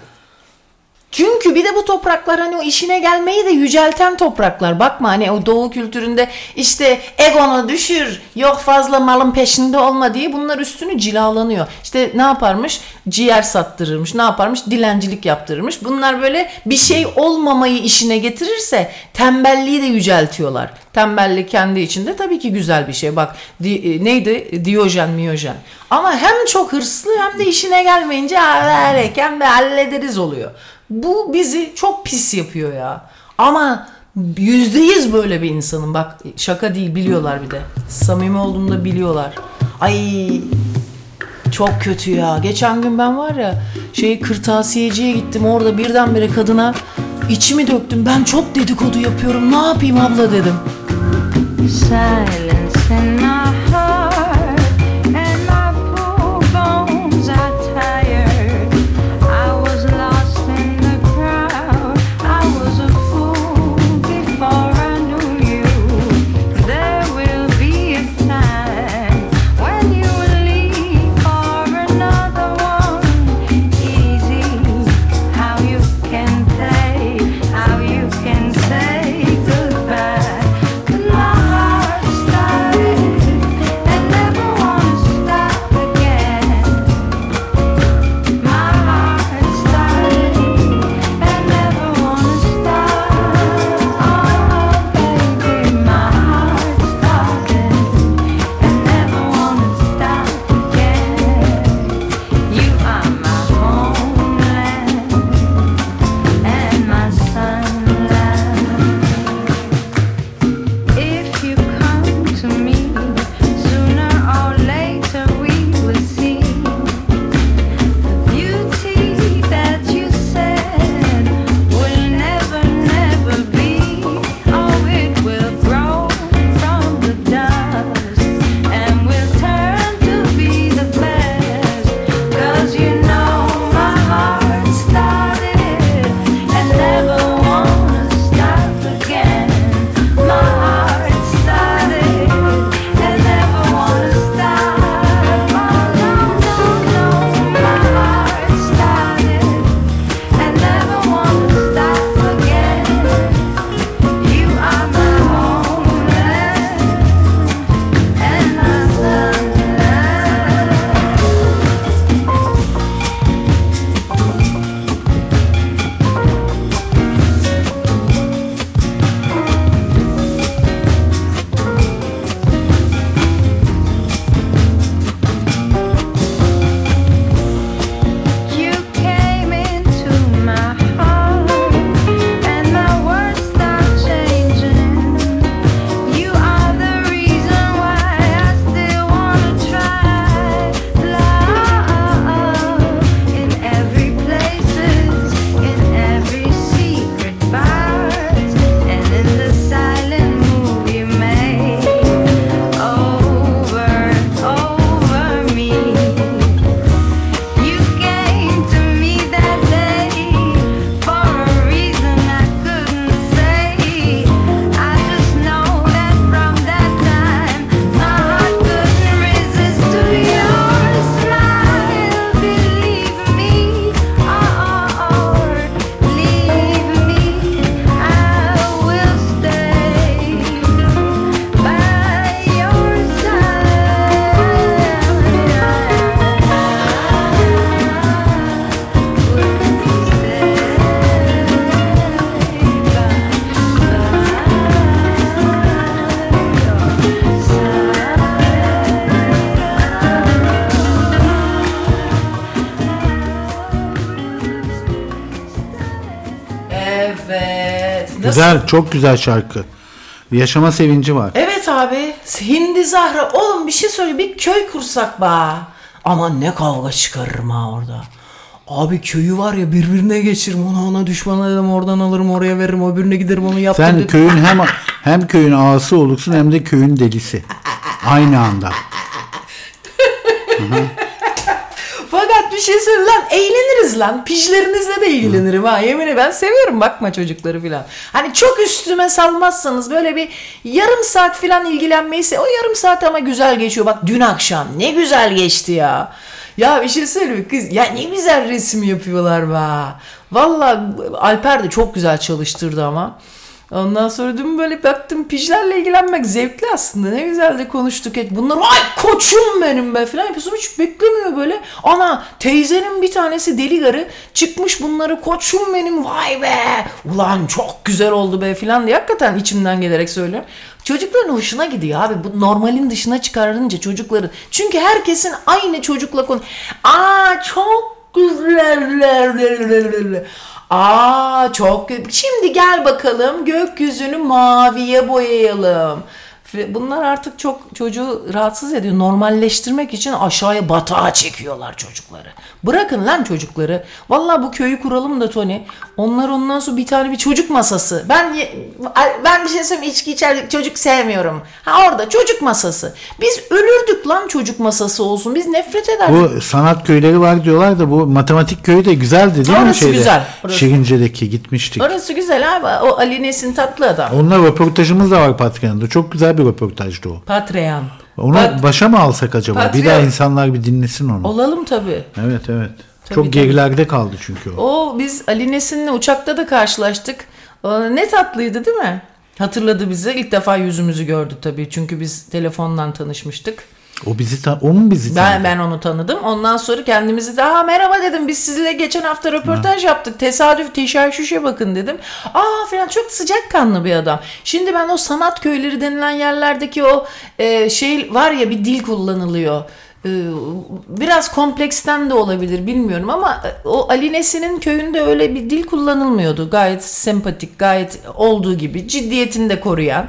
Çünkü bir de bu topraklar hani o işine gelmeyi de yücelten topraklar. Bakma hani o doğu kültüründe işte egonu düşür, yok fazla malın peşinde olma diye bunlar üstünü cilalanıyor. İşte ne yaparmış? Ciğer sattırırmış. Ne yaparmış? Dilencilik yaptırırmış. Bunlar böyle bir şey olmamayı işine getirirse tembelliği de yüceltiyorlar. Tembellik kendi içinde tabii ki güzel bir şey. Bak di- e, neydi? Diyojen, miyojen. Ama hem çok hırslı hem de işine gelmeyince "Aa, hem de hallederiz oluyor. Bu bizi çok pis yapıyor ya. Ama yüzde yüz böyle bir insanım. Bak şaka değil biliyorlar bir de. Samimi olduğunu da biliyorlar. Ay çok kötü ya. Geçen gün ben var ya şey kırtasiyeciye gittim. Orada birdenbire kadına içimi döktüm. Ben çok dedikodu yapıyorum. Ne yapayım abla dedim. Silence in Güzel, çok güzel şarkı. Yaşama sevinci var. Evet abi. Hindi Zahra. Oğlum bir şey söyle. Bir köy kursak ba. Ama ne kavga çıkarırım ha orada. Abi köyü var ya birbirine geçiririm ona ona düşman ederim oradan alırım oraya veririm öbürüne giderim onu yaptım Sen dedim. köyün hem hem köyün ağası olursun hem de köyün delisi. Aynı anda. Fakat bir şey söyle lan eğleniriz lan. Pijlerinizle de eğlenirim ha. Yemin ben seviyorum bakma çocukları filan. Hani çok üstüme salmazsanız böyle bir yarım saat filan ilgilenmeyi o yarım saat ama güzel geçiyor. Bak dün akşam ne güzel geçti ya. Ya bir şey söyleyeyim kız ya ne güzel resim yapıyorlar be. Valla Alper de çok güzel çalıştırdı ama. Ondan sonra dün böyle baktım pijlerle ilgilenmek zevkli aslında. Ne güzel de konuştuk. Et. Bunlar ay koçum benim be falan yapıyorsun. Hiç beklemiyor böyle. Ana teyzenin bir tanesi deli garı çıkmış bunları koçum benim vay be. Ulan çok güzel oldu be falan diye hakikaten içimden gelerek söylüyorum. Çocukların hoşuna gidiyor abi. Bu normalin dışına çıkarınca çocukların. Çünkü herkesin aynı çocukla konu. Aa çok güzel. Aa çok Şimdi gel bakalım gökyüzünü maviye boyayalım. Bunlar artık çok çocuğu rahatsız ediyor. Normalleştirmek için aşağıya batağa çekiyorlar çocukları. Bırakın lan çocukları. Vallahi bu köyü kuralım da Tony. Onlar ondan sonra bir tane bir çocuk masası. Ben ben bir şey söyleyeyim içki içerdik çocuk sevmiyorum. Ha orada çocuk masası. Biz ölürdük lan çocuk masası olsun. Biz nefret ederdik. Bu sanat köyleri var diyorlar da bu matematik köyü de güzeldi değil mi Orası şeyde? güzel, orası. Şirince'deki gitmiştik. Orası güzel abi. O Ali Nesin tatlı adam. Onunla röportajımız da var Patreon'da. Çok güzel bir röportajdı o. Patreon. Onu Pat- başa mı alsak acaba? Bir Patreon. daha insanlar bir dinlesin onu. Olalım tabii. Evet evet. Tabii, Çok tabii. gerilerde kaldı çünkü o. O biz Ali Nesin'le uçakta da karşılaştık. Aa, Ne tatlıydı değil mi? Hatırladı bizi. İlk defa yüzümüzü gördü tabii. Çünkü biz telefondan tanışmıştık. O bizi ta- o mu bizi Ben tanıdı? ben onu tanıdım. Ondan sonra kendimizi daha merhaba dedim. Biz sizinle geçen hafta röportaj yaptık. Tesadüf teşeşüşe bakın dedim. Aa falan çok sıcakkanlı bir adam. Şimdi ben o sanat köyleri denilen yerlerdeki o e, şey var ya bir dil kullanılıyor. E, biraz kompleksten de olabilir bilmiyorum ama e, o Ali Nesin'in köyünde öyle bir dil kullanılmıyordu. Gayet sempatik, gayet olduğu gibi ciddiyetini de koruyan.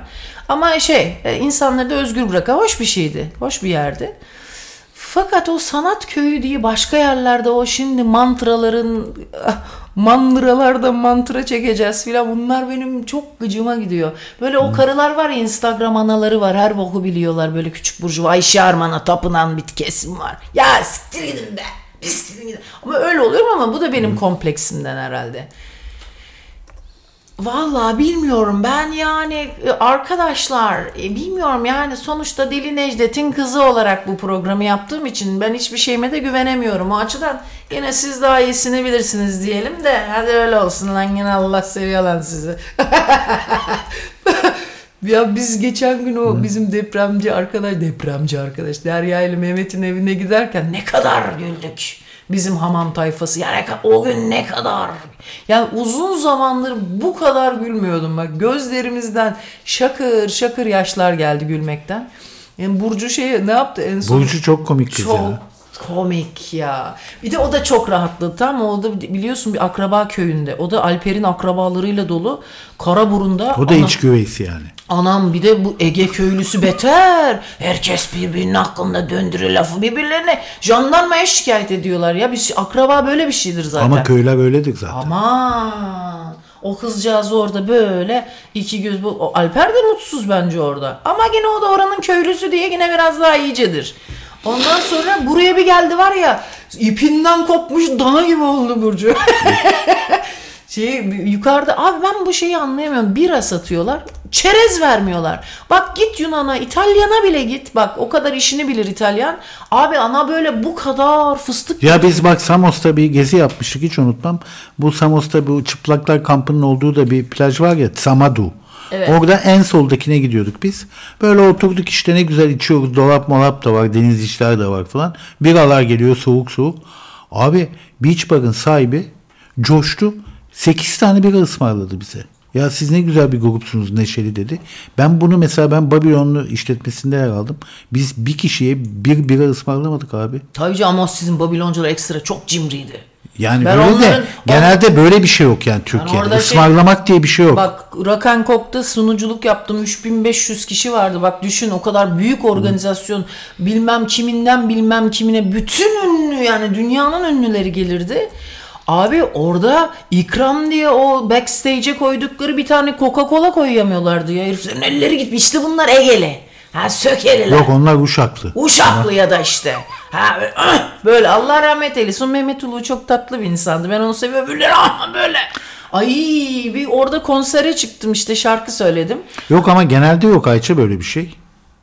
Ama şey e, insanları da özgür bırakan hoş bir şeydi. Hoş bir yerdi. Fakat o sanat köyü diye başka yerlerde o şimdi mantraların mandıralarda mantra çekeceğiz filan bunlar benim çok gıcıma gidiyor. Böyle o karılar var ya Instagram anaları var her boku biliyorlar böyle küçük burcu Ayşe Arman'a tapınan bir kesim var. Ya siktir gidin be. Siktir gidin. Ama öyle oluyor ama bu da benim kompleksimden herhalde. Vallahi bilmiyorum ben yani e, arkadaşlar e, bilmiyorum yani sonuçta Deli Necdet'in kızı olarak bu programı yaptığım için ben hiçbir şeyime de güvenemiyorum. O açıdan yine siz daha iyisini bilirsiniz diyelim de hadi öyle olsun lan yine Allah seviyor lan sizi. Ya biz geçen gün o bizim depremci arkadaş, depremci arkadaş Derya ile Mehmet'in evine giderken ne kadar güldük. Bizim hamam tayfası yani o gün ne kadar. Yani uzun zamandır bu kadar gülmüyordum bak. Gözlerimizden şakır şakır yaşlar geldi gülmekten. Yani Burcu şey ne yaptı en son? Burcu çok komik kız Çok ya. Komik ya. Bir de o da çok rahatladı tamam mı? O da biliyorsun bir akraba köyünde. O da Alper'in akrabalarıyla dolu. Karaburun'da. O da Ana- iç güveysi yani. Anam bir de bu Ege köylüsü beter. Herkes birbirinin hakkında döndürü lafı birbirlerine jandarmaya şikayet ediyorlar ya. Bir akraba böyle bir şeydir zaten. Ama köyler öyledir zaten. Aman. O kızcağız orada böyle iki göz bu Alper de mutsuz bence orada. Ama yine o da oranın köylüsü diye yine biraz daha iyicedir. Ondan sonra buraya bir geldi var ya ipinden kopmuş dana gibi oldu Burcu. şey yukarıda abi ben bu şeyi anlayamıyorum. Bira satıyorlar. Çerez vermiyorlar. Bak git Yunan'a, İtalyan'a bile git. Bak o kadar işini bilir İtalyan. Abi ana böyle bu kadar fıstık Ya biz bak Samos'ta bir gezi yapmıştık hiç unutmam. Bu Samos'ta bu çıplaklar kampının olduğu da bir plaj var ya Samadu. Orada en soldakine gidiyorduk biz. Böyle oturduk işte ne güzel içiyoruz. Dolap molap da var. Deniz işler de var falan. Biralar geliyor soğuk soğuk. Abi Beach Bar'ın sahibi coştu. 8 tane bira ısmarladı bize. Ya siz ne güzel bir grupsunuz neşeli dedi. Ben bunu mesela ben Babylonlu işletmesinde yer aldım. Biz bir kişiye bir bira ısmarlamadık abi. Tabii canım ama sizin Babiloncular ekstra çok cimriydi. Yani Ben böyle de onların- genelde böyle bir şey yok yani Türkiye'de. şey- Ismarlamak diye bir şey yok. Bak Rock and Coke'da sunuculuk yaptım. 3500 kişi vardı. Bak düşün o kadar büyük organizasyon. Bilmem kiminden bilmem kimine bütün ünlü yani dünyanın ünlüleri gelirdi. Abi orada ikram diye o backstage'e koydukları bir tane Coca-Cola koyamıyorlardı ya. Heriflerin elleri gitmiş. İşte bunlar Egeli. Ha Sökeliler. Yok onlar Uşaklı. Uşaklı ya da işte. Ha böyle, ah, Allah rahmet eylesin. Mehmet Ulu çok tatlı bir insandı. Ben onu seviyorum. Böyle böyle. Ay bir orada konsere çıktım işte şarkı söyledim. Yok ama genelde yok Ayça böyle bir şey.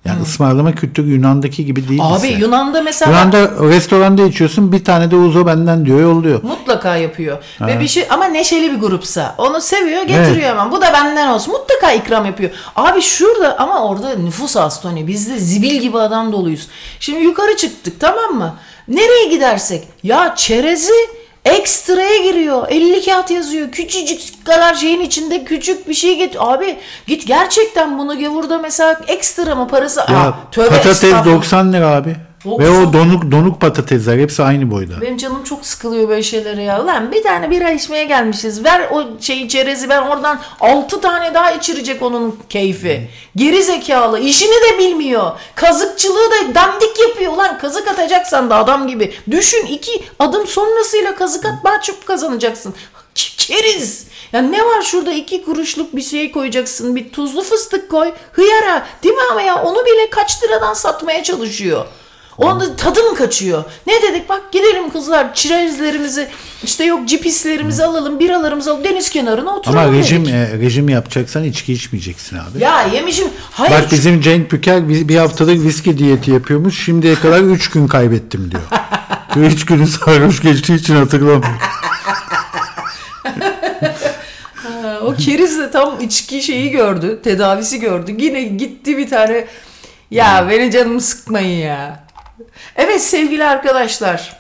Yani ısmarlama kültürü Yunan'daki gibi değil. Abi bizde. Yunan'da mesela Yunan'da restoranda içiyorsun bir tane de uzo benden diyor yolluyor. mutlaka yapıyor. Ve bir şey ama neşeli bir grupsa onu seviyor getiriyor Evet. hemen. Bu da benden olsun. Mutlaka ikram yapıyor. Abi şurada ama orada nüfus az Tony. Biz de zibil gibi adam doluyuz. Şimdi yukarı çıktık tamam mı? Nereye gidersek ya çerezi ekstraya giriyor. 50 kağıt yazıyor. Küçücük kadar şeyin içinde küçük bir şey get. Abi git gerçekten bunu gavurda mesela ekstra mı parası? Ya Aa, tövbe patates estağfurullah. 90 lira abi. Ve 90. o donuk donuk patatesler hepsi aynı boyda. Benim canım çok sıkılıyor böyle şeylere ya. Ulan bir tane bira içmeye gelmişiz. Ver o şeyi çerezi ben oradan 6 tane daha içirecek onun keyfi. Geri zekalı. işini de bilmiyor. Kazıkçılığı da dandik yapıyor. Ulan kazık atacaksan da adam gibi. Düşün iki adım sonrasıyla kazık at daha çok kazanacaksın. Keriz. Ya ne var şurada iki kuruşluk bir şey koyacaksın. Bir tuzlu fıstık koy. Hıyara. Değil mi ama ya onu bile kaç liradan satmaya çalışıyor. Onda tadım kaçıyor. Ne dedik bak gidelim kızlar çirezlerimizi işte yok cipislerimizi alalım biralarımızı alalım deniz kenarına oturalım Ama rejim dedik. e, rejim yapacaksan içki içmeyeceksin abi. Ya yemişim. Hayır. Bak bizim Cenk Büker bir bir haftadır viski diyeti yapıyormuş. Şimdiye kadar 3 gün kaybettim diyor. 3 günü sarhoş geçtiği için hatırlamıyorum. O keriz de tam içki şeyi gördü. Tedavisi gördü. Yine gitti bir tane. Ya beni canımı sıkmayın ya. Evet sevgili arkadaşlar.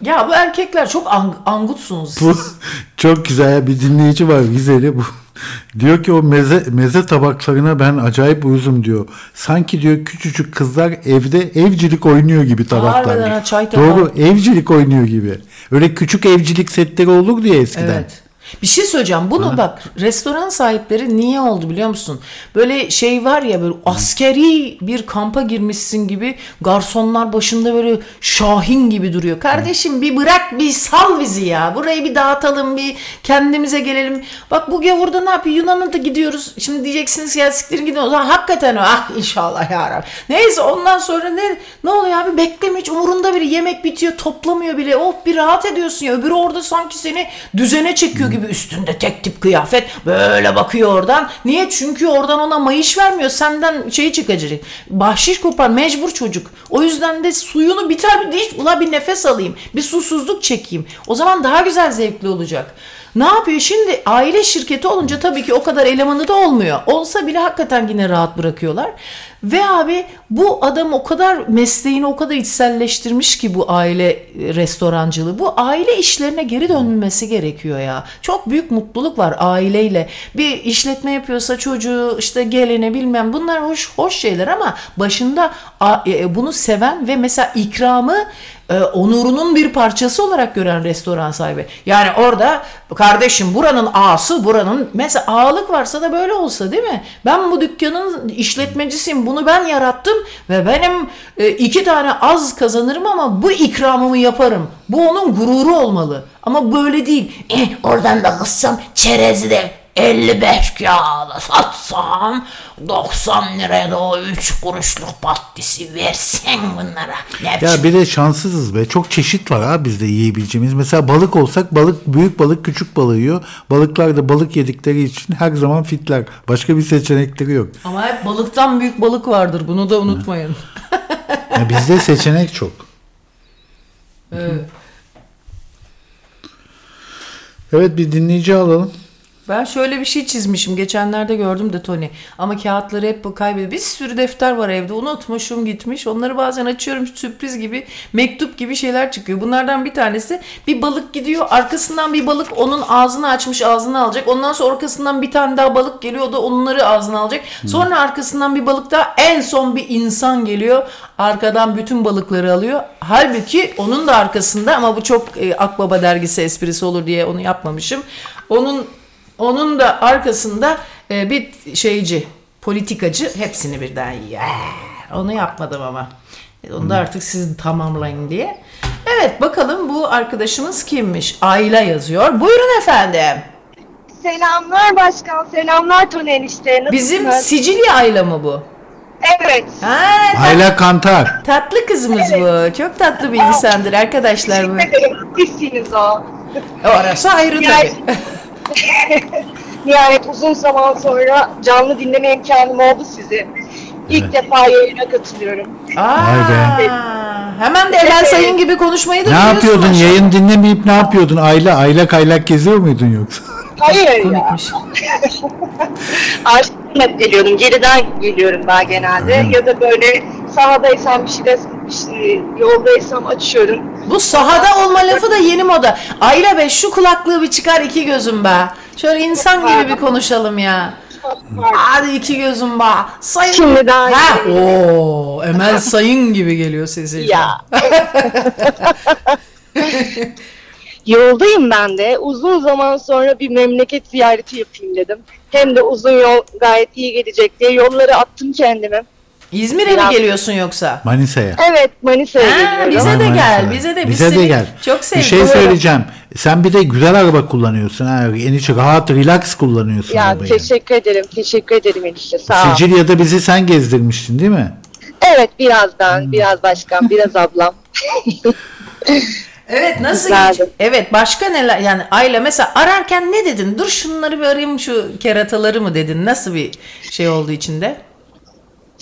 Ya bu erkekler çok ang- angutsunuz. Bu çok güzel bir dinleyici var Vizeli bu. Diyor ki o meze, meze tabaklarına ben acayip uyuzum diyor. Sanki diyor küçücük kızlar evde evcilik oynuyor gibi tabaklar. Harbiden ha, çay tabağı. Doğru evcilik oynuyor gibi. Öyle küçük evcilik setleri olurdu ya eskiden. Evet. Bir şey söyleyeceğim. Bunu bak restoran sahipleri niye oldu biliyor musun? Böyle şey var ya böyle askeri bir kampa girmişsin gibi garsonlar başında böyle şahin gibi duruyor. Kardeşim bir bırak bir sal bizi ya. Burayı bir dağıtalım bir kendimize gelelim. Bak bu gavurda ne yapıyor? Yunan'a da gidiyoruz. Şimdi diyeceksiniz ya siktirin gidin. O zaman hakikaten o. Ah inşallah ya Rabbi. Neyse ondan sonra ne ne oluyor abi? Bekleme hiç umurunda biri. Yemek bitiyor toplamıyor bile. Oh bir rahat ediyorsun ya. Öbürü orada sanki seni düzene çekiyor gibi üstünde tek tip kıyafet. Böyle bakıyor oradan. Niye? Çünkü oradan ona mayış vermiyor. Senden şey çıkacak. Bahşiş kopar. Mecbur çocuk. O yüzden de suyunu biter bir diş. Ula bir nefes alayım. Bir susuzluk çekeyim. O zaman daha güzel zevkli olacak. Ne yapıyor? Şimdi aile şirketi olunca tabii ki o kadar elemanı da olmuyor. Olsa bile hakikaten yine rahat bırakıyorlar. Ve abi bu adam o kadar mesleğini o kadar içselleştirmiş ki bu aile e, restorancılığı. Bu aile işlerine geri dönülmesi gerekiyor ya. Çok büyük mutluluk var aileyle. Bir işletme yapıyorsa çocuğu işte gelene bilmem bunlar hoş hoş şeyler ama başında a- e, bunu seven ve mesela ikramı e, onurunun bir parçası olarak gören restoran sahibi. Yani orada kardeşim buranın ağası buranın mesela ağalık varsa da böyle olsa değil mi? Ben bu dükkanın işletmecisiyim bunu ben yarattım ve benim e, iki tane az kazanırım ama bu ikramımı yaparım. Bu onun gururu olmalı. Ama böyle değil. Eh, oradan da kıssam çerezi de 55 kağıda satsam 90 liraya da o 3 kuruşluk patatesi versen bunlara. Ne Ya bir de şanssızız be. Çok çeşit var ha bizde yiyebileceğimiz. Mesela balık olsak balık büyük balık küçük balığı yiyor. Balıklar da balık yedikleri için her zaman fitler. Başka bir seçenekleri yok. Ama hep balıktan büyük balık vardır. Bunu da unutmayın. Ya bizde seçenek çok. Evet. Evet bir dinleyici alalım. Ben şöyle bir şey çizmişim. Geçenlerde gördüm de Tony. Ama kağıtları hep kaybediyor. Bir sürü defter var evde. Unutmuşum gitmiş. Onları bazen açıyorum sürpriz gibi. Mektup gibi şeyler çıkıyor. Bunlardan bir tanesi bir balık gidiyor. Arkasından bir balık onun ağzını açmış ağzını alacak. Ondan sonra arkasından bir tane daha balık geliyor. O da onları ağzına alacak. Sonra arkasından bir balık daha. En son bir insan geliyor. Arkadan bütün balıkları alıyor. Halbuki onun da arkasında ama bu çok e, Akbaba dergisi esprisi olur diye onu yapmamışım. Onun onun da arkasında e, bir şeyci, politikacı hepsini birden yer. Onu yapmadım ama. E, Onu da artık siz tamamlayın diye. Evet bakalım bu arkadaşımız kimmiş? Ayla yazıyor. Buyurun efendim. Selamlar başkan, selamlar Tony enişte. Nasılsınız? Bizim Sicilya Ayla mı bu? Evet. Ha, tat- Ayla Kantar. tatlı kızımız bu. Çok tatlı bir insandır arkadaşlar bu. Teşekkür ederim. Sizsiniz o. Orası ayrı Yani- tabii. Nihayet uzun zaman sonra canlı dinleme imkanım oldu sizi. İlk defa yayına katılıyorum. Aa, Vay hemen de Emel Sayın gibi konuşmayı da Ne yapıyordun? maşallah. Yayın dinlemeyip ne yapıyordun? Ayla aylak aylak geziyor muydun yoksa? Hayır ya. Arşivime geliyordum. Geriden geliyorum ben genelde. Ya da böyle sahadaysam bir şeyde bir şey, yoldaysam açıyorum. Bu sahada olma lafı da yeni moda. Ayla be şu kulaklığı bir çıkar iki gözüm be. Şöyle insan gibi bir konuşalım ya. Hadi iki gözüm be. Sayın. Şimdi daha Ha, iyi. oo, Emel Sayın gibi geliyor sesi. Ya. Yoldayım ben de. Uzun zaman sonra bir memleket ziyareti yapayım dedim. Hem de uzun yol gayet iyi gelecek diye yolları attım kendime. İzmir'e mi Biraz- geliyorsun yoksa? Manisa'ya. Evet Manisa'ya Ha, geliyorum. bize de Vay gel, Manisa'ya. bize de. Biz Bize de seni gel. Çok Bir şey söyleyeceğim. Sen bir de güzel araba kullanıyorsun. Ha. En içi rahat, relax kullanıyorsun Ya arabayı. teşekkür ederim. Teşekkür ederim enişte. Sağ ol. Sicilya'da bizi sen gezdirmiştin değil mi? Evet birazdan. Biraz başkan, biraz ablam. Evet nasıl Güzeldi. geç? Evet başka neler yani Ayla mesela ararken ne dedin? Dur şunları bir arayayım şu kerataları mı dedin? Nasıl bir şey oldu içinde?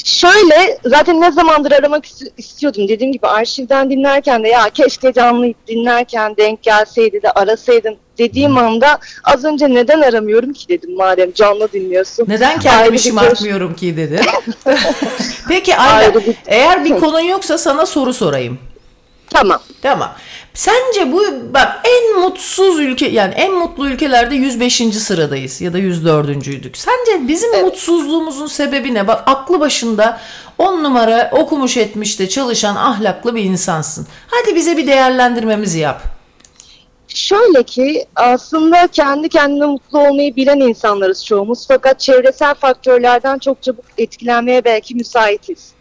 Şöyle zaten ne zamandır aramak ist- istiyordum. Dediğim gibi arşivden dinlerken de ya keşke canlı dinlerken denk gelseydi de arasaydım dediğim anda az önce neden aramıyorum ki dedim madem canlı dinliyorsun. Neden kendimi şımartmıyorum ki dedi. Peki Ayla bir- eğer bir konun yoksa sana soru sorayım. Tamam. Tamam. Sence bu bak en mutsuz ülke yani en mutlu ülkelerde 105. sıradayız ya da 104.'üydük. Sence bizim mutsuzluğumuzun sebebi ne? Bak aklı başında 10 numara okumuş etmiş de çalışan ahlaklı bir insansın. Hadi bize bir değerlendirmemizi yap. Şöyle ki aslında kendi kendine mutlu olmayı bilen insanlarız çoğumuz fakat çevresel faktörlerden çok çabuk etkilenmeye belki müsaitiz.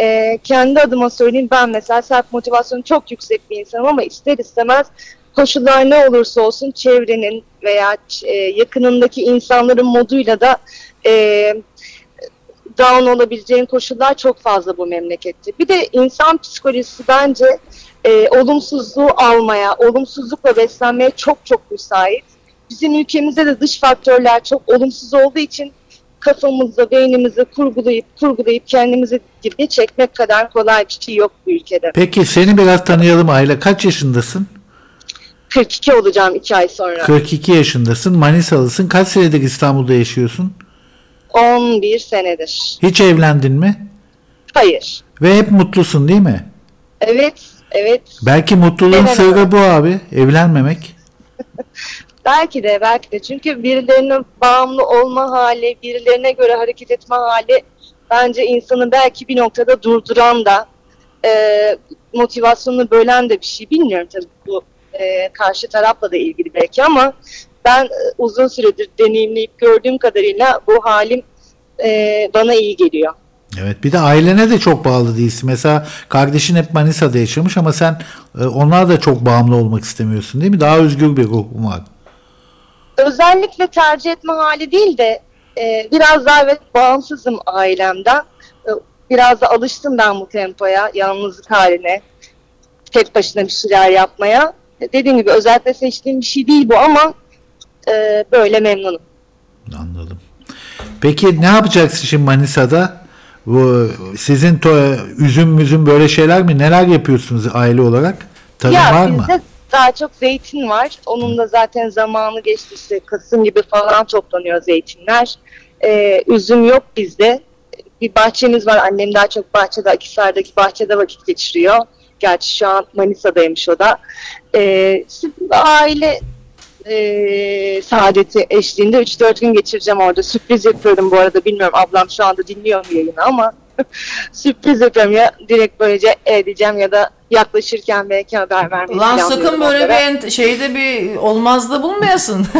Ee, kendi adıma söyleyeyim ben mesela self motivasyonu çok yüksek bir insanım ama ister istemez koşullar ne olursa olsun çevrenin veya e, yakınındaki insanların moduyla da e, down olabileceğin koşullar çok fazla bu memlekette. Bir de insan psikolojisi bence e, olumsuzluğu almaya, olumsuzlukla beslenmeye çok çok müsait. Bizim ülkemizde de dış faktörler çok olumsuz olduğu için kafamızda, beynimizi kurgulayıp kurgulayıp kendimizi dibe çekmek kadar kolay bir şey yok bu ülkede. Peki seni biraz tanıyalım Ayla. Kaç yaşındasın? 42 olacağım 2 ay sonra. 42 yaşındasın. Manisalısın. Kaç senedir İstanbul'da yaşıyorsun? 11 senedir. Hiç evlendin mi? Hayır. Ve hep mutlusun değil mi? Evet, evet. Belki mutluluğun sırrı bu abi. Evlenmemek. Belki de belki de çünkü birilerine bağımlı olma hali, birilerine göre hareket etme hali bence insanı belki bir noktada durduran da e, motivasyonunu bölen de bir şey. Bilmiyorum tabii bu e, karşı tarafla da ilgili belki ama ben e, uzun süredir deneyimleyip gördüğüm kadarıyla bu halim e, bana iyi geliyor. Evet bir de ailene de çok bağlı değilsin. Mesela kardeşin hep Manisa'da yaşamış ama sen e, onlar da çok bağımlı olmak istemiyorsun değil mi? Daha özgür bir ruhun var. Özellikle tercih etme hali değil de e, biraz daha evet bağımsızım ailemden. E, biraz da alıştım ben bu tempoya, yalnızlık haline, tek başına bir şeyler yapmaya. E, dediğim gibi özellikle seçtiğim bir şey değil bu ama e, böyle memnunum. Anladım. Peki ne yapacaksın şimdi Manisa'da? Bu sizin to- üzüm müzüm böyle şeyler mi? Neler yapıyorsunuz aile olarak? Tarım var mı? bizde Daha çok zeytin var. Onun da zaten zamanı geçti işte Kasım gibi falan toplanıyor zeytinler. Ee, üzüm yok bizde. Bir bahçemiz var. Annem daha çok bahçede, Akisar'daki bahçede vakit geçiriyor. Gerçi şu an Manisa'daymış o da. Ee, aile e, saadeti eşliğinde 3-4 gün geçireceğim orada. Sürpriz yapıyorum bu arada. Bilmiyorum ablam şu anda dinliyor mu yayını ama sürpriz yapıyorum ya direkt böylece edeceğim ya da yaklaşırken belki haber vermeyi Lan sakın böyle onlara. bir ent- şeyde bir olmazda bulmayasın.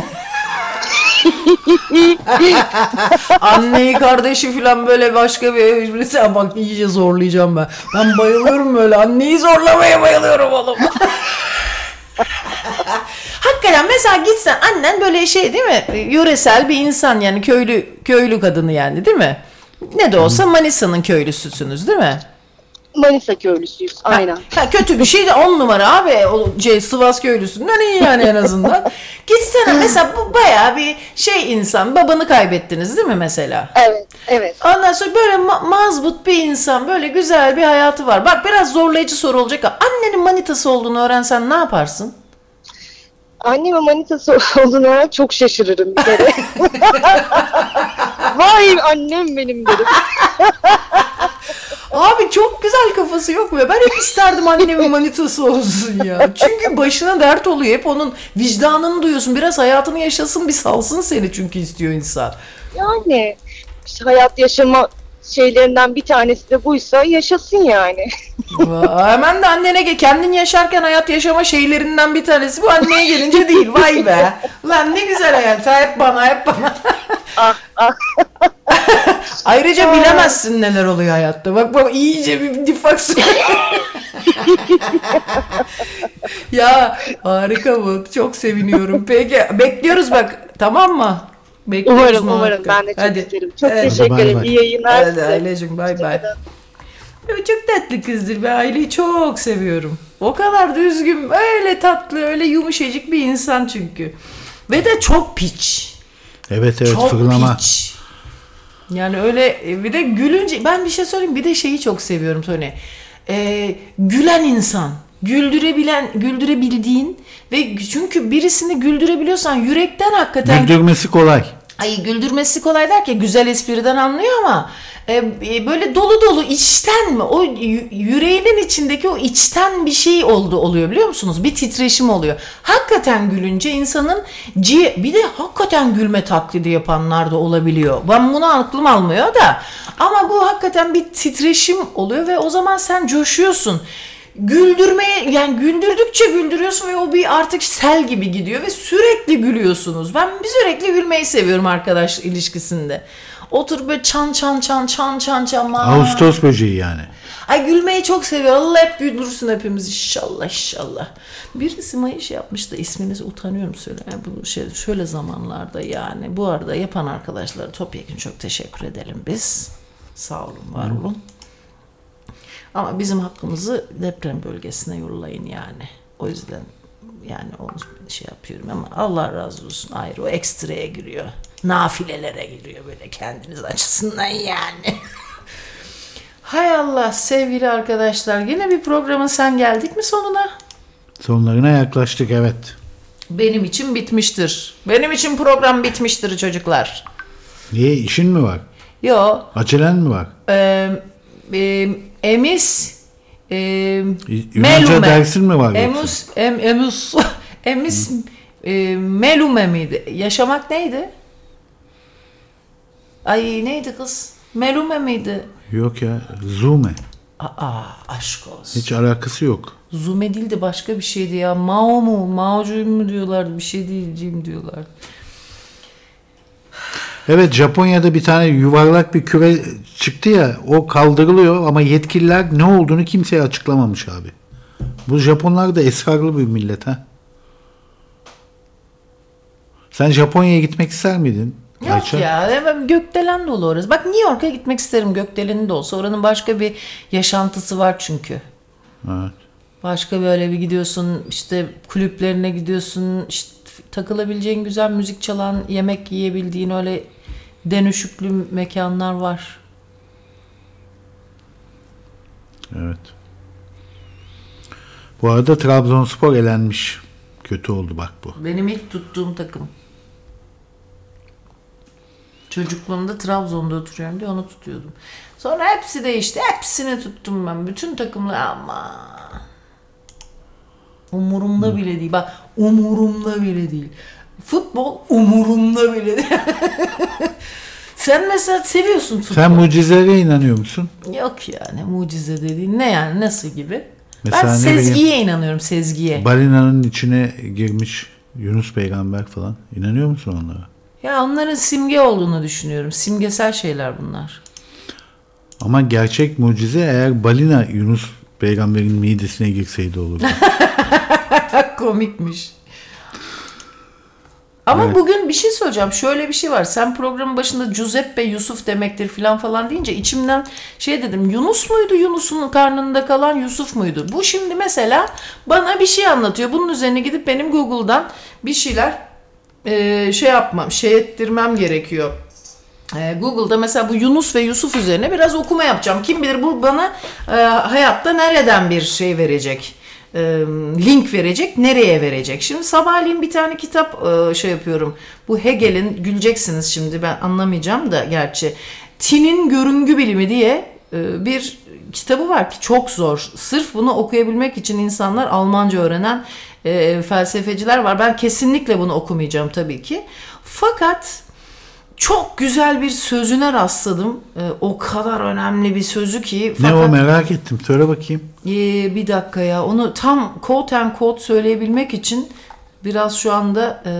Anneyi kardeşi falan böyle başka bir "Aa bak iyice zorlayacağım ben. Ben bayılıyorum böyle anneyi zorlamaya bayılıyorum oğlum. Hakikaten mesela gitsen annen böyle şey değil mi? Yöresel bir insan yani köylü köylü kadını yani değil mi? Ne de olsa Manisa'nın köylüsüsünüz değil mi? Manisa köylüsüyüz aynen. Ha, kötü bir şey de on numara abi. O şey, Sivas köylüsünden iyi yani en azından. Gitsene mesela bu bayağı bir şey insan. Babanı kaybettiniz değil mi mesela? Evet, evet. Ondan sonra böyle ma- mazbut bir insan. Böyle güzel bir hayatı var. Bak biraz zorlayıcı soru olacak. ama Annenin manitası olduğunu öğrensen ne yaparsın? Annemin manitası öğrenip çok şaşırırım bir kere. Vay annem benim derim. Abi çok güzel kafası yok mu? Ben hep isterdim annemin manitası olsun ya. Çünkü başına dert oluyor. Hep onun vicdanını duyuyorsun. Biraz hayatını yaşasın bir salsın seni çünkü istiyor insan. Yani işte hayat yaşama şeylerinden bir tanesi de buysa yaşasın yani. Vay, Hemen de annene kendin yaşarken hayat yaşama şeylerinden bir tanesi bu anneye gelince değil. Vay be. Lan ne güzel hayat. Ha, Hep bana hep bana. ah ah. Ayrıca bilemezsin neler oluyor hayatta. Bak bak iyice bir difaks. ya harika bu. Çok seviniyorum. Peki bekliyoruz bak. Tamam mı? Bekliyoruz Umarım umarım muhakkak. ben de çok Hadi. isterim. Çok Evet. teşekkür ederim. İyi yayınlar Hadi size. Ailecim bay bay. Çok tatlı kızdır. Ben aileyi çok seviyorum. O kadar düzgün, öyle tatlı, öyle yumuşacık bir insan çünkü. Ve de çok piç. Evet evet çok fırlama. piç. Yani öyle e, bir de gülünce ben bir şey söyleyeyim bir de şeyi çok seviyorum Tony. Ee, gülen insan. Güldürebilen, güldürebildiğin ve çünkü birisini güldürebiliyorsan yürekten hakikaten Güldürmesi kolay. Ay güldürmesi kolay derken güzel espriden anlıyor ama e, e, böyle dolu dolu içten mi o yüreğinin içindeki o içten bir şey oldu oluyor biliyor musunuz? Bir titreşim oluyor. Hakikaten gülünce insanın bir de hakikaten gülme taklidi yapanlar da olabiliyor. Ben bunu aklım almıyor da ama bu hakikaten bir titreşim oluyor ve o zaman sen coşuyorsun güldürmeye yani güldürdükçe güldürüyorsun ve o bir artık sel gibi gidiyor ve sürekli gülüyorsunuz. Ben sürekli gülmeyi seviyorum arkadaş ilişkisinde. Otur böyle çan çan çan çan çan çan. ma- Ağustos böceği yani. Ay gülmeyi çok seviyor. Allah hep güldürsün hepimiz inşallah inşallah. Birisi Mayış yapmış da isminizi utanıyorum söyle. Yani bu şey şöyle zamanlarda yani. Bu arada yapan arkadaşlara topyekun çok teşekkür edelim biz. Sağ olun, var olun. Ama bizim hakkımızı deprem bölgesine yollayın yani. O yüzden yani onu şey yapıyorum ama Allah razı olsun ayrı o ekstraya giriyor. Nafilelere giriyor böyle kendiniz açısından yani. Hay Allah sevgili arkadaşlar yine bir programın sen geldik mi sonuna? Sonlarına yaklaştık evet. Benim için bitmiştir. Benim için program bitmiştir çocuklar. Niye işin mi var? Yo Acelen mi var? e, e, emis e, Yunanca melume. dersin mi var? Emus, em, emus, emis e, melume miydi? Yaşamak neydi? Ay neydi kız? Melume miydi? Yok ya Zume. Aa aşk olsun. Hiç alakası yok. Zume değil de başka bir şeydi ya. Mao mu? Mao'cuyum mu diyorlardı. Bir şey değilciyim diyorlar. Evet Japonya'da bir tane yuvarlak bir küre çıktı ya o kaldırılıyor ama yetkililer ne olduğunu kimseye açıklamamış abi. Bu Japonlar da esrarlı bir millet ha. Sen Japonya'ya gitmek ister miydin? Yok Ayça? ya gökdelen dolu orası. Bak New York'a gitmek isterim gökdeleni de olsa. Oranın başka bir yaşantısı var çünkü. Evet. Başka böyle bir gidiyorsun işte kulüplerine gidiyorsun işte takılabileceğin güzel müzik çalan yemek yiyebildiğin öyle denüşüklü mekanlar var. Evet. Bu arada Trabzonspor elenmiş. Kötü oldu bak bu. Benim ilk tuttuğum takım. Çocukluğumda Trabzon'da oturuyorum diye onu tutuyordum. Sonra hepsi değişti. Hepsini tuttum ben. Bütün takımlar ama umurumda bile değil. Bak umurumda bile değil. Futbol umurumda bile değil. Sen mesela seviyorsun futbol. Sen mucizelere inanıyor musun? Yok ya ne mucize dediğin ne yani nasıl gibi? Mesela ben sezgiye inanıyorum sezgiye. Balinanın içine girmiş Yunus peygamber falan. İnanıyor musun onlara? Ya onların simge olduğunu düşünüyorum. Simgesel şeyler bunlar. Ama gerçek mucize eğer balina Yunus peygamberin midesine girseydi olurdu. Komikmiş. Ama Evet. bugün bir şey söyleyeceğim. Şöyle bir şey var. Sen programın başında Giuseppe Yusuf demektir falan falan deyince içimden şey dedim. Yunus muydu Yunus'un karnında kalan Yusuf muydu? Bu şimdi mesela bana bir şey anlatıyor. Bunun üzerine gidip benim Google'dan bir şeyler eee, şey yapmam, şey ettirmem gerekiyor. Ee, Google'da mesela bu Yunus ve Yusuf üzerine biraz okuma yapacağım. Kim bilir bu bana e, hayatta nereden bir şey verecek, e, link verecek, nereye verecek. Şimdi sabahleyin bir tane kitap e, şey yapıyorum. Bu Hegel'in, güleceksiniz şimdi ben anlamayacağım da gerçi. Tin'in görüngü bilimi diye e, bir kitabı var ki çok zor. Sırf bunu okuyabilmek için insanlar Almanca öğrenen e, felsefeciler var. Ben kesinlikle bunu okumayacağım tabii ki. Fakat çok güzel bir sözüne rastladım. Ee, o kadar önemli bir sözü ki. ne Fakat o merak ettim. Söyle bakayım. Ee, bir dakika ya onu tam quote and quote söyleyebilmek için biraz şu anda e,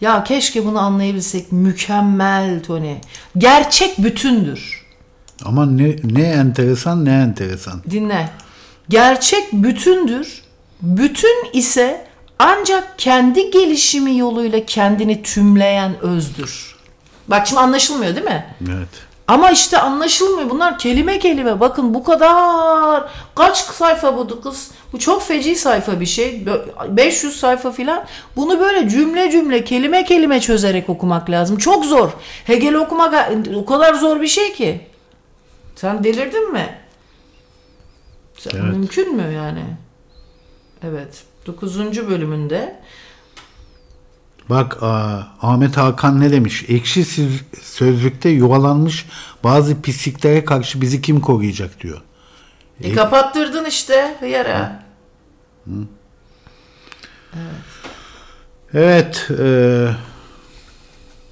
ya keşke bunu anlayabilsek. Mükemmel Tony. Gerçek bütündür. Ama ne, ne enteresan ne enteresan. Dinle. Gerçek bütündür. Bütün ise ancak kendi gelişimi yoluyla kendini tümleyen özdür. Bak şimdi anlaşılmıyor değil mi? Evet. Ama işte anlaşılmıyor. Bunlar kelime kelime. Bakın bu kadar. Kaç sayfa bu kız? Bu çok feci sayfa bir şey. Bö- 500 sayfa filan. Bunu böyle cümle cümle, kelime kelime çözerek okumak lazım. Çok zor. Hegel okumak o kadar zor bir şey ki. Sen delirdin mi? Sen- Evet. Mümkün mü yani? Evet. 9. bölümünde Bak aa, Ahmet Hakan ne demiş? Ekşi söz- sözlükte yuvalanmış bazı pisliklere karşı bizi kim koruyacak diyor. e, kapattırdın işte hıyara. Evet. e,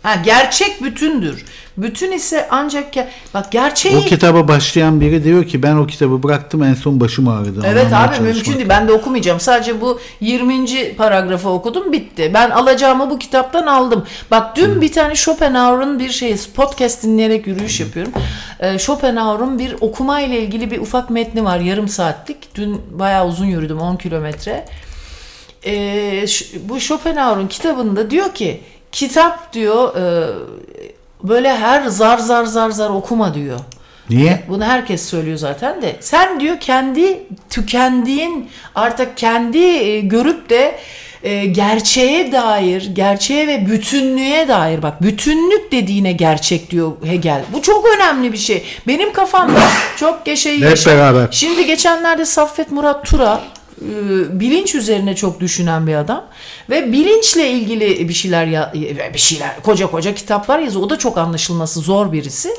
Ha gerçek bütündür. Bütün ise ancak ge- bak gerçeği o kitaba başlayan biri diyor ki ben o kitabı bıraktım en son başım ağrıdı. Evet Anlamaya abi mümkün değil. Ben de okumayacağım. Sadece bu 20. paragrafı okudum bitti. Ben alacağımı bu kitaptan aldım. Bak dün bir tane Schopenhauer'un bir şey podcast dinleyerek yürüyüş yapıyorum. Ee, Schopenhauer'un bir okuma ile ilgili bir ufak metni var yarım saatlik. Dün bayağı uzun yürüdüm 10 kilometre. Ee, bu Schopenhauer'un kitabında diyor ki kitap diyor e, böyle her zar zar zar zar okuma diyor. Niye? Bunu herkes söylüyor zaten de. Sen diyor kendi tükendiğin artık kendi e, görüp de e, gerçeğe dair, gerçeğe ve bütünlüğe dair bak bütünlük dediğine gerçek diyor Hegel. Bu çok önemli bir şey. Benim kafamda çok geçe Hep beraber. Şimdi geçenlerde Saffet Murat Tura bilinç üzerine çok düşünen bir adam ve bilinçle ilgili bir şeyler ya, bir şeyler koca koca kitaplar yazıyor. O da çok anlaşılması zor birisi.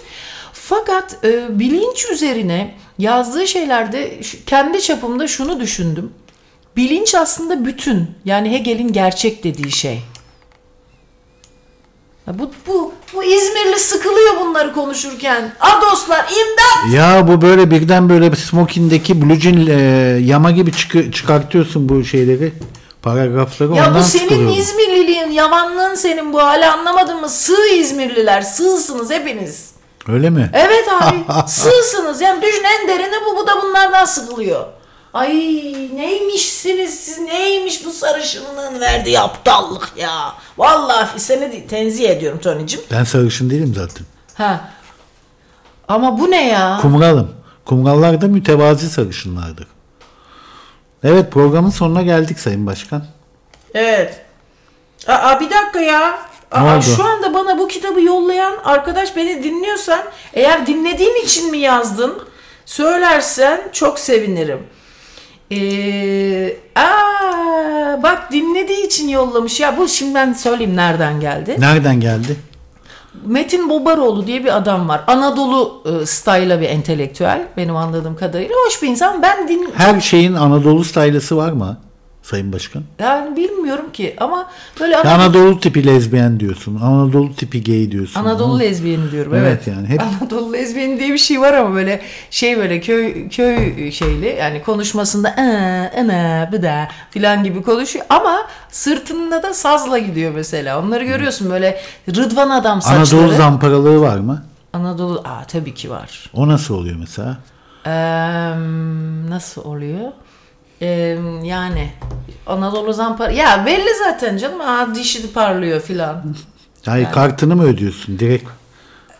Fakat e, bilinç üzerine yazdığı şeylerde kendi çapımda şunu düşündüm. Bilinç aslında bütün. Yani Hegel'in gerçek dediği şey. Bu, bu, bu İzmirli sıkılıyor bunları konuşurken. A dostlar imdat! Ya bu böyle birden böyle smokindeki blue jean e, yama gibi çıkı- çıkartıyorsun bu şeyleri. Paragrafları Ya ondan bu senin. İzmirliliğin, yavanlığın senin bu hala anlamadın mı? Sığ İzmirliler, sığsınız hepiniz. Öyle mi? Evet abi, sığsınız. Yani düşün en derini bu, bu da bunlardan sıkılıyor. Ay neymişsiniz siz, neymiş bu sarışınlığın verdiği aptallık ya. Vallahi seni tenzih ediyorum Tony'cim. Ben sarışın değilim zaten. Ha. Ama bu ne ya? Kumralım. Kumrallar da mütevazi sarışınlardır. Evet programın sonuna geldik Sayın Başkan. Evet. Aa bir dakika ya. Aa, şu anda bana bu kitabı yollayan arkadaş beni dinliyorsan eğer dinlediğin için mi yazdın söylersen çok sevinirim. Ee, aa, bak dinlediği için yollamış. Ya bu şimdi ben söyleyeyim nereden geldi. Nereden geldi? Metin Bobaroğlu diye bir adam var. Anadolu e, style'a bir entelektüel benim anladığım kadarıyla. Hoş bir insan. Ben din Her şeyin Anadolu style'ısı var mı Sayın Başkan? yani bilmiyorum ki ama böyle Anadolu, Anadolu tipi lezbiyen diyorsun. Anadolu tipi gay diyorsun. Anadolu Ama- lezbiyeni diyorum. Evet Evet, yani hep- Anadolu lezbiyeni diye bir şey var ama böyle şey böyle köy köy şeyli yani konuşmasında ana bu da filan gibi konuşuyor ama sırtında da sazla gidiyor mesela. Onları görüyorsun böyle Rıdvan adam saçları. Anadolu zamparalığı var mı? Anadolu aa tabii ki var. O nasıl oluyor mesela? Eee, nasıl oluyor? Eee, yani Anadolu zampara ya belli zaten canım aa dişi parlıyor filan. Hayır kartını mı ödüyorsun direkt?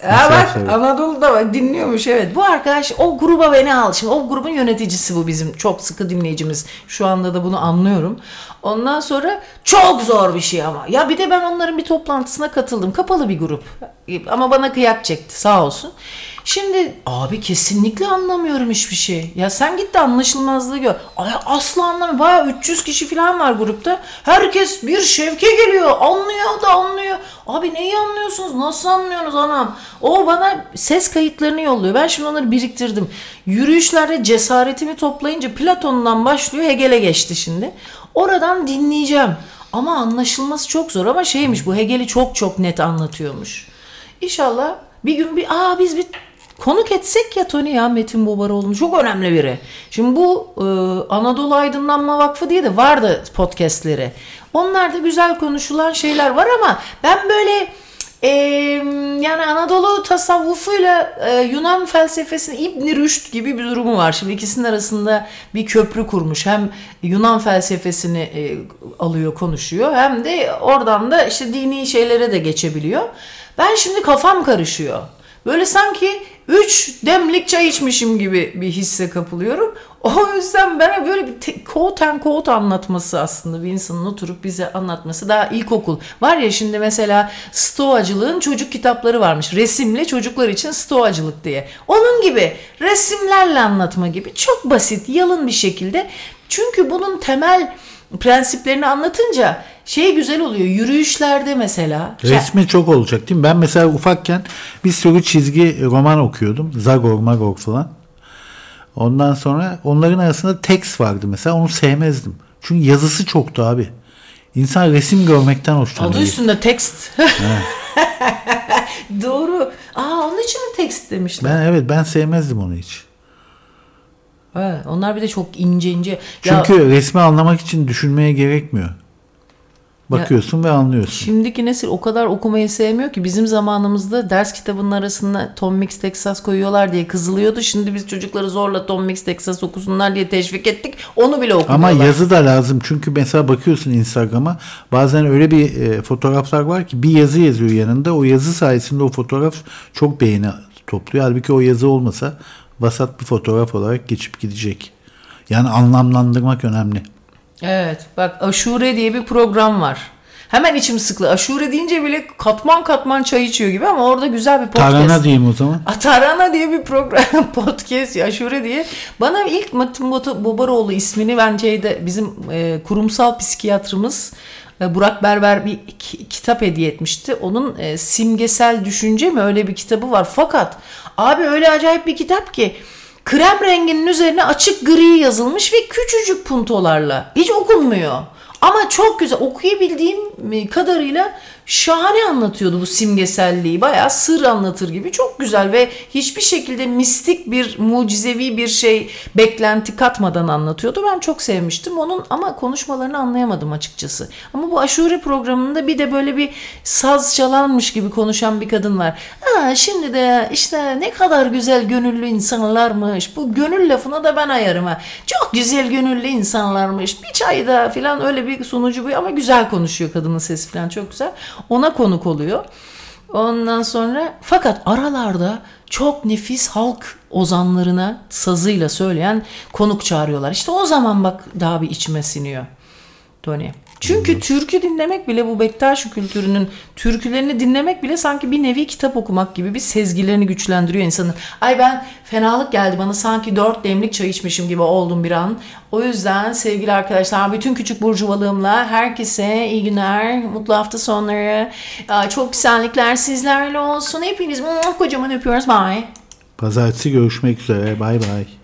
Ya bak. Anadolu'da dinliyormuş evet. Bu arkadaş o gruba beni al. Şimdi o grubun yöneticisi bu bizim çok sıkı dinleyicimiz. Şu anda da bunu anlıyorum. Ondan sonra çok zor bir şey ama. Ya bir de ben onların bir toplantısına katıldım. Kapalı bir grup. Ama bana kıyak çekti sağ olsun. Şimdi abi kesinlikle anlamıyorum hiçbir şey. Ya sen git de anlaşılmazlığı gör. Ay asla anlamıyorum. Baya 300 kişi falan var grupta. Herkes bir şevke geliyor. Anlıyor da anlıyor. Abi neyi anlıyorsunuz? Nasıl anlıyorsunuz anam? O bana ses kayıtlarını yolluyor. Ben şimdi onları biriktirdim. Yürüyüşlerde cesaretimi toplayınca Platon'dan başlıyor Hegel'e geçti şimdi. Oradan dinleyeceğim. Ama anlaşılması çok zor ama şeymiş bu Hegel'i çok çok net anlatıyormuş. İnşallah bir gün bir aa biz bir konuk etsek ya Tony ya Metin Bobaroğlu'nu çok önemli biri. Şimdi bu e, Anadolu Aydınlanma Vakfı diye de vardı podcastleri. Onlarda güzel konuşulan şeyler var ama ben böyle e, yani Anadolu tasavvufuyla e, Yunan felsefesinin İbn Rüşd gibi bir durumu var. Şimdi ikisinin arasında bir köprü kurmuş. Hem Yunan felsefesini e, alıyor, konuşuyor hem de oradan da işte dini şeylere de geçebiliyor. Ben şimdi kafam karışıyor. Böyle sanki 3 demlik çay içmişim gibi bir hisse kapılıyorum. O yüzden bana böyle bir te- quote and quote anlatması aslında bir insanın oturup bize anlatması daha ilkokul. Var ya şimdi mesela stoacılığın çocuk kitapları varmış. Resimli çocuklar için stoacılık diye. Onun gibi resimlerle anlatma gibi çok basit yalın bir şekilde. Çünkü bunun temel prensiplerini anlatınca şey güzel oluyor. Yürüyüşlerde mesela. Resmi çok olacak değil mi? Ben mesela ufakken bir sürü çizgi roman okuyordum. Zagor, Magor falan. Ondan sonra onların arasında tekst vardı mesela. Onu sevmezdim. Çünkü yazısı çoktu abi. İnsan resim görmekten Adı hoşlanıyor. üstünde tekst. Doğru. Aa onun için mi tekst demişler? Ben evet ben sevmezdim onu hiç. Evet, onlar bir de çok ince ince. Ya, Çünkü resmi anlamak için düşünmeye gerekmiyor. Bakıyorsun ve anlıyorsun. Şimdiki nesil o kadar okumayı sevmiyor ki bizim zamanımızda ders kitabının arasına Tom Mix Texas koyuyorlar diye kızılıyordu. Şimdi biz çocukları zorla Tom Mix Texas okusunlar diye teşvik ettik. Onu bile Ama okumuyorlar. yazı da lazım. Çünkü mesela bakıyorsun Instagram'a bazen öyle bir e, fotoğraflar var ki bir yazı yazıyor yanında. O yazı sayesinde o fotoğraf çok beğeni topluyor. Halbuki o yazı olmasa vasat bir fotoğraf olarak geçip gidecek. Yani anlamlandırmak önemli. Evet bak Aşure diye bir program var. Hemen içim sıklı. Aşure deyince bile katman katman çay içiyor gibi ama orada güzel bir podcast. Tarhana diyeyim o zaman. Atarana diye bir program podcast Aşure diye. Bana ilk Botu- Bobaroğlu ismini ben şeyde bizim e, kurumsal psikiyatrımız Burak Berber bir ki- kitap hediye etmişti. Onun e, simgesel düşünce mi öyle bir kitabı var. Fakat abi öyle acayip bir kitap ki krem renginin üzerine açık gri yazılmış ve küçücük puntolarla. Hiç okunmuyor. Ama çok güzel okuyabildiğim e, kadarıyla şahane anlatıyordu bu simgeselliği. Bayağı sır anlatır gibi. Çok güzel ve hiçbir şekilde mistik bir, mucizevi bir şey beklenti katmadan anlatıyordu. Ben çok sevmiştim onun ama konuşmalarını anlayamadım açıkçası. Ama bu aşure programında bir de böyle bir saz çalanmış gibi konuşan bir kadın var. Ha, şimdi de işte ne kadar güzel gönüllü insanlarmış. Bu gönül lafına da ben ayarım ha. Çok güzel gönüllü insanlarmış. Bir çayda falan öyle bir sunucu bu ama güzel konuşuyor kadının sesi falan çok güzel. Ona konuk oluyor. Ondan sonra fakat aralarda çok nefis halk ozanlarına sazıyla söyleyen konuk çağırıyorlar. İşte o zaman bak daha bir içime siniyor. Tony. Çünkü türkü dinlemek bile bu Bektaş kültürünün türkülerini dinlemek bile sanki bir nevi kitap okumak gibi bir sezgilerini güçlendiriyor insanın. Ay ben fenalık geldi bana sanki dört demlik çay içmişim gibi oldum bir an. O yüzden sevgili arkadaşlar bütün küçük burcuvalığımla herkese iyi günler, mutlu hafta sonları, çok güzellikler sizlerle olsun. Hepiniz kocaman öpüyoruz. Bye. Pazartesi görüşmek üzere. Bay bay.